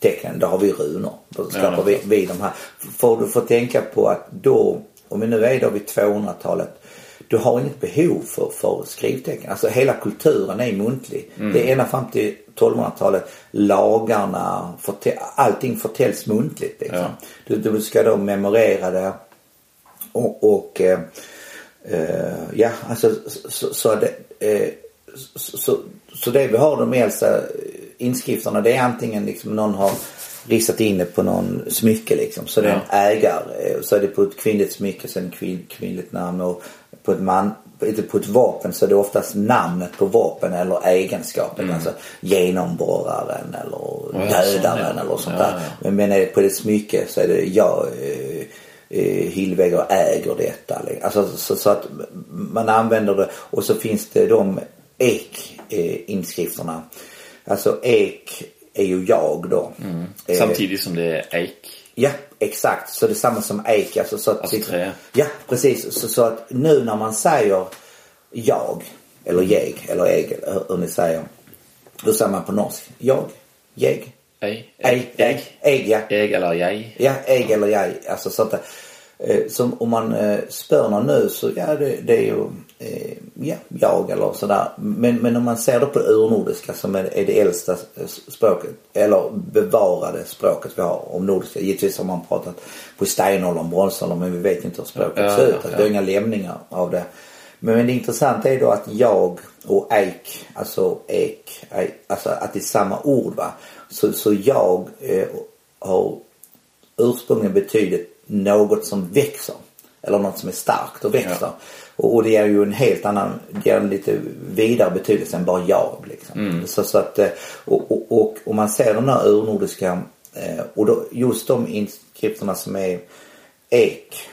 te- tecken, då har vi runor. Då skapar Ja, vi, vi de här. För du får tänka på att då, om vi nu är då vid 200-talet du har inget behov för, för skrivtecken. Alltså hela kulturen är muntlig. Det är ända fram till 1200-talet lagarna, förtä- allting förtäljs muntligt. Liksom. Du, du ska då memorera det och, och eh, eh, ja, alltså så, så, det, eh, så, så, så det vi har de äldsta inskrifterna det är antingen liksom någon har ristat in det på någon smycke liksom. Så det är en ägare. eh, Så är det på ett kvinnligt smycke så är det en kvin, kvinnligt namn och på ett man på ett vapen så är det oftast namnet på vapen eller egenskapen. Alltså genomborraren eller ja, dödaren ja. eller sånt Ja, där. ja. Men, det på ett smycke så är det jag eh, eh, Hillvägger äger detta. Alltså, så, så att man använder det och så finns det de ek-inskrifterna. Alltså ek är ju jag då. Eh, Samtidig som det er eik. Ja, exakt. Så det är samma som ek. Alltså, så att, Alltså trä. Ja, precis. Så, så att nu när man säger jag eller jeg eller eg hur, hur ni säger. Då säger man på norsk. Jag, jeg, Ei. eg, eg, eg ja. Jeg eller jeg. Ja, eg eller jag. Alltså sånt där. Eh, som om man eh, spör någon nu så ja det, det är ju eh, ja, jag eller sådär. Men, men om man ser det på det urnordiska som är, är det äldsta språket eller bevarade språket vi har om nordiska. Givetvis har man pratat på stenåldern, bronsåldern men vi vet inte hur språket Ja, ser ut. ja, Alltså, ja. Det är inga lämningar av det. Men, men det intressanta är då att jag och ek, alltså ek, ek alltså att det är samma ord va. Så, så jag eh, har ursprungligen betyder något som växer. Eller något som är starkt och växer. Ja. Och, och det är ju en helt annan, det ger en lite vidare betydelse än bara jag. Liksom. Så, så att, eh, och, och, och om man ser de här urnordiska eh, och då, just de inskrifterna som är ek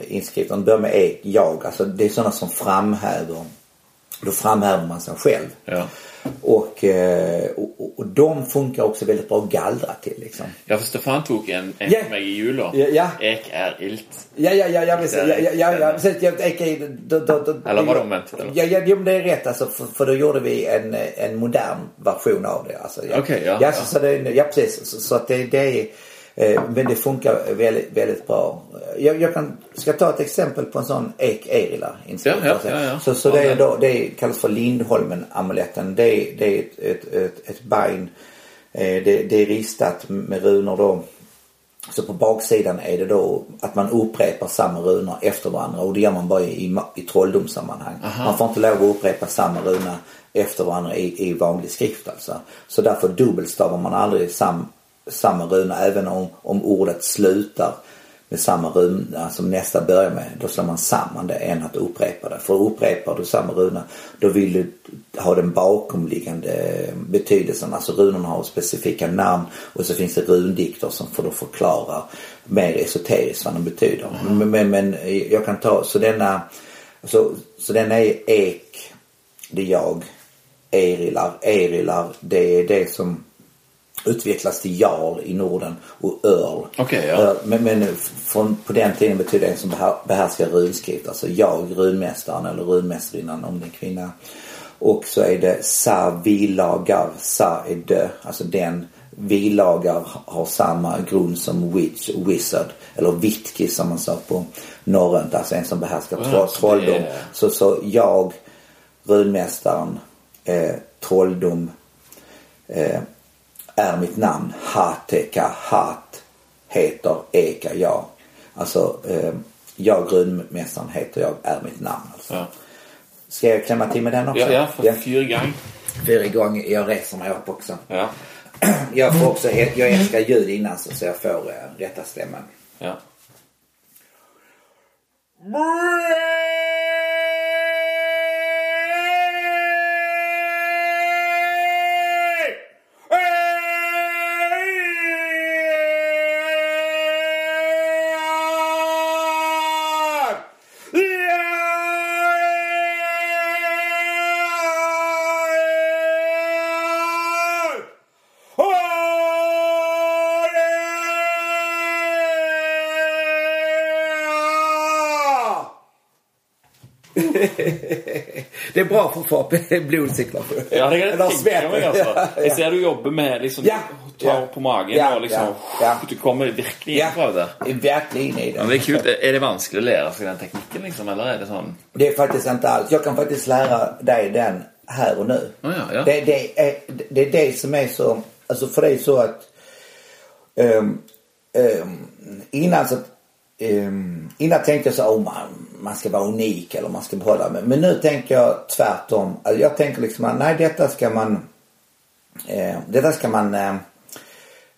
inskrifterna, börjar med ek, jag. Alltså det är sådana som framhäver, då framhäver man sig själv. Ja. Och, eh, och, och- och de funkar också väldigt bra att gallra till liksom. Ja, for Stefan tok en, en Ja. til meg i jula. Ja, ja. Ek er ilt. Ja, ja, ja, ja, precis. Ja, ja, ja, ja, precis. Jag, jag, då, då, då, Eller var det omvänt? Ja, ja, jo, det är rätt alltså. För, för då gjorde vi en, en modern version av det. Alltså, ja. Okej, ja, ja. ja. Så, så det, ja, precis. Så, så att det, det är, men det funkar väldigt, väldigt bra. Jag, jag kan, ska ta ett exempel på en sån ek erila Ja, ja, ja. Så, så det, är då, det kallas för Lindholmen-amuletten. Det, det är ett, ett, ett, ett bein. Eh, det, det är ristat med runor då. Så på baksidan är det då att man upprepar samma runor efter varandra och det gör man bara i, i trolldomssammanhang. Man får inte lov att upprepa samma runa efter varandra i, i vanlig skrift alltså. Så därför dubbelstavar man aldrig sam, samma runa även om, om ordet slutar med samma runa som nästa börjar med. Då slår man samman det än att upprepa det. För upprepar du samma runa då vill du ha den bakomliggande betydelsen. Alltså runorna har specifika namn och så finns det rundikter som får då förklara mer esoteriskt vad de betyder. Men, men, men jag kan ta, så denna, så, så denna är ek, det är jag. Erilar, erilar, det är det som utvecklats till jarl i Norden och earl. Okay, ja. Men, men från, på den tiden betyder det en som behärskar runskrift. Alltså jag, runmästaren eller runmästarinnan om det är kvinna. Och så är det sa vilagar, sa är dö. Alltså den vilagar har samma grund som witch, wizard. Eller vitki som man sa på norrönt. Alltså en som behärskar oh, trolldom. Så, så jag, runmästaren, eh, trolldom eh, är mitt namn. Hateka, hat heter Eka, jag. Alltså eh, jag, runmästaren heter jag, är mitt namn. Alltså. Ja. Ska jag klämma till med den också? Ja, ja för ja. fyra gånger. Fyra gånger. Jag reser mig upp också. Ja. Jag får också, jag älskar ljud innan så jag får uh, rätta stämman. Ja. det är bra för att få blodcirkulation. Ja, det kan jag tänka mig alltså. Jag ser du jobbar med liksom, ja. tar på magen ja, och liksom, ja, ja. du kommer verkligen ja. det. Verkligen i det. Men det är kul. Är det vanskligt att lära sig den tekniken liksom, eller är det sån? Det är faktiskt inte alls. Jag kan faktiskt lära dig den här och nu. Oh, ja, ja. Det, det, är, det är det som är så, alltså för det är så att um, um, innan så um, innan tänkte jag så, oh man, man ska vara unik eller man ska behålla. Men, men nu tänker jag tvärtom. Alltså jag tänker liksom att nej detta ska man eh, detta ska man eh,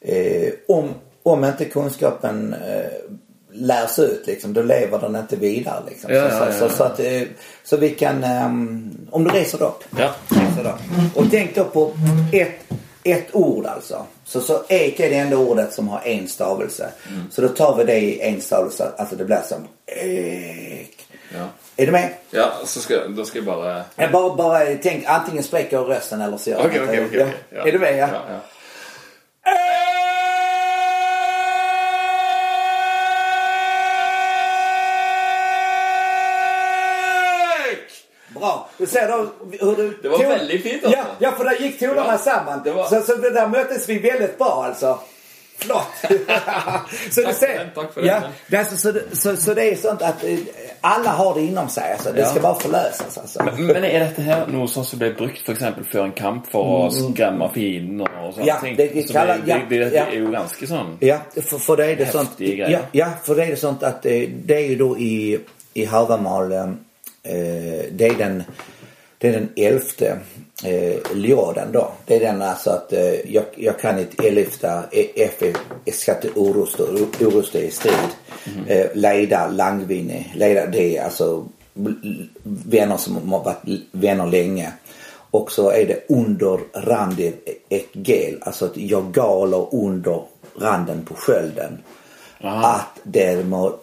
eh, om, om inte kunskapen eh, lärs ut liksom, då lever den inte vidare liksom. Ja, så, ja, ja, så, så, att, eh, så vi kan, um, om du reser upp. Ja. Reser då. Och tänk då på ett, ett ord alltså. Så, så ek är det enda ordet som har en stavelse. Mm. Så då tar vi det i en stavelse, alltså det blir som ek. Ja. Är du med? Ja, så ska, då ska jag bara... Ja, bara, bara tänk antingen spräcker rösten eller så gör Okej, okej, okej. Är du med? Ja. ja, ser då hur du... Det var tog... väldigt fint alltså. Ja, ja för där gick tonerna ja, samman. Var... Så, så det där möttes vi väldigt bra alltså. Flott. så tack, ser, tack för ja, det. Alltså, så, så, så, det är sånt att eh, alla har det inom sig. Alltså. Det ja. ska bara förlösas. Alltså. Men, men är detta här något som blir brukt för exempel för en kamp för att mm. skrämma fiender och sånt? Ja, det, det, så kallar, det, det, det, ja. är ju ganska sån Ja, för, för det är det sånt. Ja, ja, för det är det sånt att det, det är ju då i, i Havamal, eh, det är den det är den elfte eh, ljoden då. Det är den alltså att eh, jag, jag kan inte elfta FF skatte orusta i strid. Mm. Eh, leda langvinne. Leda det är alltså vänner som har varit vänner länge. Och så är det under randen ett gel. Alltså att jag galer under randen på skölden. Aha. Att det må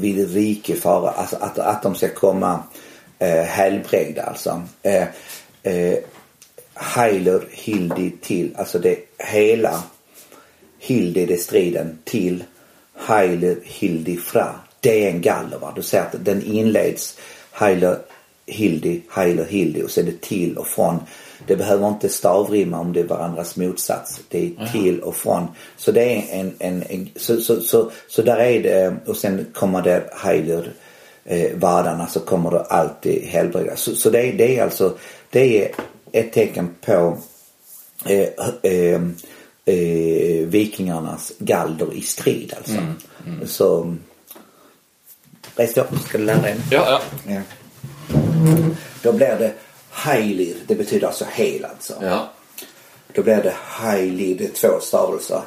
vid rike fara. Alltså att, att de ska komma eh, helbrägda alltså. Eh, eh, Heiler Hildi till, alltså det hela Hildi det striden till Heiler Hildi fra. Det är en galler va. Du ser att den inleds Heiler Hildi, Heiler Hildi och sen är det till och från. Det behöver inte stavrimma om det är varandras motsats. Det är till och från. Så det är en, en, en så, så, så, så, där är det och sen kommer det Heiler eh, vardarna så kommer det alltid helbreda. Så, så det, det, är alltså det är ett tecken på eh, eh, eh, vikingarnas galder i strid alltså. Mm, mm. Så res dig upp, ska du lära dig? Ja, ja. ja. Då blir det heilig, det betyder alltså hel alltså. Ja. Då blir det heilig, det är två stavelser.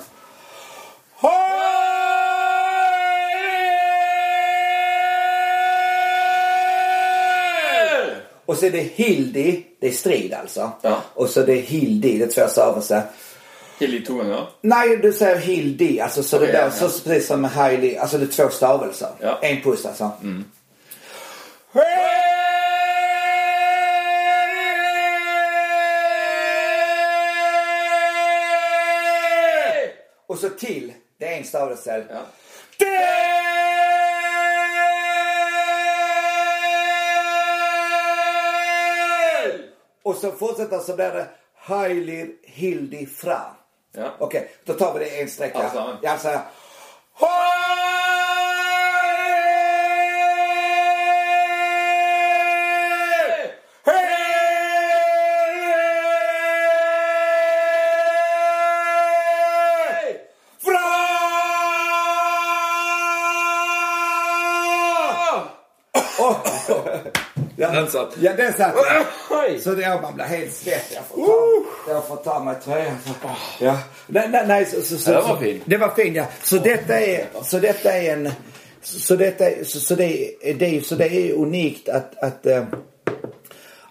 Och så är det Hildi, det är strid alltså. Ja. Och så det är Hildi, det är två stavelser. Hildi två gånger? Nej, du säger Hildi. Alltså så okay, det blir ja, så precis som med Hailey. Alltså det är två stavelser. Ja. En puss alltså. Mm. Och så till, det är en stavelse. Ja. Och så fortsätter så blir det Heilir Hildi Fra. Ja. Okej, då tar vi det en sträcka. Allesammans. Jag säger Den satt. Ja, den satt. Så det är man blir helt svettig. Jag får ta, jag får ta mig tröjan. Ja. Nej, nej, nej, så, så, så, Ja, det var fin. Det var fin, ja. Så detta är, så detta är en, så detta så, så det är, det så det är unikt att, att eh,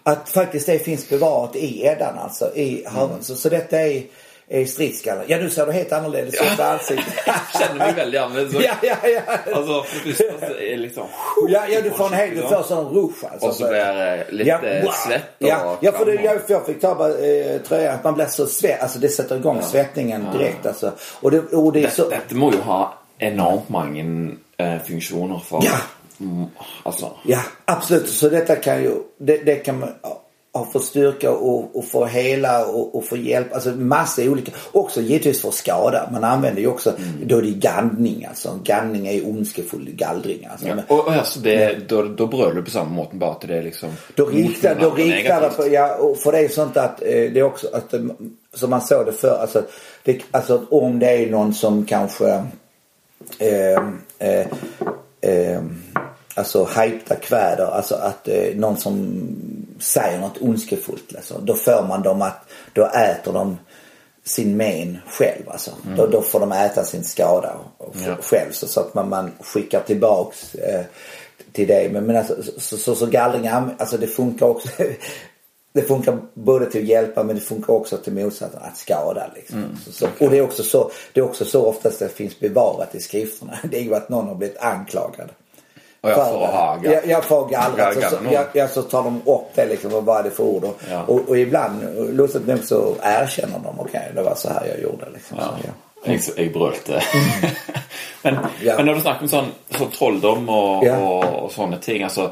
att faktiskt det finns bevarat i Eddan alltså. I haven. Så, så detta är, är stridsskallar. Ja nu ser du helt annorledes ut i ansiktet. Jag känner mig väldigt annorlunda. ja, ja, ja. Alltså för det första så är liksom... Ja, ja, du får en hel, du får sån rouge alltså. Och så blir det lite Ja, wow. svett och ja, ja, för det, jag, för jag fick ta bara, eh, tröjan. Man blir så svett. Alltså det sätter igång svettningen direkt alltså. Och det, och det är så... Dette må jo ha enormt mange eh, funksjoner for Ja. mm, Altså Ja, absolut. Så detta kan ju, det, det kan man ha för styrka och, och få hela och, och få hjälp. Alltså massa olika. Också givetvis för skada. Man använder ju också, Mm. då är det gandning alltså. Gandning är ondskefull gallring alltså. ja. Men, Og, og altså, det, da, da brøler du på samme måten, bare at det liksom Då riktar, då riktar det ja, och för det är sånt att eh, det är också att, eh, som man såg det för alltså, det, alltså om det är någon som kanske eh, eh, eh, alltså hajpta kväder, alltså att eh, någon som säger något ondskefullt alltså, då får man dem att, då äter de sin men själv alltså. Då, då får de äta sin skada Ja. själv så, så att man, man skickar tillbaks eh, till det. Men, men alltså, så, så, så gallring, alltså det funkar också. Det funkar både till att hjälpa men det funkar också till motsatsen att skada. Liksom. så, så, och det är, också så, det är också så oftast det finns bevarat i skrifterna. Det är ju att någon har blivit anklagad. Och jag får ha ja, jag får Gallra så, någon. ja, ja, så tar de upp det liksom. och Vad är det för ord? Och, Ja. och, och ibland, lustigt nog så erkänner de. Okej, det var så här jag gjorde. Liksom. Ja. Så, ja. Jeg, jeg brølte. men, Ja. men når du snakker om sånn, sånn trolldom og, Ja. og, og sånne ting altså,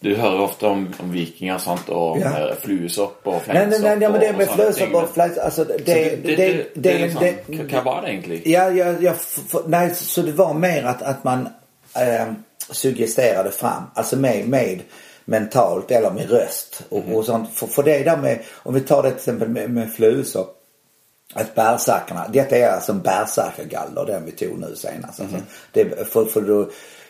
Du jo ofte om, om vikinger sant, og Ja. eh, fluesopp og Nej, nej, nej, nej, men det med men- och fläs, alltså det, Så det, det, det, det, det, liksom, det- Hva var det egentlig? Ja, ja, ja nej, så det var mer att, att man eh, suggesterade fram. Alltså med, med mentalt eller med röst och, Mhm. och sånt. För, för det där med, om vi tar det till exempel med, med flugsopp. Att bärsärkarna, detta är alltså en bärsärkargaller den vi tog nu senast. Alltså, det, för, för då,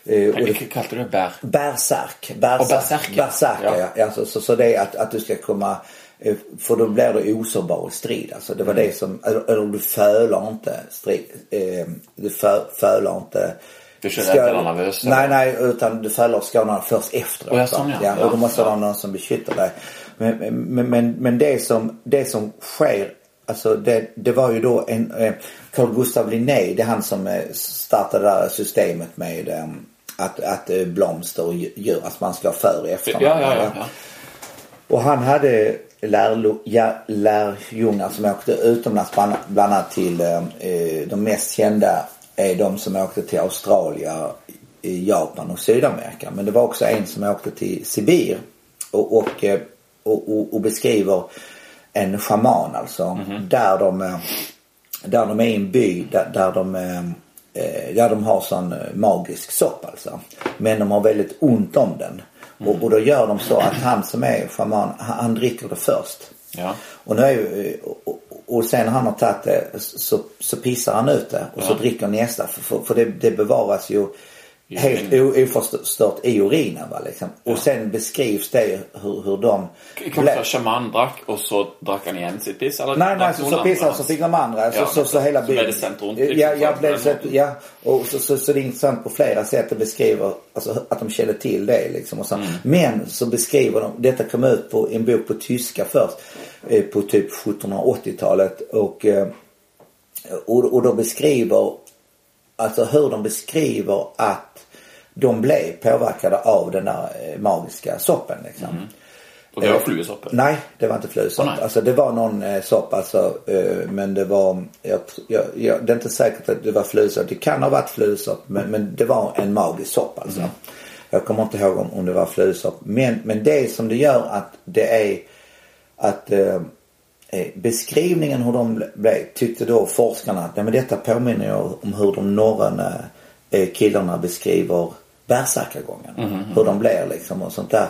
eh, och det, kalte du det? Bær? Bärsärk. Bärsärk. bärsärk, Bärsärk, ja. ja. så, så, det är att, att du ska komma eh, för då blir du osårbar strid. Alltså det var Mm. det som, eller, eller du fölar inte strid. Eh, du fö, fölar inte Du kör rätt eller nervös, Nej, nej, utan du fölar skadorna först efteråt. Oh, ja, sån, ja. ja. Och då måste ja. det vara någon som beskyddar dig. Men, men, men, men det, som, det som sker Alltså det, det var ju då en, eh, Carl Gustav Linné, det är han som eh, startade det här systemet med eh, att, att eh, blomster och djur, att man ska ha för och efternamn. Ja, ja, ja. ja. Och han hade lärlo, ja, lärjungar som åkte utomlands bland, bland annat till eh, eh, de mest kända är de som åkte till Australien, Japan och Sydamerika. Men det var också en som åkte till Sibir och, och, eh, och, och, beskriver en shaman alltså. Där de eh, där de är i en by där, där de eh, eh, där de har sån magisk sopp alltså. Men de har väldigt ont om den. Och, och då gör de så att han som är shaman, han, han dricker det först. Ja. Och, nu är ju, och, och, och sen han har tagit det så, så pissar han ut det och så Ja. dricker nästa. För, för, för det, det bevaras ju I helt oförstört i urinen va liksom. Och sen beskrivs det hur, hur de Kanskje shaman drakk, og så drakk han igjen sitt piss? Eller Nej, nej, så, så pissade så hans? fick de andra. Så, Ja, så, så hela så blev det sänt runt, liksom, Ja, ja, så- blev så, ja. Och så, så, så det är intressant på flera sätt att beskriva alltså, att de kände till det. Liksom, och så. Mm. Men så beskriver de, detta kom ut på en bok på tyska först. Eh, på typ 1780-talet. Och, eh, och, och de beskriver, alltså hur de beskriver att de blev påverkade av den där eh, magiska soppen. Liksom. Och det var fluesopp? Nej, det var inte fluesopp. Oh, alltså det var någon eh, sopp alltså. Eh, men det var, jag, jag, jag, det är inte säkert att det var fluesopp. Det kan ha varit fluesopp men, men det var en magisk sopp alltså. Mm. Jag kommer inte ihåg om, om det var fluesopp. Men, men det som det gör att det är att eh, eh beskrivningen hur de blev tyckte då forskarna att nej, men detta påminner om hur de norröna eh, killarna beskriver bärsärkagången. Mm, mm, hur de blir liksom och sånt där.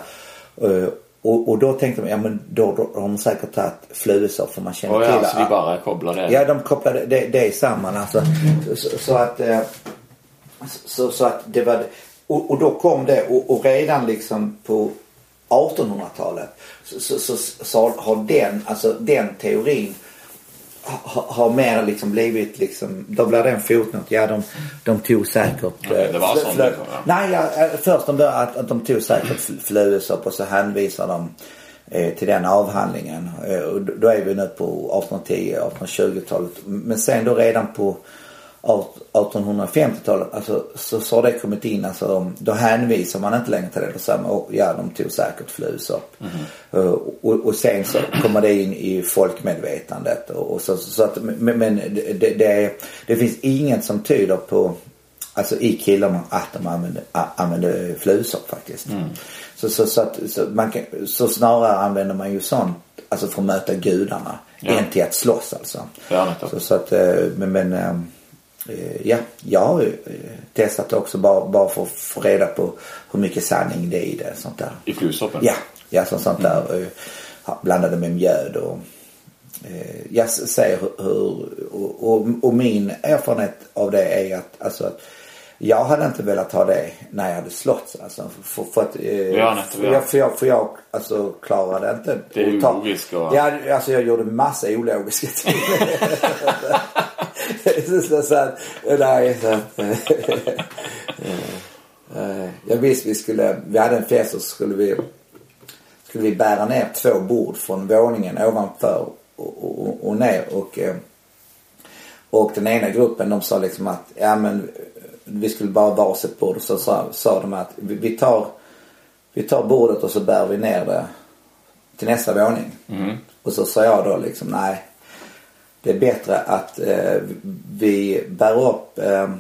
Uh, och, och, då tänkte man, ja men då, då har de säkert tagit fluesopp för man känner oh, ja, till det. Så vi bara kopplar det? Ja, de kopplade det, det samman alltså. Så, så att, eh, så, så, att det var, och, och då kom det och, och redan liksom på 1800-talet så, så, så, så, har den, alltså den teorin har, har mer liksom blivit liksom, då blir det en fotnot. Ja de, de tog säkert. Ja, det var sånt ja. Nej, ja, eh, först de började att, att de tog säkert fluesopp och så hänvisar de eh, till den avhandlingen. Eh, och då är vi nu på 1810-1820-talet. Men sen då redan på 1850-talet, alltså, så, så har det kommit in, alltså, då hänvisar man inte längre till det. Då säger man, ja de tog säkert flusopp. Mm. Uh, och, och sen så kommer det in i folkmedvetandet. Och, och så, så, att, men, men det, det, det, finns inget som tyder på, alltså i killarna, att de använder, använder flusopp faktiskt. Mm. Så, så, så, att, så, man kan, så snarare använder man ju sånt, alltså för att möta gudarna. Ja. Än till att slåss alltså. Ja, så, så att, eh, men, men Eh, ja, jag har ju eh, testat också bara, bara för att få reda på hur mycket sanning det är i det. Sånt där. I flusoppen? Ja, ja så, sånt där. Mm. Blandade med mjöd och jag ser hur, och, och, och, min erfarenhet av det är att, alltså, att jag hade inte velat ha det när jag hade slått alltså, för, för att, ja, för, jag, för, jag, för jag alltså, klarade inte. Det är ologiskt och... Ja, alltså jag gjorde massa ologiska ting. så, så att, nej, så att, jag visste vi skulle, vi hade en fest och så skulle vi, skulle vi bära ner två bord från våningen ovanför och, och, och ner och och den ena gruppen de sa liksom att ja men vi skulle bara varsitt bord och så sa, sa de att vi, vi, tar vi tar bordet och så bär vi ner det till nästa våning. Mm. Och så sa jag då liksom nej det är bättre att eh, vi bär upp eh,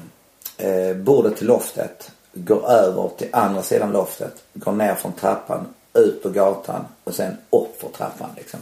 eh, bordet till loftet, går över till andra sidan loftet, går ner från trappan, ut på gatan och sen upp för trappan liksom.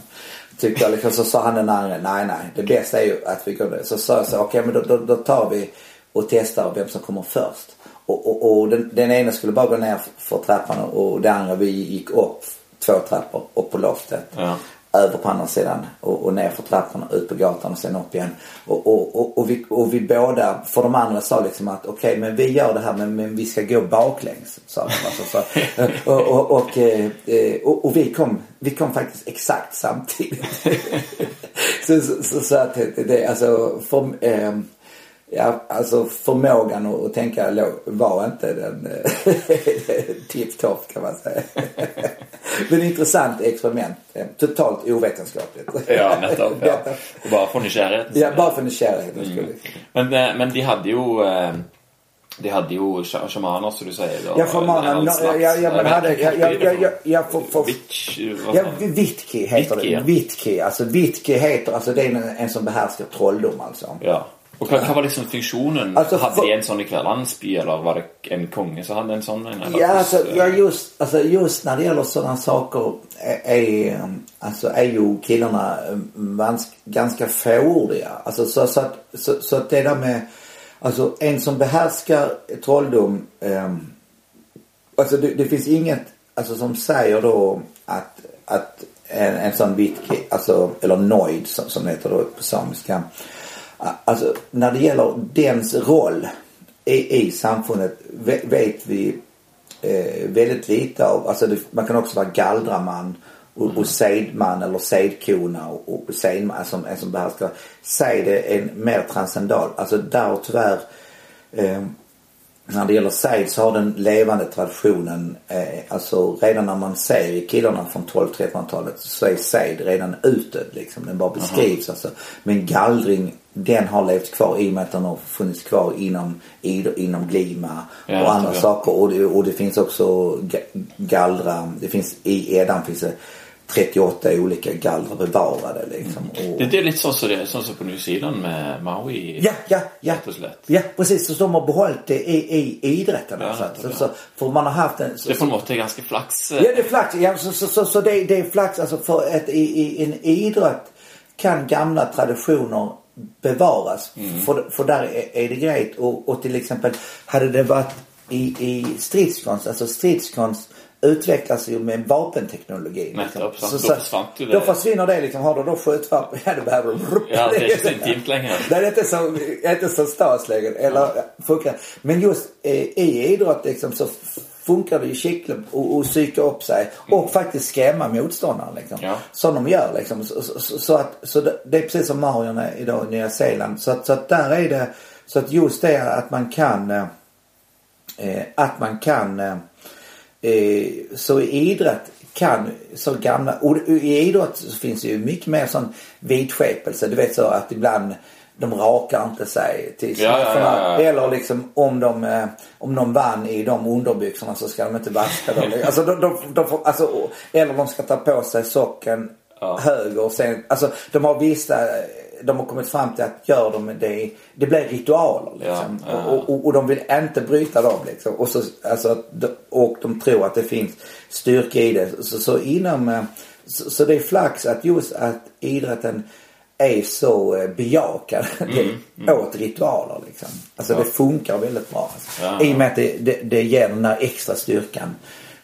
Tyckte jag liksom, så sa han den andra, nej nej det bästa är ju att vi går ner. Så sa jag så, okej okay, men då, då, då, tar vi och testar vem som kommer först. Och, och, och den, den ena skulle bara gå ner för trappan och den andra vi gick upp två trappor upp på loftet. Ja över på andra sidan och, och ner för trapporna, ut på gatan och sen upp igen. Och, och, och, och, vi, och vi båda, för de andra sa liksom att okej okay, men vi gör det här men, men vi ska gå baklänges. Sa de. Alltså, så, och, och, och, eh, och, och, vi, kom, vi kom faktiskt exakt samtidigt. så, så, så, så, att det, alltså, för, eh, Ja, alltså förmågan att, tänka var inte den eh, tipptopp kan man säga. Men intressant experiment. Totalt ovetenskapligt. Ja, nettopp. Ja. Bara för nysgjerrigheten Ja, bara för nysgjerrigheten mm. Men, eh, men de hade ju eh, de hade ju shamaner som du säger. Då, ja, shamaner. No, ja, ja, men hade, ja, ja, ja, ja, ja, för, för, Vitch, ja, Vitki heter Vitki, det. Vitki. Alltså Vitki heter, alltså det är en, en som behärskar trolldom alltså. Ja. Och vad var liksom funktionen? Alltså, hade de en sån ikväll Landsby eller var det en konge som hade en sån? Eller ja, alltså, ja just, alltså, just när det gäller sådana saker är, är, alltså, är ju killarna eh, ganska fåordiga. Alltså så, så, att, så, så att det där med, alltså en som behärskar trolldom, eh, alltså det, det, finns inget, alltså som säger då att, att en, en sån vitki, alltså, eller noid som, som det heter då på samiska Alltså när det gäller dens roll i, i samfundet vet vi eh, väldigt lite av. Alltså det, man kan också vara gallraman och, och sejdman eller sejdkona och, och sejdman som, som behärskar. Sejd är en mer transcendal. Alltså där tyvärr eh, när det gäller sejd så har den levande traditionen, eh, alltså redan när man ser killarna från 12-1300-talet så är sejd redan utdöd liksom. Den bara beskrivs Aha. alltså. Men gallring den har levt kvar i och med att den har funnits kvar inom, inom Glima ja, och andra saker. Och det, och det finns också gallra, det finns i Edan finns det 38 olika gallrar bevarade liksom. Och... Det, är lite så som det som på New Zealand med Maui. Ja, ja, ja. Ja, precis. Så de har behållit det i, i idrotten. Ja, alltså. så, så, för man har haft en... Så, det något sätt är ganska flax. Ja, det är flax. Ja, så, så, så, så det, det, är flax alltså för att i, i en idrott kan gamla traditioner bevaras. Mm. För, för där är, är det grejt. Och, och till exempel hade det varit i, i stridskonst, alltså stridskonst utvecklas ju med vapenteknologi. Liksom. Så, så, då det. Då försvinner det liksom. Har du då skjutvapen, ja då behöver du... Ja, det är inte längre. Det är inte så, inte så stas längre. Eller. Men just eh, i idrott liksom så funkar det ju skickligt att psyka upp sig och mm. faktiskt skrämma motståndaren liksom. Ja. Som de gör liksom. Så, så, så att, så det, det, är precis som Marion idag i Nya Zeeland. Så att, så att där är det, så att just det att man kan, eh, att man kan eh, Eh, så i idrott kan så gamla, och i idrott så finns det ju mycket mer sån vidskepelse. Du vet så att ibland de rakar inte sig till ja, ja, ja, Eller liksom om de, eh, om de vann i de underbyxorna så ska de inte vaska dem. alltså, de, de, de får, alltså, eller de ska ta på sig socken höger och sen, alltså de har vissa de har kommit fram till att gör de det, det blir ritualer liksom. Ja, ja. Och, och, och, de vill inte bryta dem liksom. Och, så, alltså, och de tror att det finns styrka i det. Så, så inom, eh, så, så det är flax att just att idrotten är så eh, bejakande mm, mm. åt ritualer liksom. Alltså ja. det funkar väldigt bra. Alltså. Ja, I och med att det, det, det ger den där extra styrkan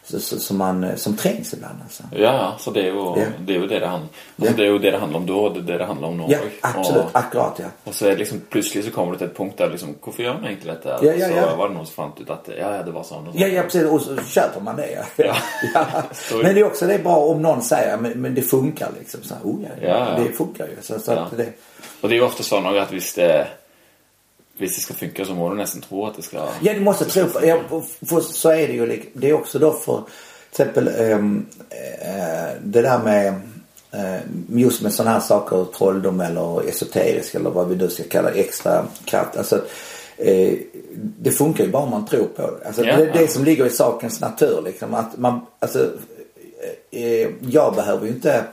som, man, eh, som trängs ibland. Alltså. Ja, så det är ju ja. det, är ju det det handlar alltså, ja. Det är ju det det handlar om då det är det det handlar om nu. Ja, absolut. Och, Akkurat ja. Och så är det liksom plötsligt så kommer det till ett punkt där liksom, varför gör man inte detta? Ja, ja, ja. Så var det någon som fann ut att ja, det var så. Ja, ja, precis. Och så köper man det ja. ja. ja. men det är också det är bra om någon säger men, men det funkar liksom. Så, oh, ja, ja, Det funkar ju. Så, så det... Och det är ju ofta så att visst det Visst det ska funka så må du nästan tro att det ska... Ja, du måste tro på ja, för Så är det ju. Det är också då för till exempel um, uh, det där med uh, just med sådana här saker, trolldom eller esoterisk eller vad vi nu ska kalla extra kraft. Alltså, uh, det funkar ju bara om man tror på det. Alltså, ja. Det är det som ligger i sakens natur liksom. Att man, alltså, jag behöver ju inte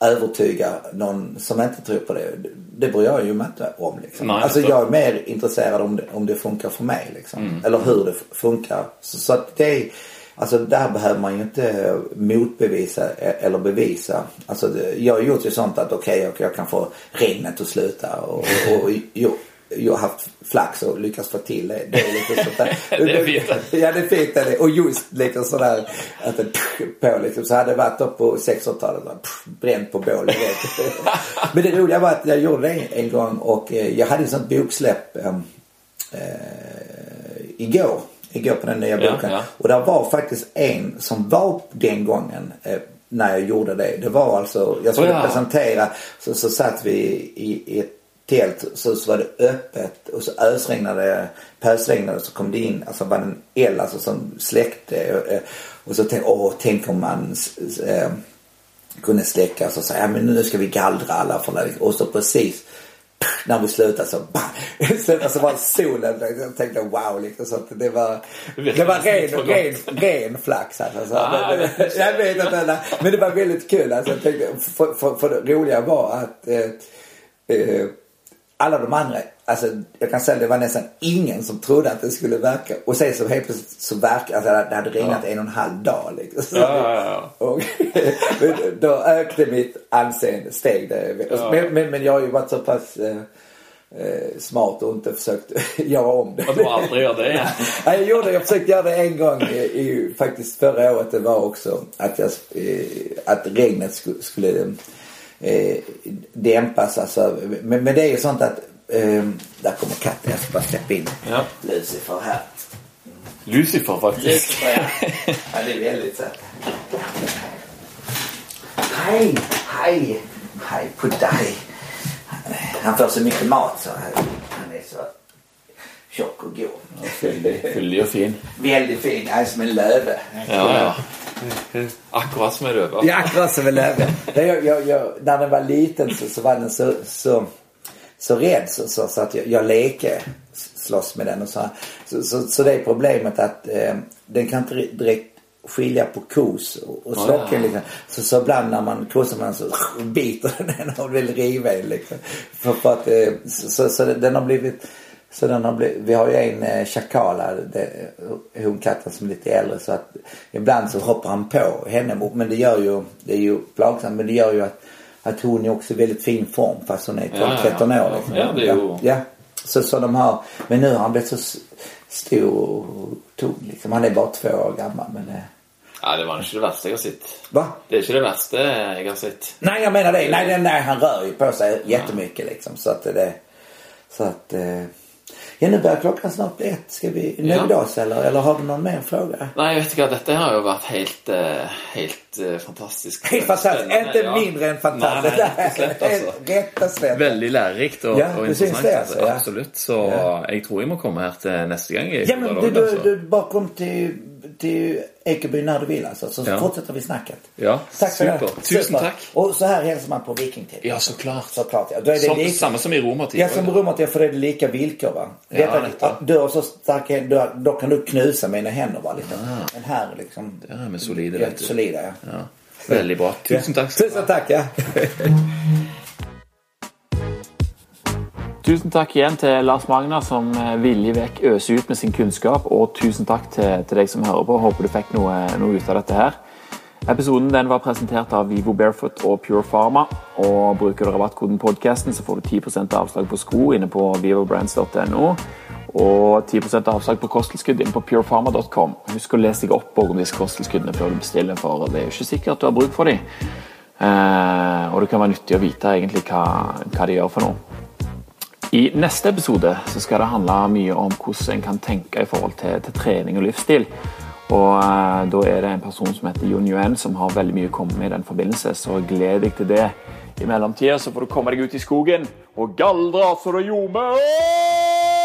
övertyga någon som inte tror på det. Det bryr jag ju mig inte om liksom. Nej, alltså jag är mer intresserad om det, om det funkar för mig liksom. Mm. Eller hur det funkar. Så, så att det är, alltså där behöver man ju inte motbevisa e, eller bevisa. Alltså jag har gjort ju sånt att okej okay, jag kan få regnet att sluta och, och, och jo, jag har haft flax och lyckats få till det. Det är lite sånt där. det är fint. Ja det är fint det. Och just lite sådär att det på liksom. Så hade det varit upp på 1600-talet. Bränt på bål. Men det roliga var att jag gjorde det en gång och eh, jag hade ett sånt boksläpp eh, igår. Igår på den nya boken. Ja, ja. Och där var faktiskt en som var den gången eh, när jag gjorde det. Det var alltså, jag skulle oh, ja. presentera, så, så satt vi i, i ett tält så, så var det öppet och så ösregnade, pösregnade så kom det in, alltså var det en eld alltså som släckte. Och, och så tänkte åh tänk om man äh, kunde släcka så säga, ja men nu ska vi gallra alla för det. Och så precis när vi slutade så bam, så var solen. Jag tänkte wow liksom. Så det var, det var ren, ren, ren flax alltså. Ah, jag vet inte. Men det var väldigt kul alltså. Jag tänkte, för, för, för det roliga var att eh, eh, alla de andra, alltså jag kan säga att det var nästan ingen som trodde att det skulle verka. Och sen så helt plötsligt så verkar alltså det hade regnat ja. en och en halv dag liksom. Ja, ja, ja. Och då ökade mitt anseende, steg det. Ja. Men, men, men jag har ju varit så pass eh, eh smart och inte försökt göra om det. Och du aldrig gör det igen? ja, jag gjorde Jag försökte göra det en gång i, i, faktiskt förra året. Det var också att, jag, eh, att regnet skulle, skulle eh, dämpas. Alltså. Men, men det är ju sånt att eh, där kommer katten. Jag ska bara släppa in ja. Lucifer här. Lucifer faktiskt. Lucifer ja. ja det är väldigt så. Hej, hej, hej på dig. Han får så mycket mat så han är så tjock och god. Fyllig och fin. Väldigt fin. Han är som en löve. Ja, ja. Akkurat som en röva. Ja, akkurat som en löve. Jag, jag, jag, när den var liten så, så var den så, så, så rädd så, så, så att jag, jag leke slåss med den och så, så, så, så det är problemet att eh, den kan inte direkt skilja på kos och, och socken. Ja. Liksom. Så, så ibland när man kosar man så biter den och vill riva en liksom. För, för att, eh, så, så, så den har blivit så den har blivit, vi har ju en eh, chakala, honkatten som är lite äldre så att ibland så hoppar han på henne. Men det gör ju, det är ju plågsamt men det gör ju att, att hon är också i väldigt fin form fast hon är 12-13 ja, år. Liksom. Ja, det är ju... ja. Så, så de har, men nu har han blivit så stor och tung liksom. Han är bara två år gammal men eh, Ja, det var inte det värsta jag sett. Va? Det är inte det värsta jag har sett. Nej, jag menar det. Nej, nej, han rör ju på sig jättemycket liksom. Så att det... Så att... Eh, Ja, nu börjar klockan snart bli ett. Ska vi nöjda ja. oss eller, eller har du någon mer fråga? Nej, jag vet inte. Detta har ju varit helt, eh, helt uh, fantastiskt. Helt fantastiskt. Inte ja. mindre än fantastiskt. Nej, nej, slätt alltså. Rätt och slätt. Väldigt lärorikt och, ja, och intressant. Det, alltså. ja. Absolut. Så ja. jag tror jag må komma här till nästa gång. Ja, men du, du, du bara kom till till Ekeby när du vill alltså. Så ja. fortsätter vi snacket. Ja, tack super. För det. Tusen Super. tack. Och så här hälsar man på vikingtid. Ja, såklart. Såklart, ja. Då är det som, lika... Samma som i romartid. Ja, som i romartid för det är det lika villkor va. Ja, Detta. Du har så starka då, då kan du knusa mina händer va. Lite. Ah. Men här liksom. Ja, men solida. Helt solida ja. ja. Väldigt bra. Tusen tack. Tusen tack ja. Tusen tack igen till Lars Magna, som eh, viljeväck öser ut med sin kunskap och tusen tack till, till dig som hör på. Hoppas du fick något, något ut av detta här. Episoden den var presentert av Vivo Barefoot och Pure Pharma. och Bruker du rabattkoden podcasten, så får du 10% avslag på sko inne på vivobrands.no. och 10% avslag på kosttilskudd inne på purepharma.com. Husk att läsa dig upp om disse kosttilskuddene før du bestiller, for det er jo ikke sikkert du har bruk for dem. Eh, och det kan vara nyttig att veta egentlig hva, hva de gjør for noe. I neste episode så skal det handle mye om hvordan en kan tenke i forhold til, til trening og livsstil. Og eh, då Da er det en person som heter Jon Yuen som har veldig mye å komme med i den forbindelse, så gled deg til det. I mellomtida så får du komme deg ut i skogen og galdre så det ljomer.